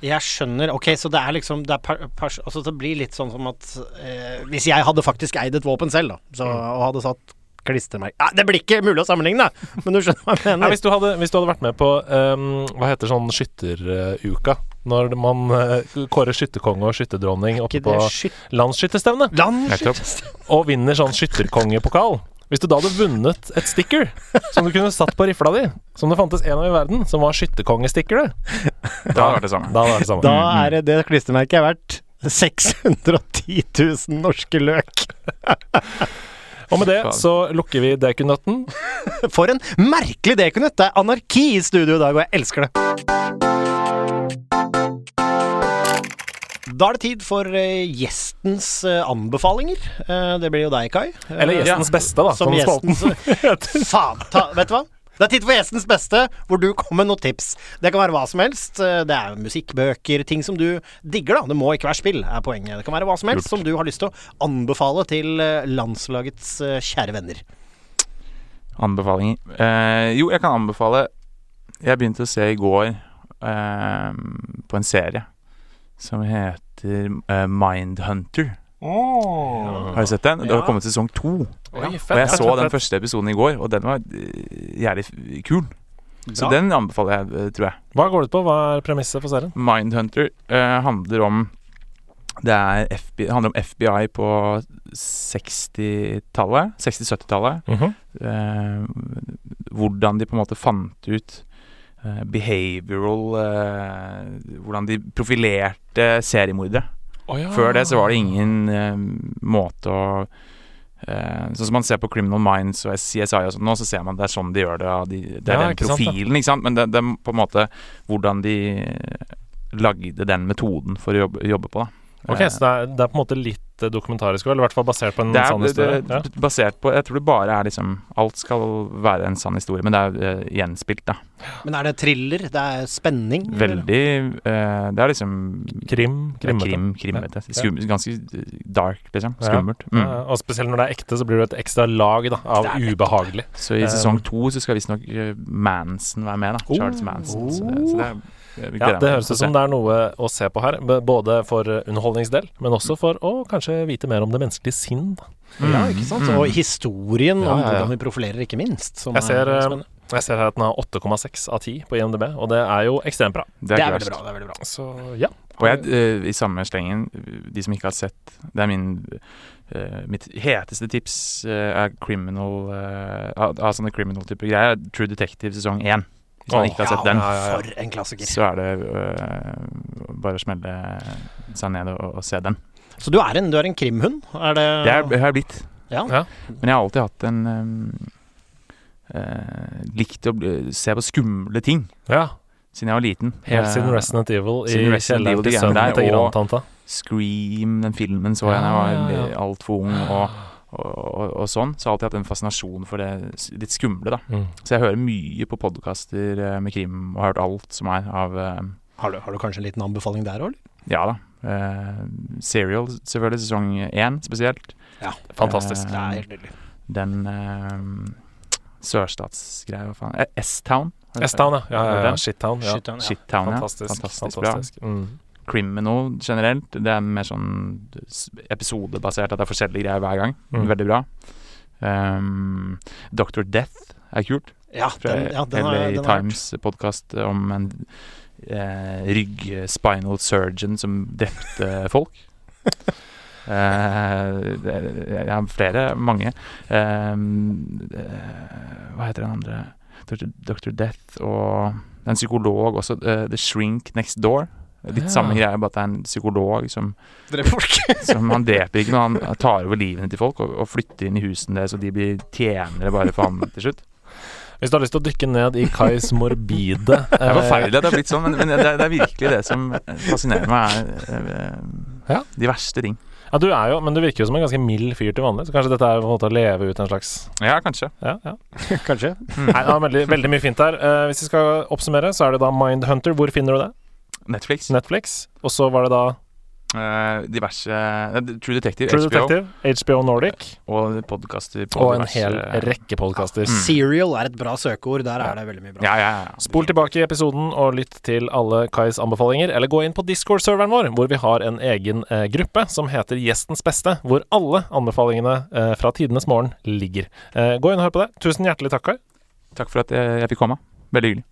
[SPEAKER 3] Jeg skjønner. Ok, så det er liksom det, er per, pers, altså det blir litt sånn som at eh, Hvis jeg hadde faktisk eid et våpen selv, da, så, og hadde satt klistremerke ja, Det blir ikke mulig å sammenligne, men du skjønner hva jeg
[SPEAKER 4] mener.
[SPEAKER 3] mener.
[SPEAKER 4] hvis, du hadde, hvis du hadde vært med på um, Hva heter sånn skytteruka? Når man uh, kårer skytterkonge og skytterdronning oppe på
[SPEAKER 3] skyt...
[SPEAKER 4] landsskytterstevne, og vinner sånn skytterkongepokal Hvis du da hadde vunnet et sticker som du kunne satt på rifla di, som det fantes en av i verden, som var skytterkongestickeret
[SPEAKER 1] Da hadde det vært det samme.
[SPEAKER 4] da var det samme.
[SPEAKER 3] Da er det det klistremerket er verdt 610 000 norske løk.
[SPEAKER 4] Og med det så lukker vi dekunøtten.
[SPEAKER 3] For en merkelig dekunøtt! Det er anarki i studio i dag, og jeg elsker det. Da er det tid for eh, gjestens eh, anbefalinger. Eh, det blir jo deg, Kai.
[SPEAKER 4] Eller gjestens beste, da,
[SPEAKER 3] Som
[SPEAKER 4] som
[SPEAKER 3] gjestens Faen, ta, vet du hva? Det er tid for gjestens beste, hvor du kommer med noen tips. Det kan være hva som helst. Det er musikkbøker, ting som du digger, da. Det må ikke være spill, er poenget. Det kan være hva som helst som du har lyst til å anbefale til landslagets kjære venner.
[SPEAKER 1] Anbefalinger. Eh, jo, jeg kan anbefale Jeg begynte å se i går eh, på en serie som heter uh, Mindhunter. Har du sett den? Det har kommet sesong to.
[SPEAKER 4] Oi,
[SPEAKER 1] Og jeg så den første episoden i går, og den var eh, jævlig kul. Så
[SPEAKER 3] ja.
[SPEAKER 1] den anbefaler jeg, eh, tror jeg.
[SPEAKER 4] Hva går det ut på? Hva er premisset for serien?
[SPEAKER 1] Mindhunter uh, handler om Det er FBI, handler om FBI på 60-tallet. 60-70-tallet.
[SPEAKER 4] Mhm.
[SPEAKER 1] eh, hvordan de på en måte fant ut eh, behavioral eh, Hvordan de profilerte seriemordere.
[SPEAKER 4] Oh, ja.
[SPEAKER 1] Før det så var det ingen eh, måte å eh, Sånn som man ser på Criminal Minds og CSI og sånn nå, så ser man det er sånn de gjør det. De, det er
[SPEAKER 4] Ja,
[SPEAKER 1] den
[SPEAKER 4] ikke sant,
[SPEAKER 1] profilen, ikke sant. Men det, det er på en måte hvordan de lagde den metoden for å jobbe, jobbe på. da
[SPEAKER 4] Ok, så det er, det er på en måte litt eh, dokumentarisk, eller i hvert fall basert på en
[SPEAKER 1] er,
[SPEAKER 4] sann historie?
[SPEAKER 1] det er basert på Jeg tror det bare er liksom Alt skal være en sann historie, men det er uh, gjenspilt, da.
[SPEAKER 3] Men er det thriller? Det er spenning?
[SPEAKER 1] Veldig uh, Det er liksom
[SPEAKER 4] Ja. Krim? Krimmete?
[SPEAKER 1] Krim, krimmete.
[SPEAKER 4] Ja.
[SPEAKER 1] Skum, ganske dark, liksom.
[SPEAKER 4] Ja.
[SPEAKER 1] Skummelt. Mm.
[SPEAKER 4] Ja, og spesielt når det er ekte, så blir det et ekstra lag da, av
[SPEAKER 3] Det
[SPEAKER 4] ubehagelig.
[SPEAKER 1] Så i
[SPEAKER 4] Eh,
[SPEAKER 1] sesong to så skal visstnok Manson være med, da. Charles Manson. Så, det- så det, er-
[SPEAKER 4] Ja, Det høres ut som det er noe å se på her, både for eh, underholdningsdel, men også for å kanskje vite mer om det menneskelige sinn. Mm.
[SPEAKER 3] Ja, ikke sant?
[SPEAKER 1] Mm.
[SPEAKER 3] Og historien
[SPEAKER 4] Ja,
[SPEAKER 3] om hvordan vi profilerer, ikke minst. Som
[SPEAKER 4] Jeg ser,
[SPEAKER 3] er
[SPEAKER 4] eh. Jeg ser her at den har 8,6 av 10 på IMDb, og det er jo ekstremt bra.
[SPEAKER 1] Det
[SPEAKER 3] Det
[SPEAKER 1] er
[SPEAKER 3] er veldig bra. det er veldig bra
[SPEAKER 4] Så ja.
[SPEAKER 1] Og jeg, eh, i samme slengen, de som ikke har sett Det er min Uh, Mitt heteste tips uh, er criminal uh, Av av sånne criminal-typer greier. True Detective sesong én. Hvis man ikke har sett den,
[SPEAKER 3] For en klassiker.
[SPEAKER 1] så er det øh, bare å smelle seg ned og, og se den.
[SPEAKER 3] Så du er en, du er en krimhund? Er det
[SPEAKER 1] Det er, har jeg blitt.
[SPEAKER 3] Ja.
[SPEAKER 4] Ja.
[SPEAKER 1] Men jeg har alltid hatt en øh, eh, Likt å bli, se på skumle ting
[SPEAKER 4] ja.
[SPEAKER 1] siden jeg var liten.
[SPEAKER 4] Helt siden
[SPEAKER 1] Eh,
[SPEAKER 4] Resident Evil i kjelleren til sønnen til
[SPEAKER 1] og-
[SPEAKER 4] grandtanta.
[SPEAKER 1] Scream, den filmen så jeg da jeg var
[SPEAKER 4] Ja, ja, ja.
[SPEAKER 1] altfor ung. Og, og, og, og sånn. Så jeg har alltid hatt en fascinasjon for det litt skumle, da.
[SPEAKER 4] Mm.
[SPEAKER 1] Så jeg hører mye på podkaster med krim, og har hørt alt som er av uh,
[SPEAKER 3] Har, du, har du kanskje en liten anbefaling der òg, eller?
[SPEAKER 1] Ja da. Uh, Serial, selvfølgelig. Sesong én spesielt.
[SPEAKER 4] Ja, Fantastisk.
[SPEAKER 1] Uh,
[SPEAKER 3] Det er helt nydelig.
[SPEAKER 1] Den uh, sørstatsgreia, hva faen Eh, S-Town.
[SPEAKER 4] S-Town, ja. ja, ja, ja. Shittown. Ja.
[SPEAKER 3] Shit, ja.
[SPEAKER 1] Shittown, ja.
[SPEAKER 4] Fantastisk.
[SPEAKER 1] Fantastisk bra.
[SPEAKER 4] fantastisk. Mm.
[SPEAKER 1] Criminal generelt. Det er mer sånn episodebasert, at det er forskjellige greier hver gang.
[SPEAKER 4] Mm.
[SPEAKER 1] Veldig bra. Um, Dr. Death er kult.
[SPEAKER 3] Ja, den, ja, den
[SPEAKER 1] LA
[SPEAKER 3] har, den.
[SPEAKER 1] Times-podkast om en eh, rygg-spinal surgeon som drepte folk. Uh, jeg har flere, mange. Um, uh, hva heter den andre? Dr. Death og en psykolog også. eh, The Shrink Next Door. Litt
[SPEAKER 4] Ja.
[SPEAKER 1] samme greie, bare at det er en psykolog som,
[SPEAKER 3] Dreper folk.
[SPEAKER 1] som Han dreper ikke, men han tar over livene til folk og, og flytter inn i husene deres, og de blir tjenere bare for ham til slutt.
[SPEAKER 4] Hvis du har lyst til å dykke ned i Kais morbide
[SPEAKER 1] Det er
[SPEAKER 4] eh,
[SPEAKER 1] forferdelig at det har blitt sånn, men, men det, er, det er virkelig det som fascinerer meg, er eh,
[SPEAKER 4] Ja.
[SPEAKER 1] de verste ting.
[SPEAKER 4] Ja, du er jo, men du virker jo som en ganske mild fyr til vanlig, så kanskje dette er på en måte å leve ut en slags
[SPEAKER 1] Ja, kanskje.
[SPEAKER 4] Ja, ja.
[SPEAKER 3] Kanskje.
[SPEAKER 4] Nei, det er veldig, veldig mye fint der. Uh, hvis vi skal oppsummere, så er det da Mindhunter. Hvor finner du det?
[SPEAKER 1] Netflix.
[SPEAKER 4] Netflix. Og så var det da
[SPEAKER 1] Uh, diverse uh, True Detective,
[SPEAKER 4] True
[SPEAKER 1] HBO,
[SPEAKER 4] Detective, HBO Nordic
[SPEAKER 1] og podkaster
[SPEAKER 4] og en hel rekke podkaster.
[SPEAKER 1] Mm.
[SPEAKER 3] Serial er et bra søkeord. Der er det veldig mye bra.
[SPEAKER 1] Ja, ja, ja.
[SPEAKER 4] Spol tilbake i episoden og lytt til alle Kais anbefalinger, eller gå inn på Discord-serveren vår, hvor vi har en egen eh, gruppe som heter Gjestens beste, hvor alle anbefalingene eh, fra tidenes morgen ligger. Eh, gå inn og hør på det. Tusen hjertelig takk, Kai.
[SPEAKER 1] Takk for at jeg, jeg fikk komme. Veldig hyggelig.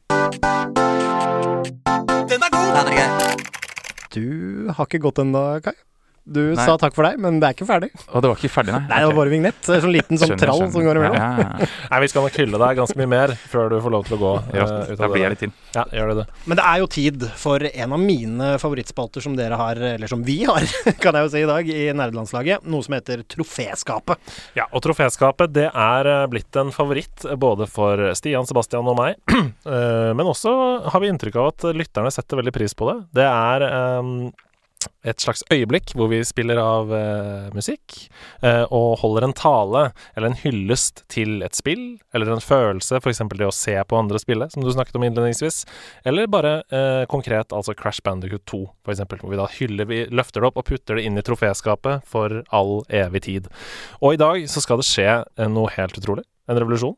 [SPEAKER 3] Du har ikke gått ennå, Kai. Du
[SPEAKER 1] Nei.
[SPEAKER 3] sa takk for deg, men det er ikke ferdig.
[SPEAKER 1] Og det var ikke ferdig, nei?
[SPEAKER 3] Nei, det var bare vignett. Det er Sånn liten sånn
[SPEAKER 1] Skjønner,
[SPEAKER 3] trall
[SPEAKER 1] skjønner.
[SPEAKER 3] som går imellom.
[SPEAKER 1] Ja, ja, ja.
[SPEAKER 4] Nei, vi skal nok hylle deg ganske mye mer før du får lov til å gå
[SPEAKER 1] Rått.
[SPEAKER 4] ut
[SPEAKER 1] Da blir jeg litt inn.
[SPEAKER 4] Ja, gjør det det.
[SPEAKER 3] Men det er jo tid for en av mine favorittspalter som dere har, eller som vi har, kan jeg jo si i dag, i nerdelandslaget. Noe som heter Troféskapet.
[SPEAKER 4] Ja, og troféskapet det er eh, blitt en favoritt eh, både for Stian, Sebastian og meg. Eh, Men også har vi inntrykk av at lytterne setter veldig pris på det. Det er eh, et slags øyeblikk hvor vi spiller av uh, musikk uh, og holder en tale eller en hyllest til et spill eller en følelse, f.eks. det å se på andre spille, som du snakket om innledningsvis, eller bare uh, konkret altså Crash Bandicoot 2, f.eks., hvor vi da hyller, vi løfter det opp og putter det inn i troféskapet for all evig tid. Og i dag så skal det skje noe helt utrolig. En revolusjon.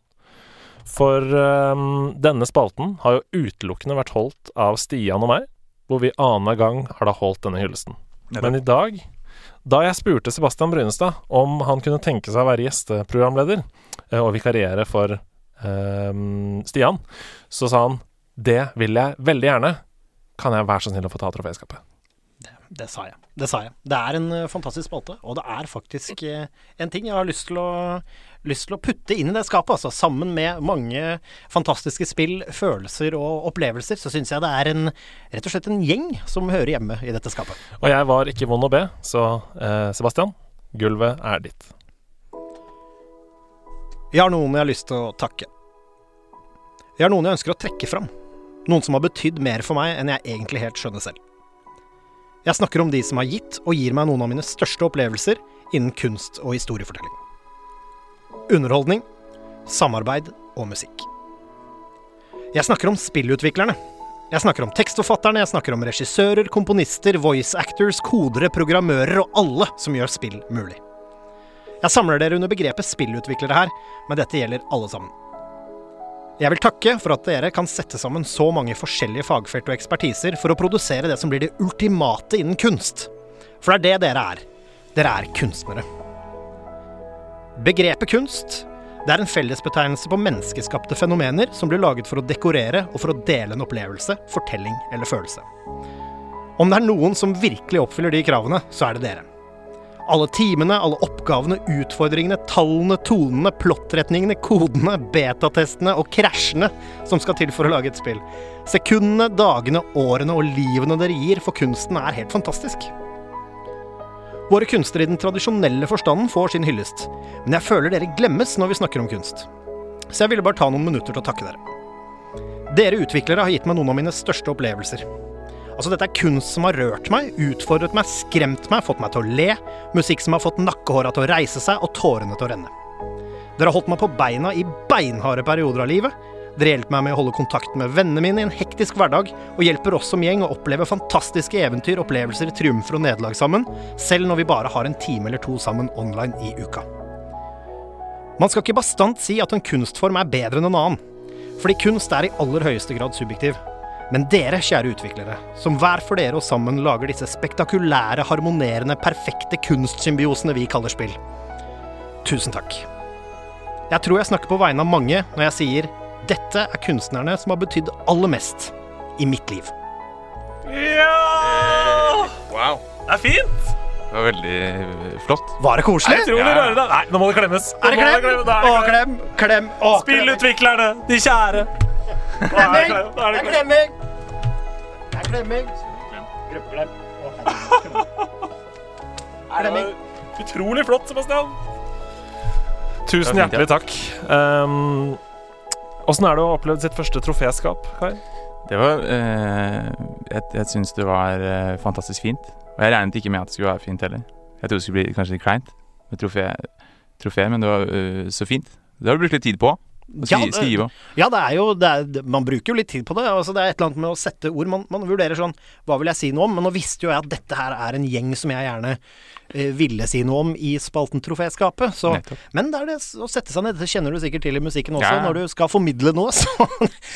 [SPEAKER 4] For denne spalten har jo utelukkende vært holdt av Stian og meg, hvor vi annenhver gang har da holdt denne hyllesten. Men i dag, da jeg spurte Sebastian Brynestad om han kunne tenke seg å være gjesteprogramleder eh, og vikariere for um, Stian, så sa han det vil jeg veldig gjerne. Kan jeg være så snill å få ta troféskapet?
[SPEAKER 3] Det sa jeg. Det sa jeg. Det er en eh, fantastisk spalte, og det er faktisk eh, en ting jeg har lyst til å, lyst til å putte inn i det skapet. Altså, sammen med mange fantastiske spill, følelser og opplevelser, så syns jeg det er en, rett og slett en gjeng som hører hjemme i dette skapet.
[SPEAKER 4] Og jeg var ikke vond å be, så eh, Sebastian, gulvet er ditt.
[SPEAKER 3] Jeg har noen jeg har lyst til å takke. Jeg har noen jeg ønsker å trekke fram. Noen som har betydd mer for meg enn jeg egentlig helt skjønner selv. Jeg snakker om de som har gitt og gir meg noen av mine største opplevelser innen kunst og historiefortelling. Underholdning, samarbeid og musikk. Jeg snakker om spillutviklerne. Jeg snakker om tekstforfatterne, jeg snakker om regissører, komponister, voice actors, kodere, programmører og alle som gjør spill mulig. Jeg samler dere under begrepet spillutviklere her, men dette gjelder alle sammen. Jeg vil takke for at dere kan sette sammen så mange forskjellige fagfelt og ekspertiser for å produsere det som blir det ultimate innen kunst. For det er det dere er. Dere er kunstnere. Begrepet kunst det er en fellesbetegnelse på menneskeskapte fenomener som blir laget for å dekorere og for å dele en opplevelse, fortelling eller følelse. Om det er noen som virkelig oppfyller de kravene, så er det dere. Alle timene, alle oppgavene, utfordringene, tallene, tonene, plottretningene, kodene, betatestene og krasjene som skal til for å lage et spill. Sekundene, dagene, årene og livene dere gir for kunsten er helt fantastisk. Våre kunstnere i den tradisjonelle forstanden får sin hyllest, men jeg føler dere glemmes når vi snakker om kunst. Så jeg ville bare ta noen minutter til å takke dere. Dere utviklere har gitt meg noen av mine største opplevelser. Altså, dette er kunst som har rørt meg, utfordret meg, skremt meg, fått meg til å le, musikk som har fått nakkehåra til å reise seg og tårene til å renne. Dere har holdt meg på beina i beinharde perioder av livet. Dere hjelper meg med å holde kontakten med vennene mine i en hektisk hverdag, og hjelper oss som gjeng å oppleve fantastiske eventyr, opplevelser, triumfer og nederlag sammen, selv når vi bare har en time eller to sammen online i uka. Man skal ikke bastant si at en kunstform er bedre enn en annen, fordi kunst er i aller høyeste grad subjektiv. Men dere, kjære utviklere, som hver for dere og sammen lager disse spektakulære, harmonerende, perfekte kunstsymbiosene vi kaller spill. Tusen takk. Jeg tror jeg snakker på vegne av mange når jeg sier dette er kunstnerne som har betydd aller mest i mitt liv.
[SPEAKER 4] Ja!
[SPEAKER 1] Wow.
[SPEAKER 4] Det er fint!
[SPEAKER 1] Det var veldig eh, flott.
[SPEAKER 3] Var det koselig?
[SPEAKER 4] Jeg Utrolig
[SPEAKER 1] Ja.
[SPEAKER 4] det. Nei, nå må det klemmes. Nå
[SPEAKER 3] Er det klem?
[SPEAKER 4] Da er
[SPEAKER 3] Å,
[SPEAKER 4] det klem.
[SPEAKER 3] klem, klem. Å,
[SPEAKER 4] Spillutviklerne, de kjære.
[SPEAKER 3] Det er klemming! Det er klemming. Gruppeklem. Klemming.
[SPEAKER 4] Utrolig flott, Sebastian. Tusen hjertelig takk. Um, Åssen er det å ha opplevd sitt første troféskap, Kai?
[SPEAKER 1] Det var eh, Jeg, jeg syns det var eh, fantastisk fint. Og jeg regnet ikke med at det skulle være fint heller. Jeg trodde det skulle bli kanskje litt kleint med trofé, trofé men det var uh, så fint. Det har du brukt litt tid på.
[SPEAKER 3] Ja, det-
[SPEAKER 1] skrive.
[SPEAKER 3] Ja, det er jo det er, Man bruker jo litt tid på det. Altså, det er et eller annet med å sette ord. Man, man vurderer sånn Hva vil jeg si noe om? Men nå visste jo jeg at dette her er en gjeng som jeg gjerne eh, ville si noe om i spalten Troféskapet. Så, men det er det å sette seg ned. Det kjenner du sikkert til i musikken også.
[SPEAKER 1] Ja.
[SPEAKER 3] Når du skal formidle noe, så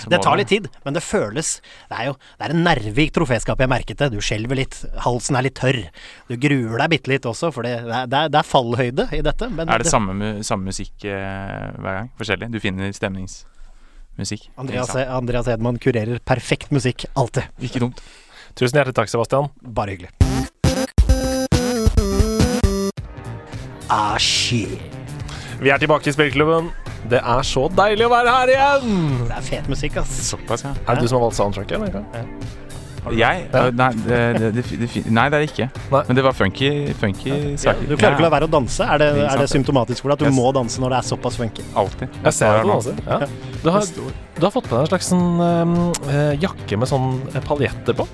[SPEAKER 3] Det tar litt tid. Men det føles Det er jo det er en nerve i troféskapet. Jeg merket det. Du skjelver litt. Halsen er litt tørr. Du gruer deg bitte litt også, for det, det, er, det er- fallhøyde i dette. Men
[SPEAKER 1] Er det samme, samme musikk eh, hver gang? Forskjellig? Du finner stemningsmusikk?
[SPEAKER 3] Andreas, Andreas Edman kurerer perfekt musikk. Alltid.
[SPEAKER 1] Ikke dumt.
[SPEAKER 4] Tusen hjertelig takk, Sebastian.
[SPEAKER 3] Bare hyggelig. Ah, shit.
[SPEAKER 4] Vi er tilbake i spillklubben. Det er så deilig å være her igjen!
[SPEAKER 3] Det er fet musikk, ass.
[SPEAKER 1] Såpass, ja.
[SPEAKER 4] Er det du som har valgt soundtracket? eller, Kai?
[SPEAKER 1] Jeg? Eh, Nei, det, det, det, det, nei, det er det ikke.
[SPEAKER 4] Nei.
[SPEAKER 1] Men det var funky, funky saker.
[SPEAKER 3] Du klarer ikke å la være å danse? Er det, er det symptomatisk for deg at du
[SPEAKER 1] Yes.
[SPEAKER 3] må danse når det er såpass funky?
[SPEAKER 1] Alltid.
[SPEAKER 4] Jeg ser det
[SPEAKER 1] nå.
[SPEAKER 4] også. Ja. Du, har, du har fått på deg en slags sånn, eh, jakke med sånn eh, paljetter på.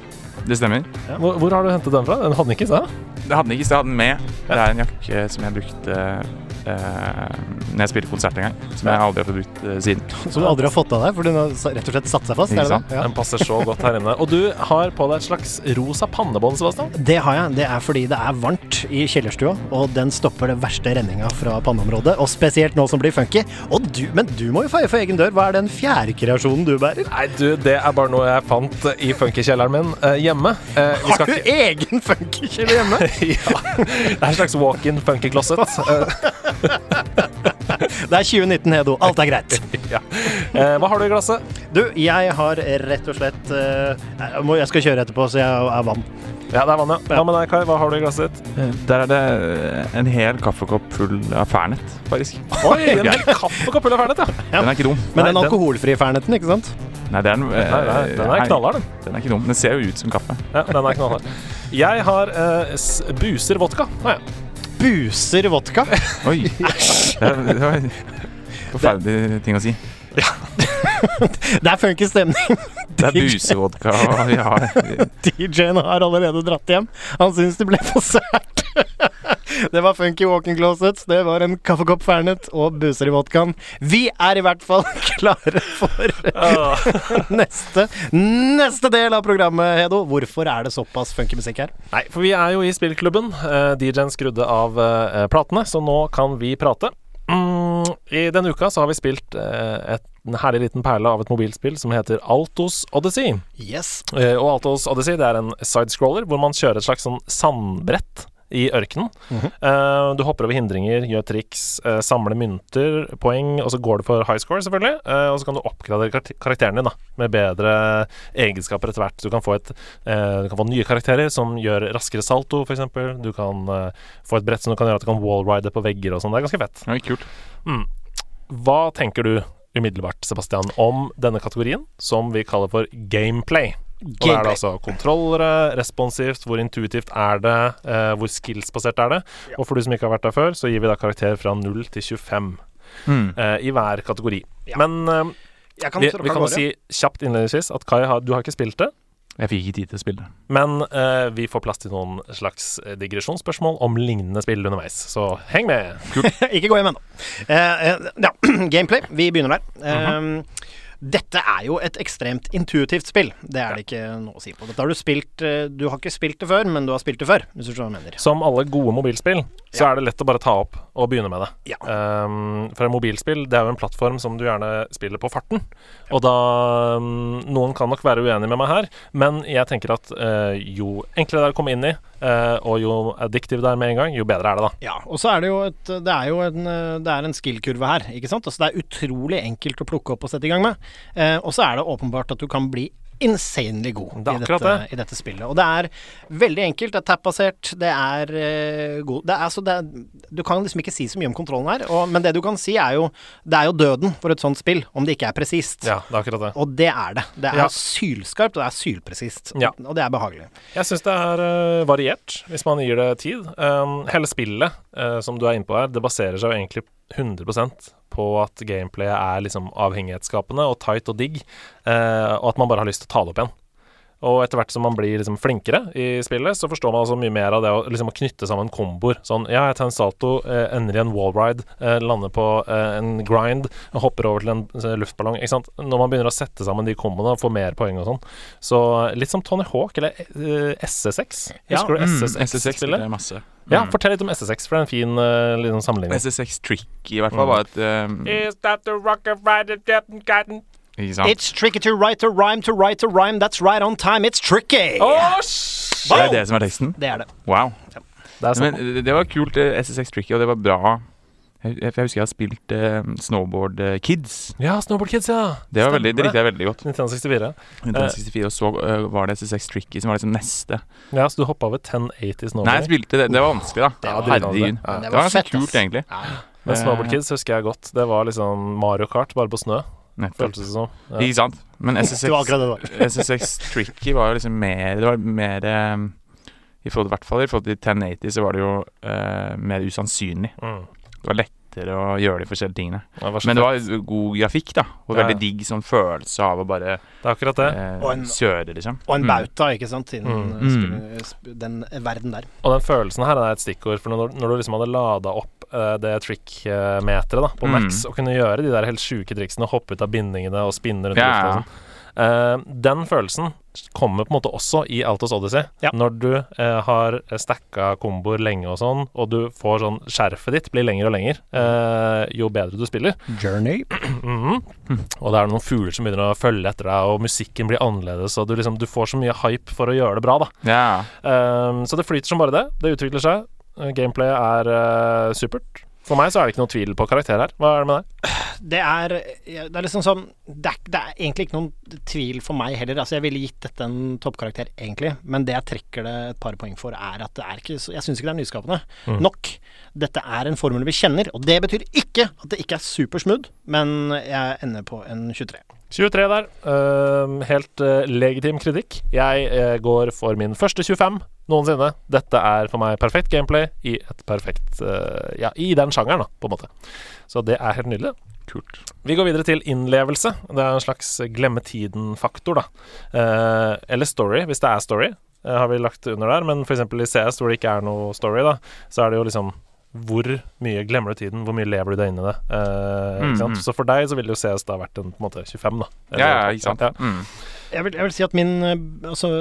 [SPEAKER 1] Det stemmer.
[SPEAKER 4] Hvor, hvor har du hentet den fra? Den hadde den ikke i stad?
[SPEAKER 1] Det hadde den ikke, så jeg hadde den med. Det er en jakke som jeg brukte når jeg spilte konsert en gang. Som jeg aldri har fått brukt eh, siden.
[SPEAKER 3] Som du aldri har fått av deg, for den har rett og slett satt seg fast?
[SPEAKER 1] Ikke sant?
[SPEAKER 3] Ja.
[SPEAKER 4] Den passer så godt her inne. Og du har på deg et slags rosa pannebånd, Sebastian.
[SPEAKER 3] Det har jeg. Det er fordi det er varmt i kjellerstua, og den stopper det verste renninga fra panneområdet. Og spesielt nå som blir funky. Og du, men du må jo feie for egen dør. Hva er den fjerde kreasjonen du bærer?
[SPEAKER 4] Nei, du, det er bare noe jeg fant i funkykjelleren min eh, hjemme. Eh,
[SPEAKER 3] Har du
[SPEAKER 4] ikke
[SPEAKER 3] egen funkykjeller hjemme?
[SPEAKER 4] ja. Det er en slags walk-in funky closet. Eh,
[SPEAKER 3] Det er 2019, Hedo. Alt er greit.
[SPEAKER 4] ja. eh, hva har du i glasset?
[SPEAKER 3] Du, jeg har rett og slett eh, jeg, skal kjøre etterpå, så jeg er vann.
[SPEAKER 4] Ja, det er vann, ja. Hva med deg, Kai? Hva har du i glasset ditt?
[SPEAKER 1] Eh, Der er det en hel kaffekopp full av Fernet, faktisk.
[SPEAKER 4] Oi, en hel kaffekopp full av fernet, ja.
[SPEAKER 1] Den er ikke dum.
[SPEAKER 3] Men
[SPEAKER 4] Nei,
[SPEAKER 3] den alkoholfrie Ferneten, ikke sant?
[SPEAKER 1] Nei, det den,
[SPEAKER 4] Nei, nei, den er knallhard, den.
[SPEAKER 1] Den er ikke dum. Den ser jo ut som kaffe.
[SPEAKER 4] Ja, den er knallhard. Jeg har eh, s- buser vodka. Nei, jeg.
[SPEAKER 3] Buser vodka.
[SPEAKER 1] Oi! Er- det var en forferdelig ting å si.
[SPEAKER 3] Det er funky stemning.
[SPEAKER 1] Det er busevodka, vi har
[SPEAKER 3] DJ-en har allerede dratt hjem. Han syns det ble for sært. Det var Funky Walking Closets, det var en kaffekopp Fernet og buser i vodkaen. Vi er i hvert fall klare for neste, neste del av programmet, Hedo. Hvorfor er det såpass funky musikk her?
[SPEAKER 4] Nei, for vi er jo i spillklubben. Eh, DJ-en skrudde av eh, platene, så nå kan vi prate. Mm, I denne uka så har vi spilt eh, et, en herlig liten perle av et mobilspill som heter Altos Odyssey.
[SPEAKER 3] Yes.
[SPEAKER 4] Eh, og Altos Odyssey det er en sidescroller hvor man kjører et slags sånn sandbrett i ørkenen. Eh, du hopper over hindringer, gjør triks, eh, samler mynter, poeng, og så går du for high score, selvfølgelig. Og så kan du oppgradere kar- karakteren din da, med bedre egenskaper etter hvert. Du kan få, et, du kan få nye karakterer som gjør raskere salto, f.eks. Du kan få et brett som du kan gjøre at du kan wallride på vegger og sånn. Det er ganske fett.
[SPEAKER 1] Ja, kult.
[SPEAKER 4] Hva tenker du umiddelbart, Sebastian, om denne kategorien, som vi kaller for gameplay? Og da er det altså kontrollere, responsivt, hvor intuitivt er det, eh, hvor skillsbasert er det? Og for du som ikke har vært der før, så gir vi da karakter fra 0 til 25
[SPEAKER 1] Mm.
[SPEAKER 4] eh, i hver kategori.
[SPEAKER 3] Ja.
[SPEAKER 4] Men eh,
[SPEAKER 3] kan
[SPEAKER 4] vi, vi kan jo si kjapt innledningsvis at Kai, har, du har ikke spilt det.
[SPEAKER 1] Jeg fikk ikke tid til å spille.
[SPEAKER 4] Men eh, vi får plass til noen slags eh, digresjonsspørsmål om lignende spill underveis, så heng med!
[SPEAKER 3] Ikke gå hjem ennå. Eh, eh, ja, gameplay. Vi begynner der. Eh, Dette er jo et ekstremt intuitivt spill. Det er det ikke noe å si på. Dette har du spilt eh, Du har ikke spilt det før, men du har spilt det før, hvis du skjønner hva jeg mener.
[SPEAKER 4] Som alle gode mobilspill, så er det lett å bare ta opp og begynne med det.
[SPEAKER 3] Ja.
[SPEAKER 4] Um, for et mobilspill det er jo en plattform som du gjerne spiller på farten. Og da um, Noen kan nok være uenig med meg her, men jeg tenker at uh, jo enklere det er å komme inn i, uh, og jo addictive det er med en gang, jo bedre er det, da.
[SPEAKER 3] Ja, og så er det jo et Det er jo en, det er en skill-kurve her, ikke sant? Altså det er utrolig enkelt å plukke opp og sette i gang med. Uh, og så er det åpenbart at du kan bli insanely god
[SPEAKER 4] Det
[SPEAKER 3] i dette,
[SPEAKER 4] det.
[SPEAKER 3] i dette spillet. Og det er veldig enkelt, det er tap-basert, det er uh, god det er, altså, det er, Du kan liksom ikke si så mye om kontrollen her, og, men det du kan si er jo Det er jo døden for et sånt spill, om det ikke er presist.
[SPEAKER 4] Ja, det er akkurat det.
[SPEAKER 3] Og det er det. Det er
[SPEAKER 4] Ja.
[SPEAKER 3] sylskarpt, og det er sylpresist.
[SPEAKER 4] Ja.
[SPEAKER 3] Og det er behagelig.
[SPEAKER 4] Jeg syns det er uh, variert, hvis man gir det tid. Um, hele spillet uh, som du er inne på her, det baserer seg jo egentlig 100 på at gameplayet er liksom avhengighetsskapende og tight og digg, eh, og at man bare har lyst til å ta det opp igjen. Og etter hvert som man blir liksom flinkere i spillet, så forstår man altså mye mer av det å liksom å knytte sammen komboer. Sånn ja, jeg tar en salto, eh, ender i en wallride, eh, lander på eh, en grind, hopper over til en eh, luftballong. Ikke sant? Når man begynner å sette sammen de komboene og får mer poeng og sånn. Så litt som Tony Hawk eller eh, SSX.
[SPEAKER 3] Ja,
[SPEAKER 4] Husker du
[SPEAKER 1] Mm,
[SPEAKER 4] SSX-spillet?
[SPEAKER 1] SSX spiller jeg masse.
[SPEAKER 4] Ja,
[SPEAKER 1] Mm.
[SPEAKER 4] fortell litt om SSX, for det er en fin uh, liten sammenligning.
[SPEAKER 1] SSX Tricky i hvert fall var et um,
[SPEAKER 4] Is that the rocket rider gotten
[SPEAKER 1] Ikke sant?
[SPEAKER 3] It's tricky to write a rhyme to write a rhyme that's right on time. It's tricky!
[SPEAKER 4] Oh,
[SPEAKER 1] Det er det som er teksten?
[SPEAKER 3] Det er det.
[SPEAKER 1] Wow.
[SPEAKER 4] Det er
[SPEAKER 1] Men
[SPEAKER 4] sånn.
[SPEAKER 1] det- det var kult, eh, SSX Tricky, og det var bra. Jeg, jeg, husker jeg har spilt uh, Snowboard eh, Kids.
[SPEAKER 4] Ja, Snowboard Kids, ja.
[SPEAKER 1] Det var veldig, det likte jeg veldig godt.
[SPEAKER 4] 1964.
[SPEAKER 1] Nintendo 64, og så uh, var det SSX Tricky som var liksom neste.
[SPEAKER 4] Ja, så du hoppa over 1080 snowboard.
[SPEAKER 1] Nei, jeg spilte det. Det var vanskelig, da.
[SPEAKER 4] Det var. Ja.
[SPEAKER 1] Det
[SPEAKER 3] Det
[SPEAKER 1] var
[SPEAKER 3] var fett,
[SPEAKER 1] kult,
[SPEAKER 3] egentlig.
[SPEAKER 1] egentlig.
[SPEAKER 4] Men Snowboard
[SPEAKER 1] Eh,
[SPEAKER 4] Kids husker jeg godt. Det var liksom Mario Kart, bare på snø.
[SPEAKER 1] Nettopp.
[SPEAKER 4] Føltes det som. Ja.
[SPEAKER 1] Ikke sant? Men
[SPEAKER 3] Det
[SPEAKER 1] SSX,
[SPEAKER 3] var akkurat det det var.
[SPEAKER 1] SSX Tricky var jo liksom mer Det var mer um, I forhold, til hvert fall i forhold til 1080 så var det jo uh, mer usannsynlig.
[SPEAKER 4] Mm.
[SPEAKER 1] Det var lettere og gjøre de forskjellige tingene.
[SPEAKER 4] Det
[SPEAKER 1] Men det var god grafikk, da. Og
[SPEAKER 4] Ja,
[SPEAKER 1] veldig digg sånn følelse av å bare
[SPEAKER 4] Det akkurat det.
[SPEAKER 1] eh,
[SPEAKER 3] en-
[SPEAKER 1] kjøre, liksom.
[SPEAKER 3] Og en
[SPEAKER 1] Mm.
[SPEAKER 3] ikke sant, innen
[SPEAKER 4] Mm.
[SPEAKER 3] eh, den verden der.
[SPEAKER 4] Og den følelsen her er et stikkord. For når, når du liksom hadde lada opp eh, det trick-meteret på
[SPEAKER 1] Mm.
[SPEAKER 4] Max, og kunne gjøre de der helt sjuke triksene, hoppe ut av bindingene og spinne rundt
[SPEAKER 1] Ja,
[SPEAKER 4] lufta og sånn eh, Den følelsen kommer på en måte også i Altos Odyssey.
[SPEAKER 3] Ja.
[SPEAKER 4] Når du eh, har stacka komboer lenge og sånn, og du får sånn Skjerfet ditt blir lenger og lenger eh, jo bedre du spiller.
[SPEAKER 3] Journey.
[SPEAKER 4] Mhm. Og det er noen fugler som begynner å følge etter deg, og musikken blir annerledes, og du liksom Du får så mye hype for å gjøre det bra, da.
[SPEAKER 1] Ja.
[SPEAKER 4] Um, så det flyter som bare det. Det utvikler seg. Gameplay Gameplayet er uh, supert. For meg så er det ikke noe tvil på karakter her. Hva er det med deg?
[SPEAKER 3] Det er, det er liksom sånn det er, det er egentlig ikke noen tvil for meg heller. Altså, jeg ville gitt dette en toppkarakter, egentlig. Men det jeg trekker det et par poeng for, er at det er ikke Jeg syns ikke det er nyskapende nok. Dette er en formel vi kjenner, og det betyr ikke at det ikke er supersmooth, men jeg ender på en 23.
[SPEAKER 4] 23 der. Uh, helt uh, legitim kritikk. Jeg uh, går for min første 25. noensinne. Dette er for meg perfekt gameplay i et perfekt uh, Ja, i den sjangeren, da, på en måte. Så det er helt nydelig.
[SPEAKER 1] Kult.
[SPEAKER 4] Vi går videre til innlevelse. Det er en slags glemme tiden-faktor, da. Uh, eller story, hvis det er story, uh, har vi lagt under der. Men f.eks. i CS, hvor det ikke er noe story, da, så er det jo liksom hvor mye glemmer du tiden? Hvor mye lever du deg inn i det? Eh,
[SPEAKER 1] Mm, mm.
[SPEAKER 4] Så for deg så ville jo CS da vært en på en måte 25, da.
[SPEAKER 1] Ja, ja, ikke sant.
[SPEAKER 4] Ja.
[SPEAKER 1] Mm.
[SPEAKER 3] Jeg vil, jeg vil si at min eh, altså,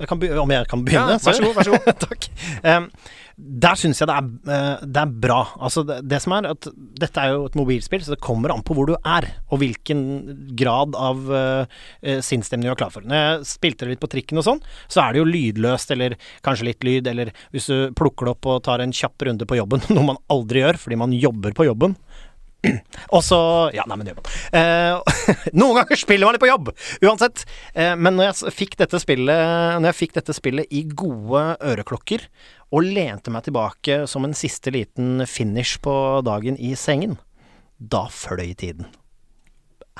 [SPEAKER 3] jeg kan, Om jeg kan begynne?
[SPEAKER 4] Ja, vær så god, vær så god.
[SPEAKER 3] Takk. Um, der syns jeg det er, uh, det er bra. Altså, det, det som er at dette er jo et mobilspill, så det kommer an på hvor du er, og hvilken grad av uh, sinnsstemning du er klar for. Når jeg spilte det litt på trikken og sånn, så er det jo lydløst, eller kanskje litt lyd, eller hvis du plukker det opp og tar en kjapp runde på jobben, noe man aldri gjør fordi man jobber på jobben. Og så Ja, nei, men det gjør man. Eh, noen ganger spiller man litt på jobb! Uansett. Eh, men når jeg fikk dette spillet Når jeg fikk dette spillet i gode øreklokker, og lente meg tilbake som en siste liten finish på dagen i sengen, da fløy tiden.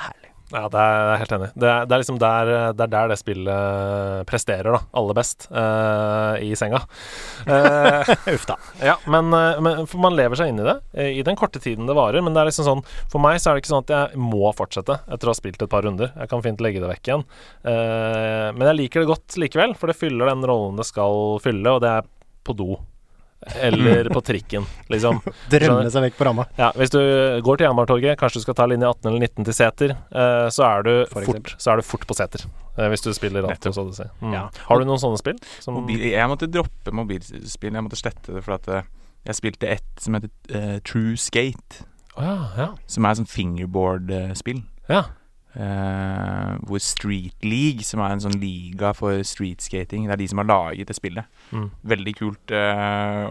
[SPEAKER 3] Herlig.
[SPEAKER 4] Ja, det er jeg helt enig. Det er, det er liksom der det, er der det spillet presterer, da. Aller best. Uh, I senga. Uh,
[SPEAKER 3] Uff da.
[SPEAKER 4] ja, men, eh, men for man lever seg inn i det i den korte tiden det varer. Men det er liksom sånn for meg så er det ikke sånn at jeg må fortsette etter å ha spilt et par runder. Jeg kan fint legge det vekk igjen. Uh, men jeg liker det godt likevel, for det fyller den rollen det skal fylle, og det er på do. Eller på trikken, liksom.
[SPEAKER 3] Drømme seg vekk på ramma.
[SPEAKER 4] Ja, Hvis du går til Jernbanetorget, kanskje du skal ta linje 18 eller 19 til Seter, eh, så, er du
[SPEAKER 3] For
[SPEAKER 4] fort, så er du fort på Seter. eh, hvis du spiller Altos si. Mm.
[SPEAKER 3] Ja.
[SPEAKER 4] Har du noen sånne spill? Som,
[SPEAKER 1] Mobil, jeg måtte droppe mobilspill. Jeg måtte slette det for at eh, jeg spilte et som heter uh, True Skate.
[SPEAKER 4] Oh, ja, ja.
[SPEAKER 1] Som er sånn fingerboard-spill.
[SPEAKER 4] ja.
[SPEAKER 1] Eh, hvor Street League, som er en sånn liga for streetskating, det er de som har laget det spillet.
[SPEAKER 4] Mm.
[SPEAKER 1] Veldig kult eh,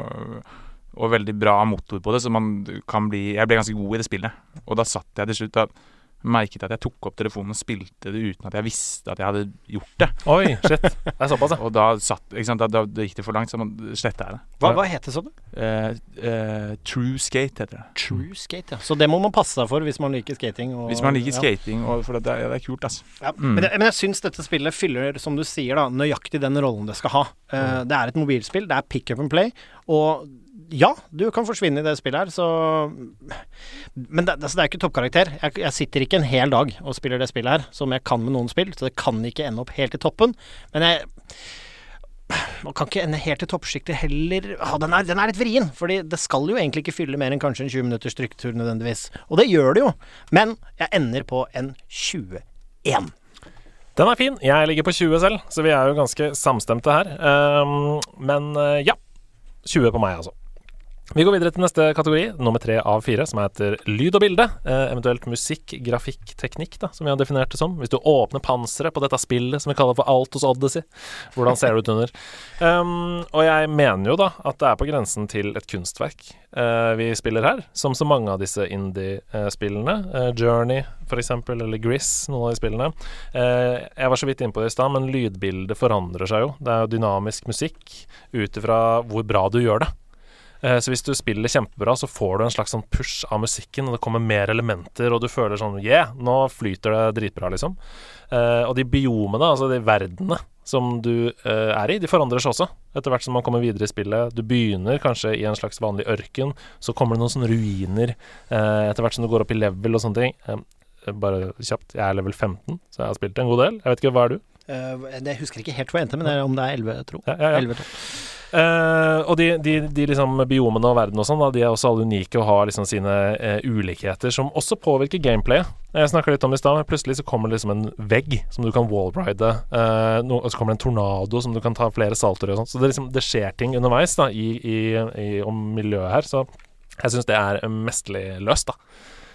[SPEAKER 1] og veldig bra motor på det, så man kan bli Jeg ble ganske god i det spillet. Og da satt jeg til slutt og merket at jeg tok opp telefonen og spilte det uten at jeg visste at jeg hadde gjort det.
[SPEAKER 4] Oi, shit. Det er såpass, ja.
[SPEAKER 1] Og da satt sant, da, da, gikk det for langt, så man sletta jeg det.
[SPEAKER 3] Hva, hva heter det, sa du?
[SPEAKER 1] Eh, eh, True Skate heter det.
[SPEAKER 3] True skate, ja. Så det må man passe seg for hvis man liker skating. Og,
[SPEAKER 1] Hvis man liker
[SPEAKER 3] ja.
[SPEAKER 1] skating, og for det, er- det er kult, altså.
[SPEAKER 3] Ja,
[SPEAKER 1] Mm.
[SPEAKER 3] men, jeg, men jeg syns dette spillet fyller, som du sier, da, nøyaktig den rollen det skal ha. Eh, Det er et mobilspill, det er pick up and play, og ja, du kan forsvinne i det spillet her, så Men det, altså, det er ikke toppkarakter. Jeg, jeg sitter ikke en hel dag og spiller det spillet her, som jeg kan med noen spill, så det kan ikke ende opp helt i toppen. Men jeg man kan ikke ende helt i toppsjiktet heller. Ah, den, er, den er litt vrien, fordi det skal jo egentlig ikke fylle mer enn kanskje en 20 minutters trykketur nødvendigvis. Og det gjør det jo, men jeg ender på en 21.
[SPEAKER 4] Den er fin. Jeg ligger på 20 selv, så vi er jo ganske samstemte her. Um, men eh, ja. 20 på meg, altså. Vi går videre til neste kategori, nummer tre av fire, som heter lyd og bilde. Eh, eventuelt musikk, grafikk, teknikk, da, som vi har definert det som. Hvis du åpner panseret på dette spillet som vi kaller for Altos Odyssey, hvordan ser det ut under? Um, og jeg mener jo da at det er på grensen til et kunstverk eh, vi spiller her, som så mange av disse indie-spillene. Eh, Journey, for eksempel, eller Gris, noen av de spillene. Eh, jeg var så vidt inne på det i stad, men lydbildet forandrer seg jo. Det er jo dynamisk musikk ut ifra hvor bra du gjør det. Eh, Så hvis du spiller kjempebra, så får du en slags sånn push av musikken, og det kommer mer elementer, og du føler sånn Yeah, nå flyter det dritbra, liksom. Eh, og de biomene, altså de verdenene som du eh, er i, de forandrer seg også etter hvert som man kommer videre i spillet. Du begynner kanskje i en slags vanlig ørken, så kommer det noen sånne ruiner etter hvert som du går opp i level og sånne ting. Bare kjapt, jeg er level 15, så jeg har spilt en god del. Jeg vet ikke, hva er du?
[SPEAKER 3] Jeg husker ikke helt hvor jeg endte, men det er om det er 11, tro.
[SPEAKER 4] Ja, ja, ja.
[SPEAKER 3] 11,
[SPEAKER 4] Eh, og de, de, de liksom biomene og verden og sånn, de er også alle unike og har liksom sine uh, ulikheter som også påvirker gameplayet. Jeg snakka litt om det i stad, men plutselig så kommer det liksom en vegg som du kan wallride. Uh, no, og så kommer det en tornado som du kan ta flere salter i og sånn. Så det, liksom, det skjer ting underveis da, i, i, i, om miljøet her. Så jeg syns det er mesterlig løst, da.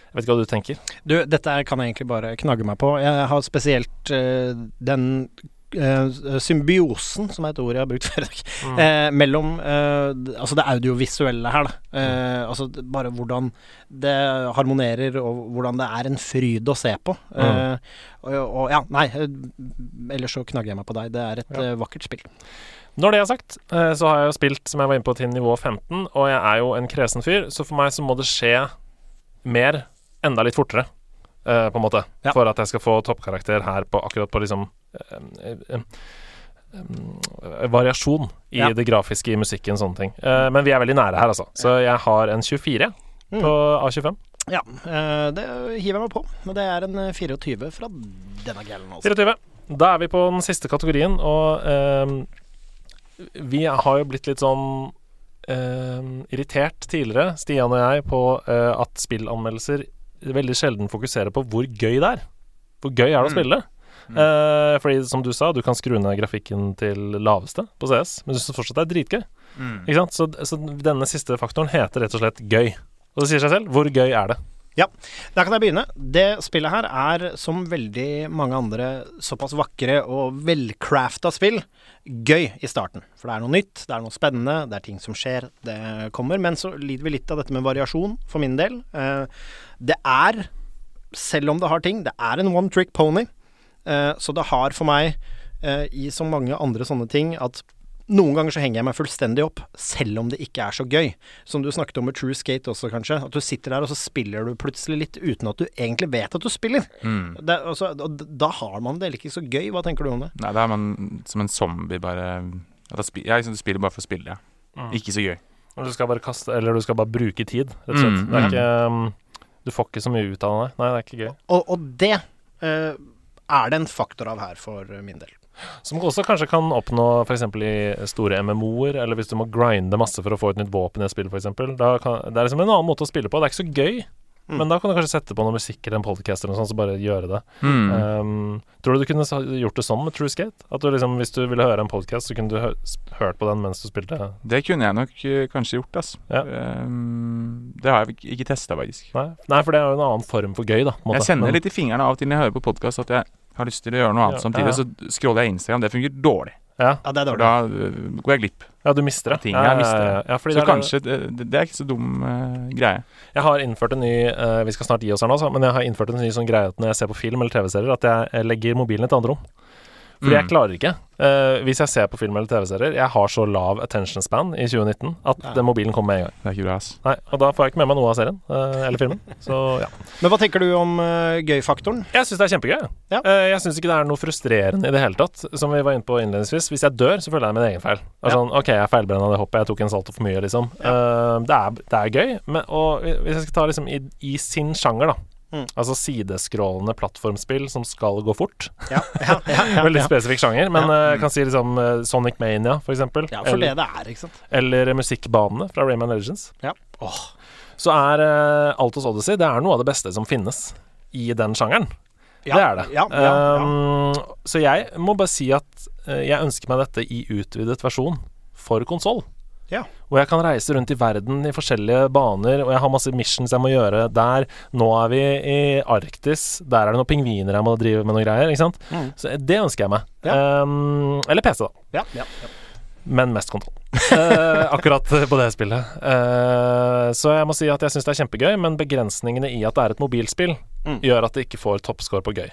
[SPEAKER 4] Jeg vet ikke hva du tenker.
[SPEAKER 3] Du, dette kan jeg egentlig bare knagge meg på. Jeg har spesielt den symbiosen, som er et ord jeg har brukt før i dag, eh, mellom eh, Altså det audiovisuelle her, da. Eh, Altså bare hvordan det harmonerer, og hvordan det er en fryd å se på. Eh, og, og ja, nei, eh, ellers så knagger jeg meg på deg. Det er et
[SPEAKER 4] Ja.
[SPEAKER 3] eh, vakkert spill.
[SPEAKER 4] Når det er sagt, eh, så har jeg jo spilt, som jeg var inne på, til nivå 15, og jeg er jo en kresen fyr, så for meg så må det skje mer, enda litt fortere, eh, på en måte,
[SPEAKER 3] Ja.
[SPEAKER 4] for at jeg skal få toppkarakter her på akkurat på liksom eh, eh, eh, variasjon i
[SPEAKER 3] Ja.
[SPEAKER 4] det grafiske, i musikken, sånne ting. Eh, men vi er veldig nære her, altså. Så jeg har en 24
[SPEAKER 3] Mm.
[SPEAKER 4] på A25.
[SPEAKER 3] Ja, eh, det hiver jeg meg på. Men det er en eh, 24 fra denne gælen, altså.
[SPEAKER 4] 24. Da er vi på den siste kategorien, og ehm, vi har jo blitt litt sånn ehm, irritert tidligere, Stian og jeg, på eh, at spillanmeldelser veldig sjelden fokuserer på hvor gøy det er. Hvor gøy er det å spille? Eh, fordi som du sa, du kan skru ned grafikken til laveste på CS, men du syns fortsatt det er dritgøy. Ikke sant? Så, så denne siste faktoren heter rett og slett gøy. Og det sier seg selv. Hvor gøy er det?
[SPEAKER 3] Ja, der kan jeg begynne. Det spillet her er, som veldig mange andre såpass vakre og velcrafta spill, gøy i starten. For det er noe nytt, det er noe spennende, det er ting som skjer, det kommer. Men så lider vi litt av dette med variasjon, for min del. Eh, Det er, selv om det har ting, det er en one trick pony. Eh, Så det har for meg, eh, i så mange andre sånne ting, at noen ganger så henger jeg meg fullstendig opp, selv om det ikke er så gøy. Som du snakket om med True Skate også, kanskje. At du sitter der, og så spiller du plutselig litt uten at du egentlig vet at du spiller. Det, er- altså, og da har man det ikke så gøy. Hva tenker du om det?
[SPEAKER 1] Nei, da er man som en zombie, bare ja, da spi Jeg liksom spiller bare for å spille, ja. Ikke så gøy.
[SPEAKER 4] Du skal bare kaste Eller du skal bare bruke tid, rett og slett.
[SPEAKER 1] Mm,
[SPEAKER 4] det er ikke um, Du får ikke så mye ut av det. Nei, det er ikke gøy.
[SPEAKER 3] Og, og det eh, er det en faktor av her for min del.
[SPEAKER 4] Som også kanskje kan oppnå f.eks. i store MMO-er, eller hvis du må grinde masse for å få et nytt våpen i et spill, f.eks. Det er liksom en annen måte å spille på. Det er ikke så gøy, men da kan du kanskje sette på noe musikk eller en podcast eller noe sånt, så bare gjøre det.
[SPEAKER 1] Mm.
[SPEAKER 4] Um, tror du du kunne gjort det sånn med True Skate? At du liksom, hvis du ville høre en podcast, så kunne du hø hørt på den mens du spilte?
[SPEAKER 1] Det kunne jeg nok eh, kanskje gjort, ass.
[SPEAKER 4] Ja.
[SPEAKER 1] Um, det har jeg ikke- ikke testa, faktisk.
[SPEAKER 4] Nei? Nei, for det er jo en annen form for gøy, da. måte.
[SPEAKER 1] Jeg kjenner litt i fingrene av og til når jeg hører på podkast at jeg har lyst til å gjøre noe annet
[SPEAKER 4] Ja,
[SPEAKER 1] samtidig. Så scroller jeg Instagram. Det fungerer dårlig.
[SPEAKER 4] ja.
[SPEAKER 3] Ja, det er dårlig.
[SPEAKER 1] da øh, går jeg glipp
[SPEAKER 4] ja, du mister det.
[SPEAKER 1] ting. Jeg
[SPEAKER 4] ja,
[SPEAKER 1] mister
[SPEAKER 4] ja, ja, fordi
[SPEAKER 1] Så
[SPEAKER 4] det er-
[SPEAKER 1] kanskje det, det er ikke så dum uh, greie.
[SPEAKER 4] Jeg har innført en ny uh, Vi skal snart gi oss her nå, så, men jeg har innført en ny sånn greie at når jeg ser på film eller TV-serier, at jeg eh, legger mobilen i et annet rom. Fordi jeg
[SPEAKER 1] Mm.
[SPEAKER 4] klarer ikke. Uh, hvis jeg ser på film eller TV-serier Jeg har så lav attention span i 2019 at
[SPEAKER 3] Nei.
[SPEAKER 4] den mobilen kommer med en gang.
[SPEAKER 1] Det er ikke bra, ass.
[SPEAKER 4] Nei, Og da får jeg ikke med meg noe av serien uh, eller filmen. Så ja.
[SPEAKER 3] Men hva tenker du om uh, gøy-faktoren?
[SPEAKER 4] Jeg syns det er kjempegøy.
[SPEAKER 3] Ja.
[SPEAKER 4] Eh, jeg syns ikke det er noe frustrerende i det hele tatt. Som vi var inne på innledningsvis. Hvis jeg dør, så føler jeg min egen feil.
[SPEAKER 3] Ja.
[SPEAKER 4] sånn, OK, jeg feilbrenna det hoppet, jeg tok en salto for mye, liksom. Eh, det, er, det er gøy. Men, og hvis jeg skal ta liksom i, i sin sjanger, da.
[SPEAKER 3] Mm.
[SPEAKER 4] Altså sideskrålende plattformspill som skal gå fort.
[SPEAKER 3] Ja, ja, ja,
[SPEAKER 4] Veldig spesifikk sjanger. Men eh, jeg kan si liksom eh, Sonic Mania, for eksempel.
[SPEAKER 3] ja, for
[SPEAKER 4] eller,
[SPEAKER 3] det det er, ikke sant.
[SPEAKER 4] eller musikkbanene fra Rayman Legends.
[SPEAKER 3] Ja. Oh.
[SPEAKER 4] Så er uh, Altos Odyssey det er noe av det beste som finnes i den sjangeren.
[SPEAKER 3] Ja,
[SPEAKER 4] det er det.
[SPEAKER 3] Ja, ja, ja.
[SPEAKER 4] Um, så jeg må bare si at eh, jeg ønsker meg dette i utvidet versjon for konsoll.
[SPEAKER 3] Ja.
[SPEAKER 4] Og jeg kan reise rundt i verden i forskjellige baner, og jeg har masse missions jeg må gjøre der. Nå er vi i Arktis, der er det noen pingviner jeg må drive med noen greier. Ikke sant?
[SPEAKER 3] Mm.
[SPEAKER 4] Så det ønsker jeg meg.
[SPEAKER 3] Ja.
[SPEAKER 4] Um, eller PC, da.
[SPEAKER 3] ja, ja, ja.
[SPEAKER 4] Men mest kontroll. uh, akkurat på det spillet. Uh, så jeg må si at jeg syns det er kjempegøy, men begrensningene i at det er et mobilspill,
[SPEAKER 3] Mm.
[SPEAKER 4] gjør at det ikke får toppscore på gøy.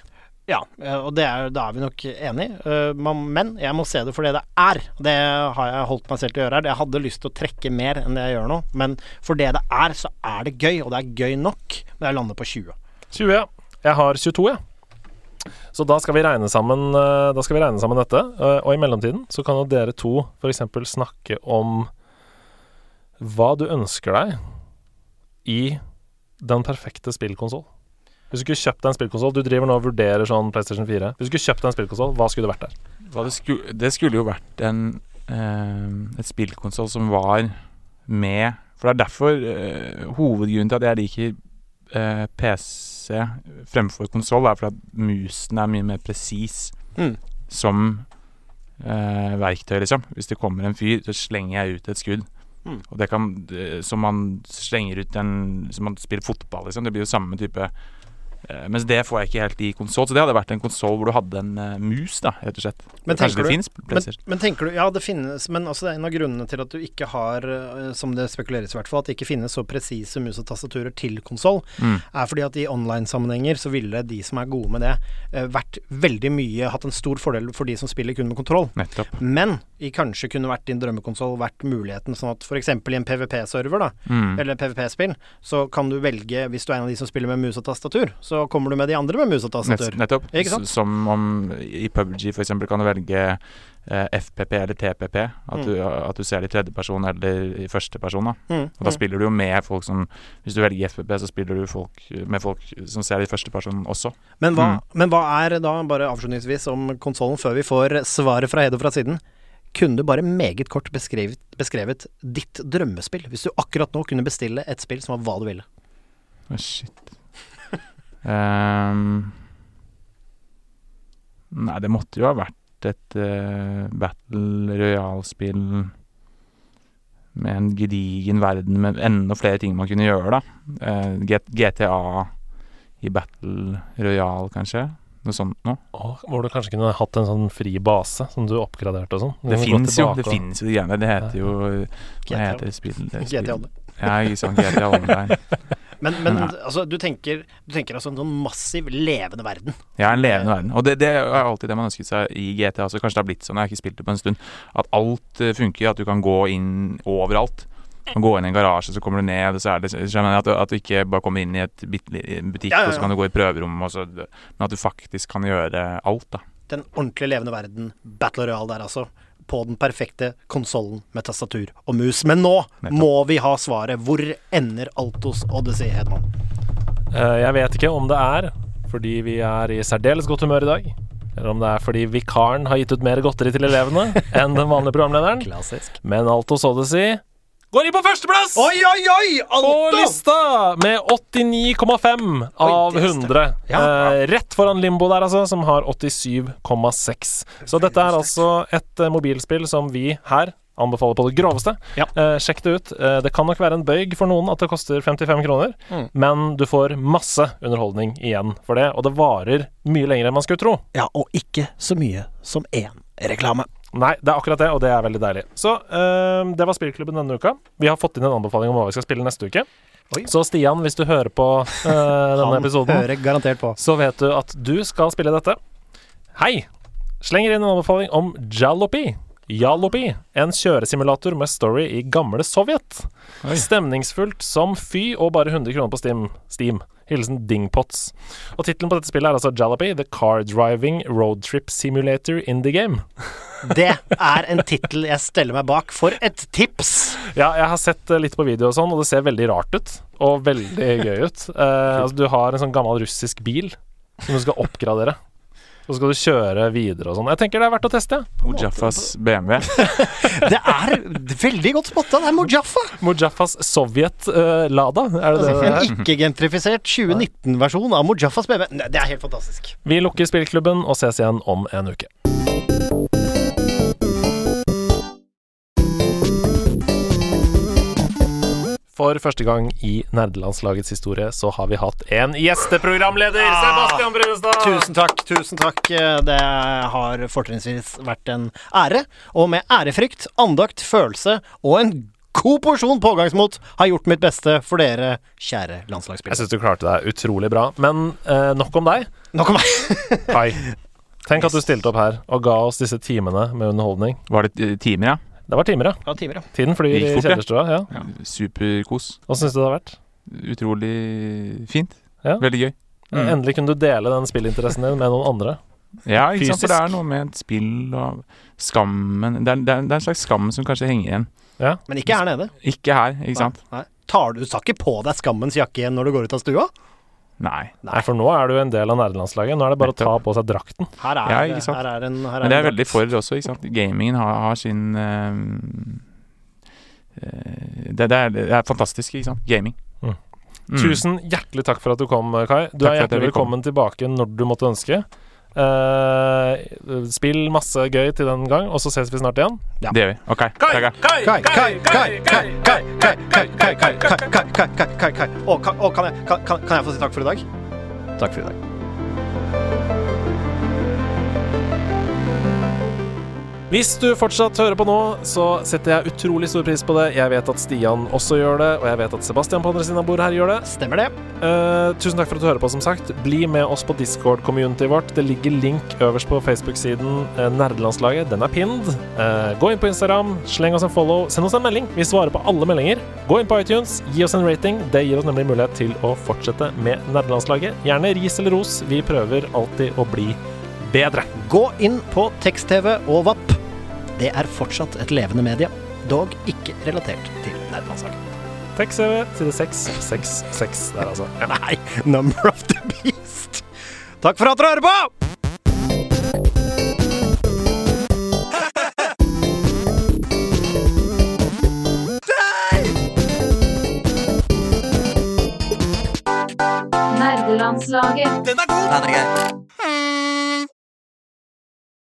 [SPEAKER 3] Ja, eh, og det er, da er vi nok enige. Eh, Men jeg må se det for det det er. Det har jeg holdt meg selv til å gjøre her. Jeg hadde lyst til å trekke mer enn det jeg gjør nå, men for det det er, så er det gøy, og det er gøy nok. Men jeg lander på 20.
[SPEAKER 4] 20, ja. Jeg har 22, jeg. Så da skal vi regne sammen, eh, da skal vi regne sammen dette. Og i mellomtiden så kan jo dere to f.eks. snakke om hva du ønsker deg i den perfekte spillkonsoll. Hvis du skulle kjøpt deg en spillkonsoll Du driver nå og vurderer sånn PlayStation 4. Hvis du skulle kjøpt deg en spillkonsoll, hva skulle det vært der?
[SPEAKER 1] Hva det, skulle, det skulle jo vært en eh, et spillkonsoll som var med For det er derfor eh, hovedgrunnen til at jeg liker eh, PC fremfor konsoll, er for at musen er mye mer presis
[SPEAKER 3] Mm.
[SPEAKER 1] som eh, verktøy, liksom. Hvis det kommer en fyr, så slenger jeg ut et skudd.
[SPEAKER 3] Mm.
[SPEAKER 1] Og det kan Som man slenger ut en Som man spiller fotball, liksom. Det blir jo samme type Mens det får jeg ikke helt i konsoll. Så det hadde vært en konsoll hvor du hadde en uh, mus, da, rett og slett.
[SPEAKER 3] Men tenker
[SPEAKER 1] det
[SPEAKER 3] du- Men, men tenker du Ja, det finnes, men altså det er en av grunnene til at du ikke har, eh, som det spekuleres i hvert fall, at det ikke finnes så presise mus og tastaturer til konsoll,
[SPEAKER 1] Mm.
[SPEAKER 3] er fordi at i online-sammenhenger så ville de som er gode med det, uh, vært veldig mye Hatt en stor fordel for de som spiller kun med kontroll.
[SPEAKER 1] Nettopp.
[SPEAKER 3] Men i kanskje kunne vært din drømmekonsoll vært muligheten sånn at f.eks. i en PVP-server, da,
[SPEAKER 1] Mm.
[SPEAKER 3] eller PVP-spill, så kan du velge, hvis du er en av de som spiller med mus og tastatur, så så kommer du med de andre med mus og tastatur.
[SPEAKER 1] Nettopp. Som om i PubG eksempel kan du velge eh, FPP eller TPP. At, du, at du ser det i tredjeperson eller i førsteperson. Da.
[SPEAKER 3] Mm,
[SPEAKER 1] Og da
[SPEAKER 3] mm.
[SPEAKER 1] spiller du jo med folk som Hvis du velger FPP, så spiller du folk, med folk som ser det i førsteperson også.
[SPEAKER 3] Men hva,
[SPEAKER 1] Mm.
[SPEAKER 3] men hva er da, bare avslutningsvis om konsollen, før vi får svaret fra Hedo fra siden Kunne du bare meget kort beskrevet, beskrevet ditt drømmespill? Hvis du akkurat nå kunne bestille et spill som var hva du ville.
[SPEAKER 1] Å, shit. Ehm, nei, det måtte jo ha vært et eh, Battle Royale-spill med en gedigen verden med enda flere ting man kunne gjøre, da. Eh, GTA i Battle Royale, kanskje. Noe sånt noe.
[SPEAKER 4] Åh, hvor du kanskje kunne hatt en sånn fri base som du oppgraderte og sånn.
[SPEAKER 1] Det fins jo, det fins jo de greiene. Det heter jo Hva
[SPEAKER 3] GTA.
[SPEAKER 1] heter spillet? Det
[SPEAKER 3] GTA.
[SPEAKER 1] Ja, ikke sant. GTA Online.
[SPEAKER 3] Men, men
[SPEAKER 1] ja.
[SPEAKER 3] altså, du tenker, du tenker altså en sånn massiv, levende verden.
[SPEAKER 1] Ja, en levende verden. Og det, det er alltid det man ønsket seg i GTA. Så kanskje det har blitt sånn, jeg har ikke spilt det på en stund, at alt eh, funker. At du kan gå inn overalt. Kan gå inn i en garasje, så kommer du ned, og så er det at, at du ikke bare kommer inn i et butikk,
[SPEAKER 3] Ja, ja,
[SPEAKER 1] og så kan du gå i prøverom, så, men at du faktisk kan gjøre alt, da.
[SPEAKER 3] Den ordentlig levende verden, Battle Royale der altså. På den perfekte konsollen med tastatur og mus. Men nå må vi ha svaret. Hvor ender Altos Odyssey, Hedman?
[SPEAKER 4] Eh, Jeg vet ikke om det er fordi vi er i særdeles godt humør i dag, eller om det er fordi vikaren har gitt ut mer godteri til elevene enn den vanlige programlederen.
[SPEAKER 3] Klassisk.
[SPEAKER 4] Men Altos Odyssey går inn på førsteplass!
[SPEAKER 3] Oi, oi, oi!
[SPEAKER 4] på lista med 89,5 av
[SPEAKER 3] det er
[SPEAKER 4] 100.
[SPEAKER 3] Ja.
[SPEAKER 4] Eh, rett foran Limbo der, altså, som har 87,6. Så dette er altså et eh, mobilspill som vi her anbefaler på det groveste.
[SPEAKER 3] Ja.
[SPEAKER 4] Eh, sjekk det ut. Eh, det kan nok være en bøyg for noen at det koster 55 kroner,
[SPEAKER 3] Mm.
[SPEAKER 4] men du får masse underholdning igjen for det, og det varer mye lenger enn man skulle tro.
[SPEAKER 3] Ja, og ikke så mye som én reklame.
[SPEAKER 4] Nei, det er akkurat det, og det er veldig deilig. Så eh, det var spillklubben denne uka. Vi har fått inn en anbefaling om hva vi skal spille neste uke.
[SPEAKER 3] Oi.
[SPEAKER 4] Så Stian, hvis du hører på eh, denne episoden,
[SPEAKER 3] hører på.
[SPEAKER 4] så vet du at du skal spille dette. Hei! Slenger inn en anbefaling om Jalopy. Jalopy, en kjøresimulator med story i gamle Sovjet. Stemningsfullt som fy og bare 100 kroner på Steam. Steam. Hilsen Dingpots. Og tittelen på dette spillet er altså Jalopy, The Car Driving Road Trip Simulator in the Game.
[SPEAKER 3] Det er en tittel jeg steller meg bak. For et tips!
[SPEAKER 4] Ja, jeg har sett eh, litt på video og sånn, og det ser veldig rart ut. Og veldig gøy ut. Uh, altså, du har en sånn gammel russisk bil som du skal oppgradere. Så skal du kjøre videre og sånn. Jeg tenker det er verdt å teste.
[SPEAKER 1] Mojaffas BMW.
[SPEAKER 3] Det er veldig godt spotta. Det er Mojaffa.
[SPEAKER 4] Mojaffas Sovjet-Lada, er det det det
[SPEAKER 3] En
[SPEAKER 4] er?
[SPEAKER 3] ikke-gentrifisert 2019-versjon av Mojaffas BMW Det er helt fantastisk.
[SPEAKER 4] Vi lukker spillklubben og ses igjen om en uke. For første gang i nerdelandslagets historie så har vi hatt en gjesteprogramleder! Sebastian Brunestad!
[SPEAKER 3] Tusen takk. tusen takk Det har fortrinnsvis vært en ære. Og med ærefrykt, andakt, følelse og en god porsjon pågangsmot har gjort mitt beste for dere, kjære landslagsspillere.
[SPEAKER 4] Jeg syns du klarte deg utrolig bra. Men eh, nok om deg.
[SPEAKER 3] Nok om meg.
[SPEAKER 4] Kai. Tenk at du stilte opp her og ga oss disse timene med underholdning.
[SPEAKER 1] Var det timer, ja?
[SPEAKER 4] Det var timer, ja.
[SPEAKER 3] Ja, timer, ja.
[SPEAKER 4] Tiden flyr i kjellerstua. Ja.
[SPEAKER 1] Superkos.
[SPEAKER 4] Hva syns du det har vært?
[SPEAKER 1] Utrolig fint.
[SPEAKER 4] Ja.
[SPEAKER 1] Veldig gøy. Mm.
[SPEAKER 4] Endelig kunne du dele den spillinteressen din med noen andre.
[SPEAKER 1] Ja, ikke sant? For det er noe med et spill og skammen det er, det, er, det er en slags skam som kanskje henger igjen. Ja.
[SPEAKER 3] Men ikke her nede.
[SPEAKER 1] Ikke her, ikke sant?
[SPEAKER 3] Nei. Tar du, du tar ikke på deg skammens jakke igjen når du går ut av stua?
[SPEAKER 1] Nei.
[SPEAKER 4] Nei, for nå er du en del av nerdelandslaget. Nå er det bare å ta på seg drakten.
[SPEAKER 3] Her er,
[SPEAKER 1] Ja,
[SPEAKER 3] det-
[SPEAKER 1] ikke sant.
[SPEAKER 3] her er en her
[SPEAKER 1] Men det er
[SPEAKER 3] en-
[SPEAKER 1] veldig for også, ikke sant. Gamingen har, har sin eh, eh, det, det, er, det er fantastisk, ikke sant. Gaming.
[SPEAKER 4] Mm.
[SPEAKER 1] Mm.
[SPEAKER 4] Tusen hjertelig takk for at du kom, Kai. Du
[SPEAKER 1] Takk
[SPEAKER 4] er hjertelig velkommen tilbake når du måtte ønske. Uh, spill masse gøy til den gang, og så ses vi snart igjen.
[SPEAKER 3] Ja.
[SPEAKER 1] Det gjør vi. OK.
[SPEAKER 3] Og kan jeg få si takk for i dag? Takk for i dag.
[SPEAKER 4] Hvis du fortsatt hører på nå, så setter jeg utrolig stor pris på det. Jeg vet at Stian også gjør det, og jeg vet at Sebastian på andre siden av bordet her gjør det.
[SPEAKER 3] Stemmer det.
[SPEAKER 4] Uh, tusen takk for at du hører på, som sagt. Bli med oss på Discord-communityet vårt. Det ligger link øverst på Facebook-siden uh, Nerdelandslaget. Den er pinned. Uh, gå inn på Instagram, sleng oss en follow, send oss en melding. Vi svarer på alle meldinger. Gå inn på iTunes, gi oss en rating. Det gir oss nemlig mulighet til å fortsette med Nerdelandslaget. Gjerne ris eller ros. Vi prøver alltid å bli bedre.
[SPEAKER 3] Gå inn på tekst-TV og VAP. Det er fortsatt et levende medie, dog ikke relatert til nerdelandslaget.
[SPEAKER 4] Tekst-CV, side 666 der, altså. Ja.
[SPEAKER 3] Nei, Number of the Beast. Takk for at dere hører på!
[SPEAKER 8] Nerdelandslaget.
[SPEAKER 9] Den er grei.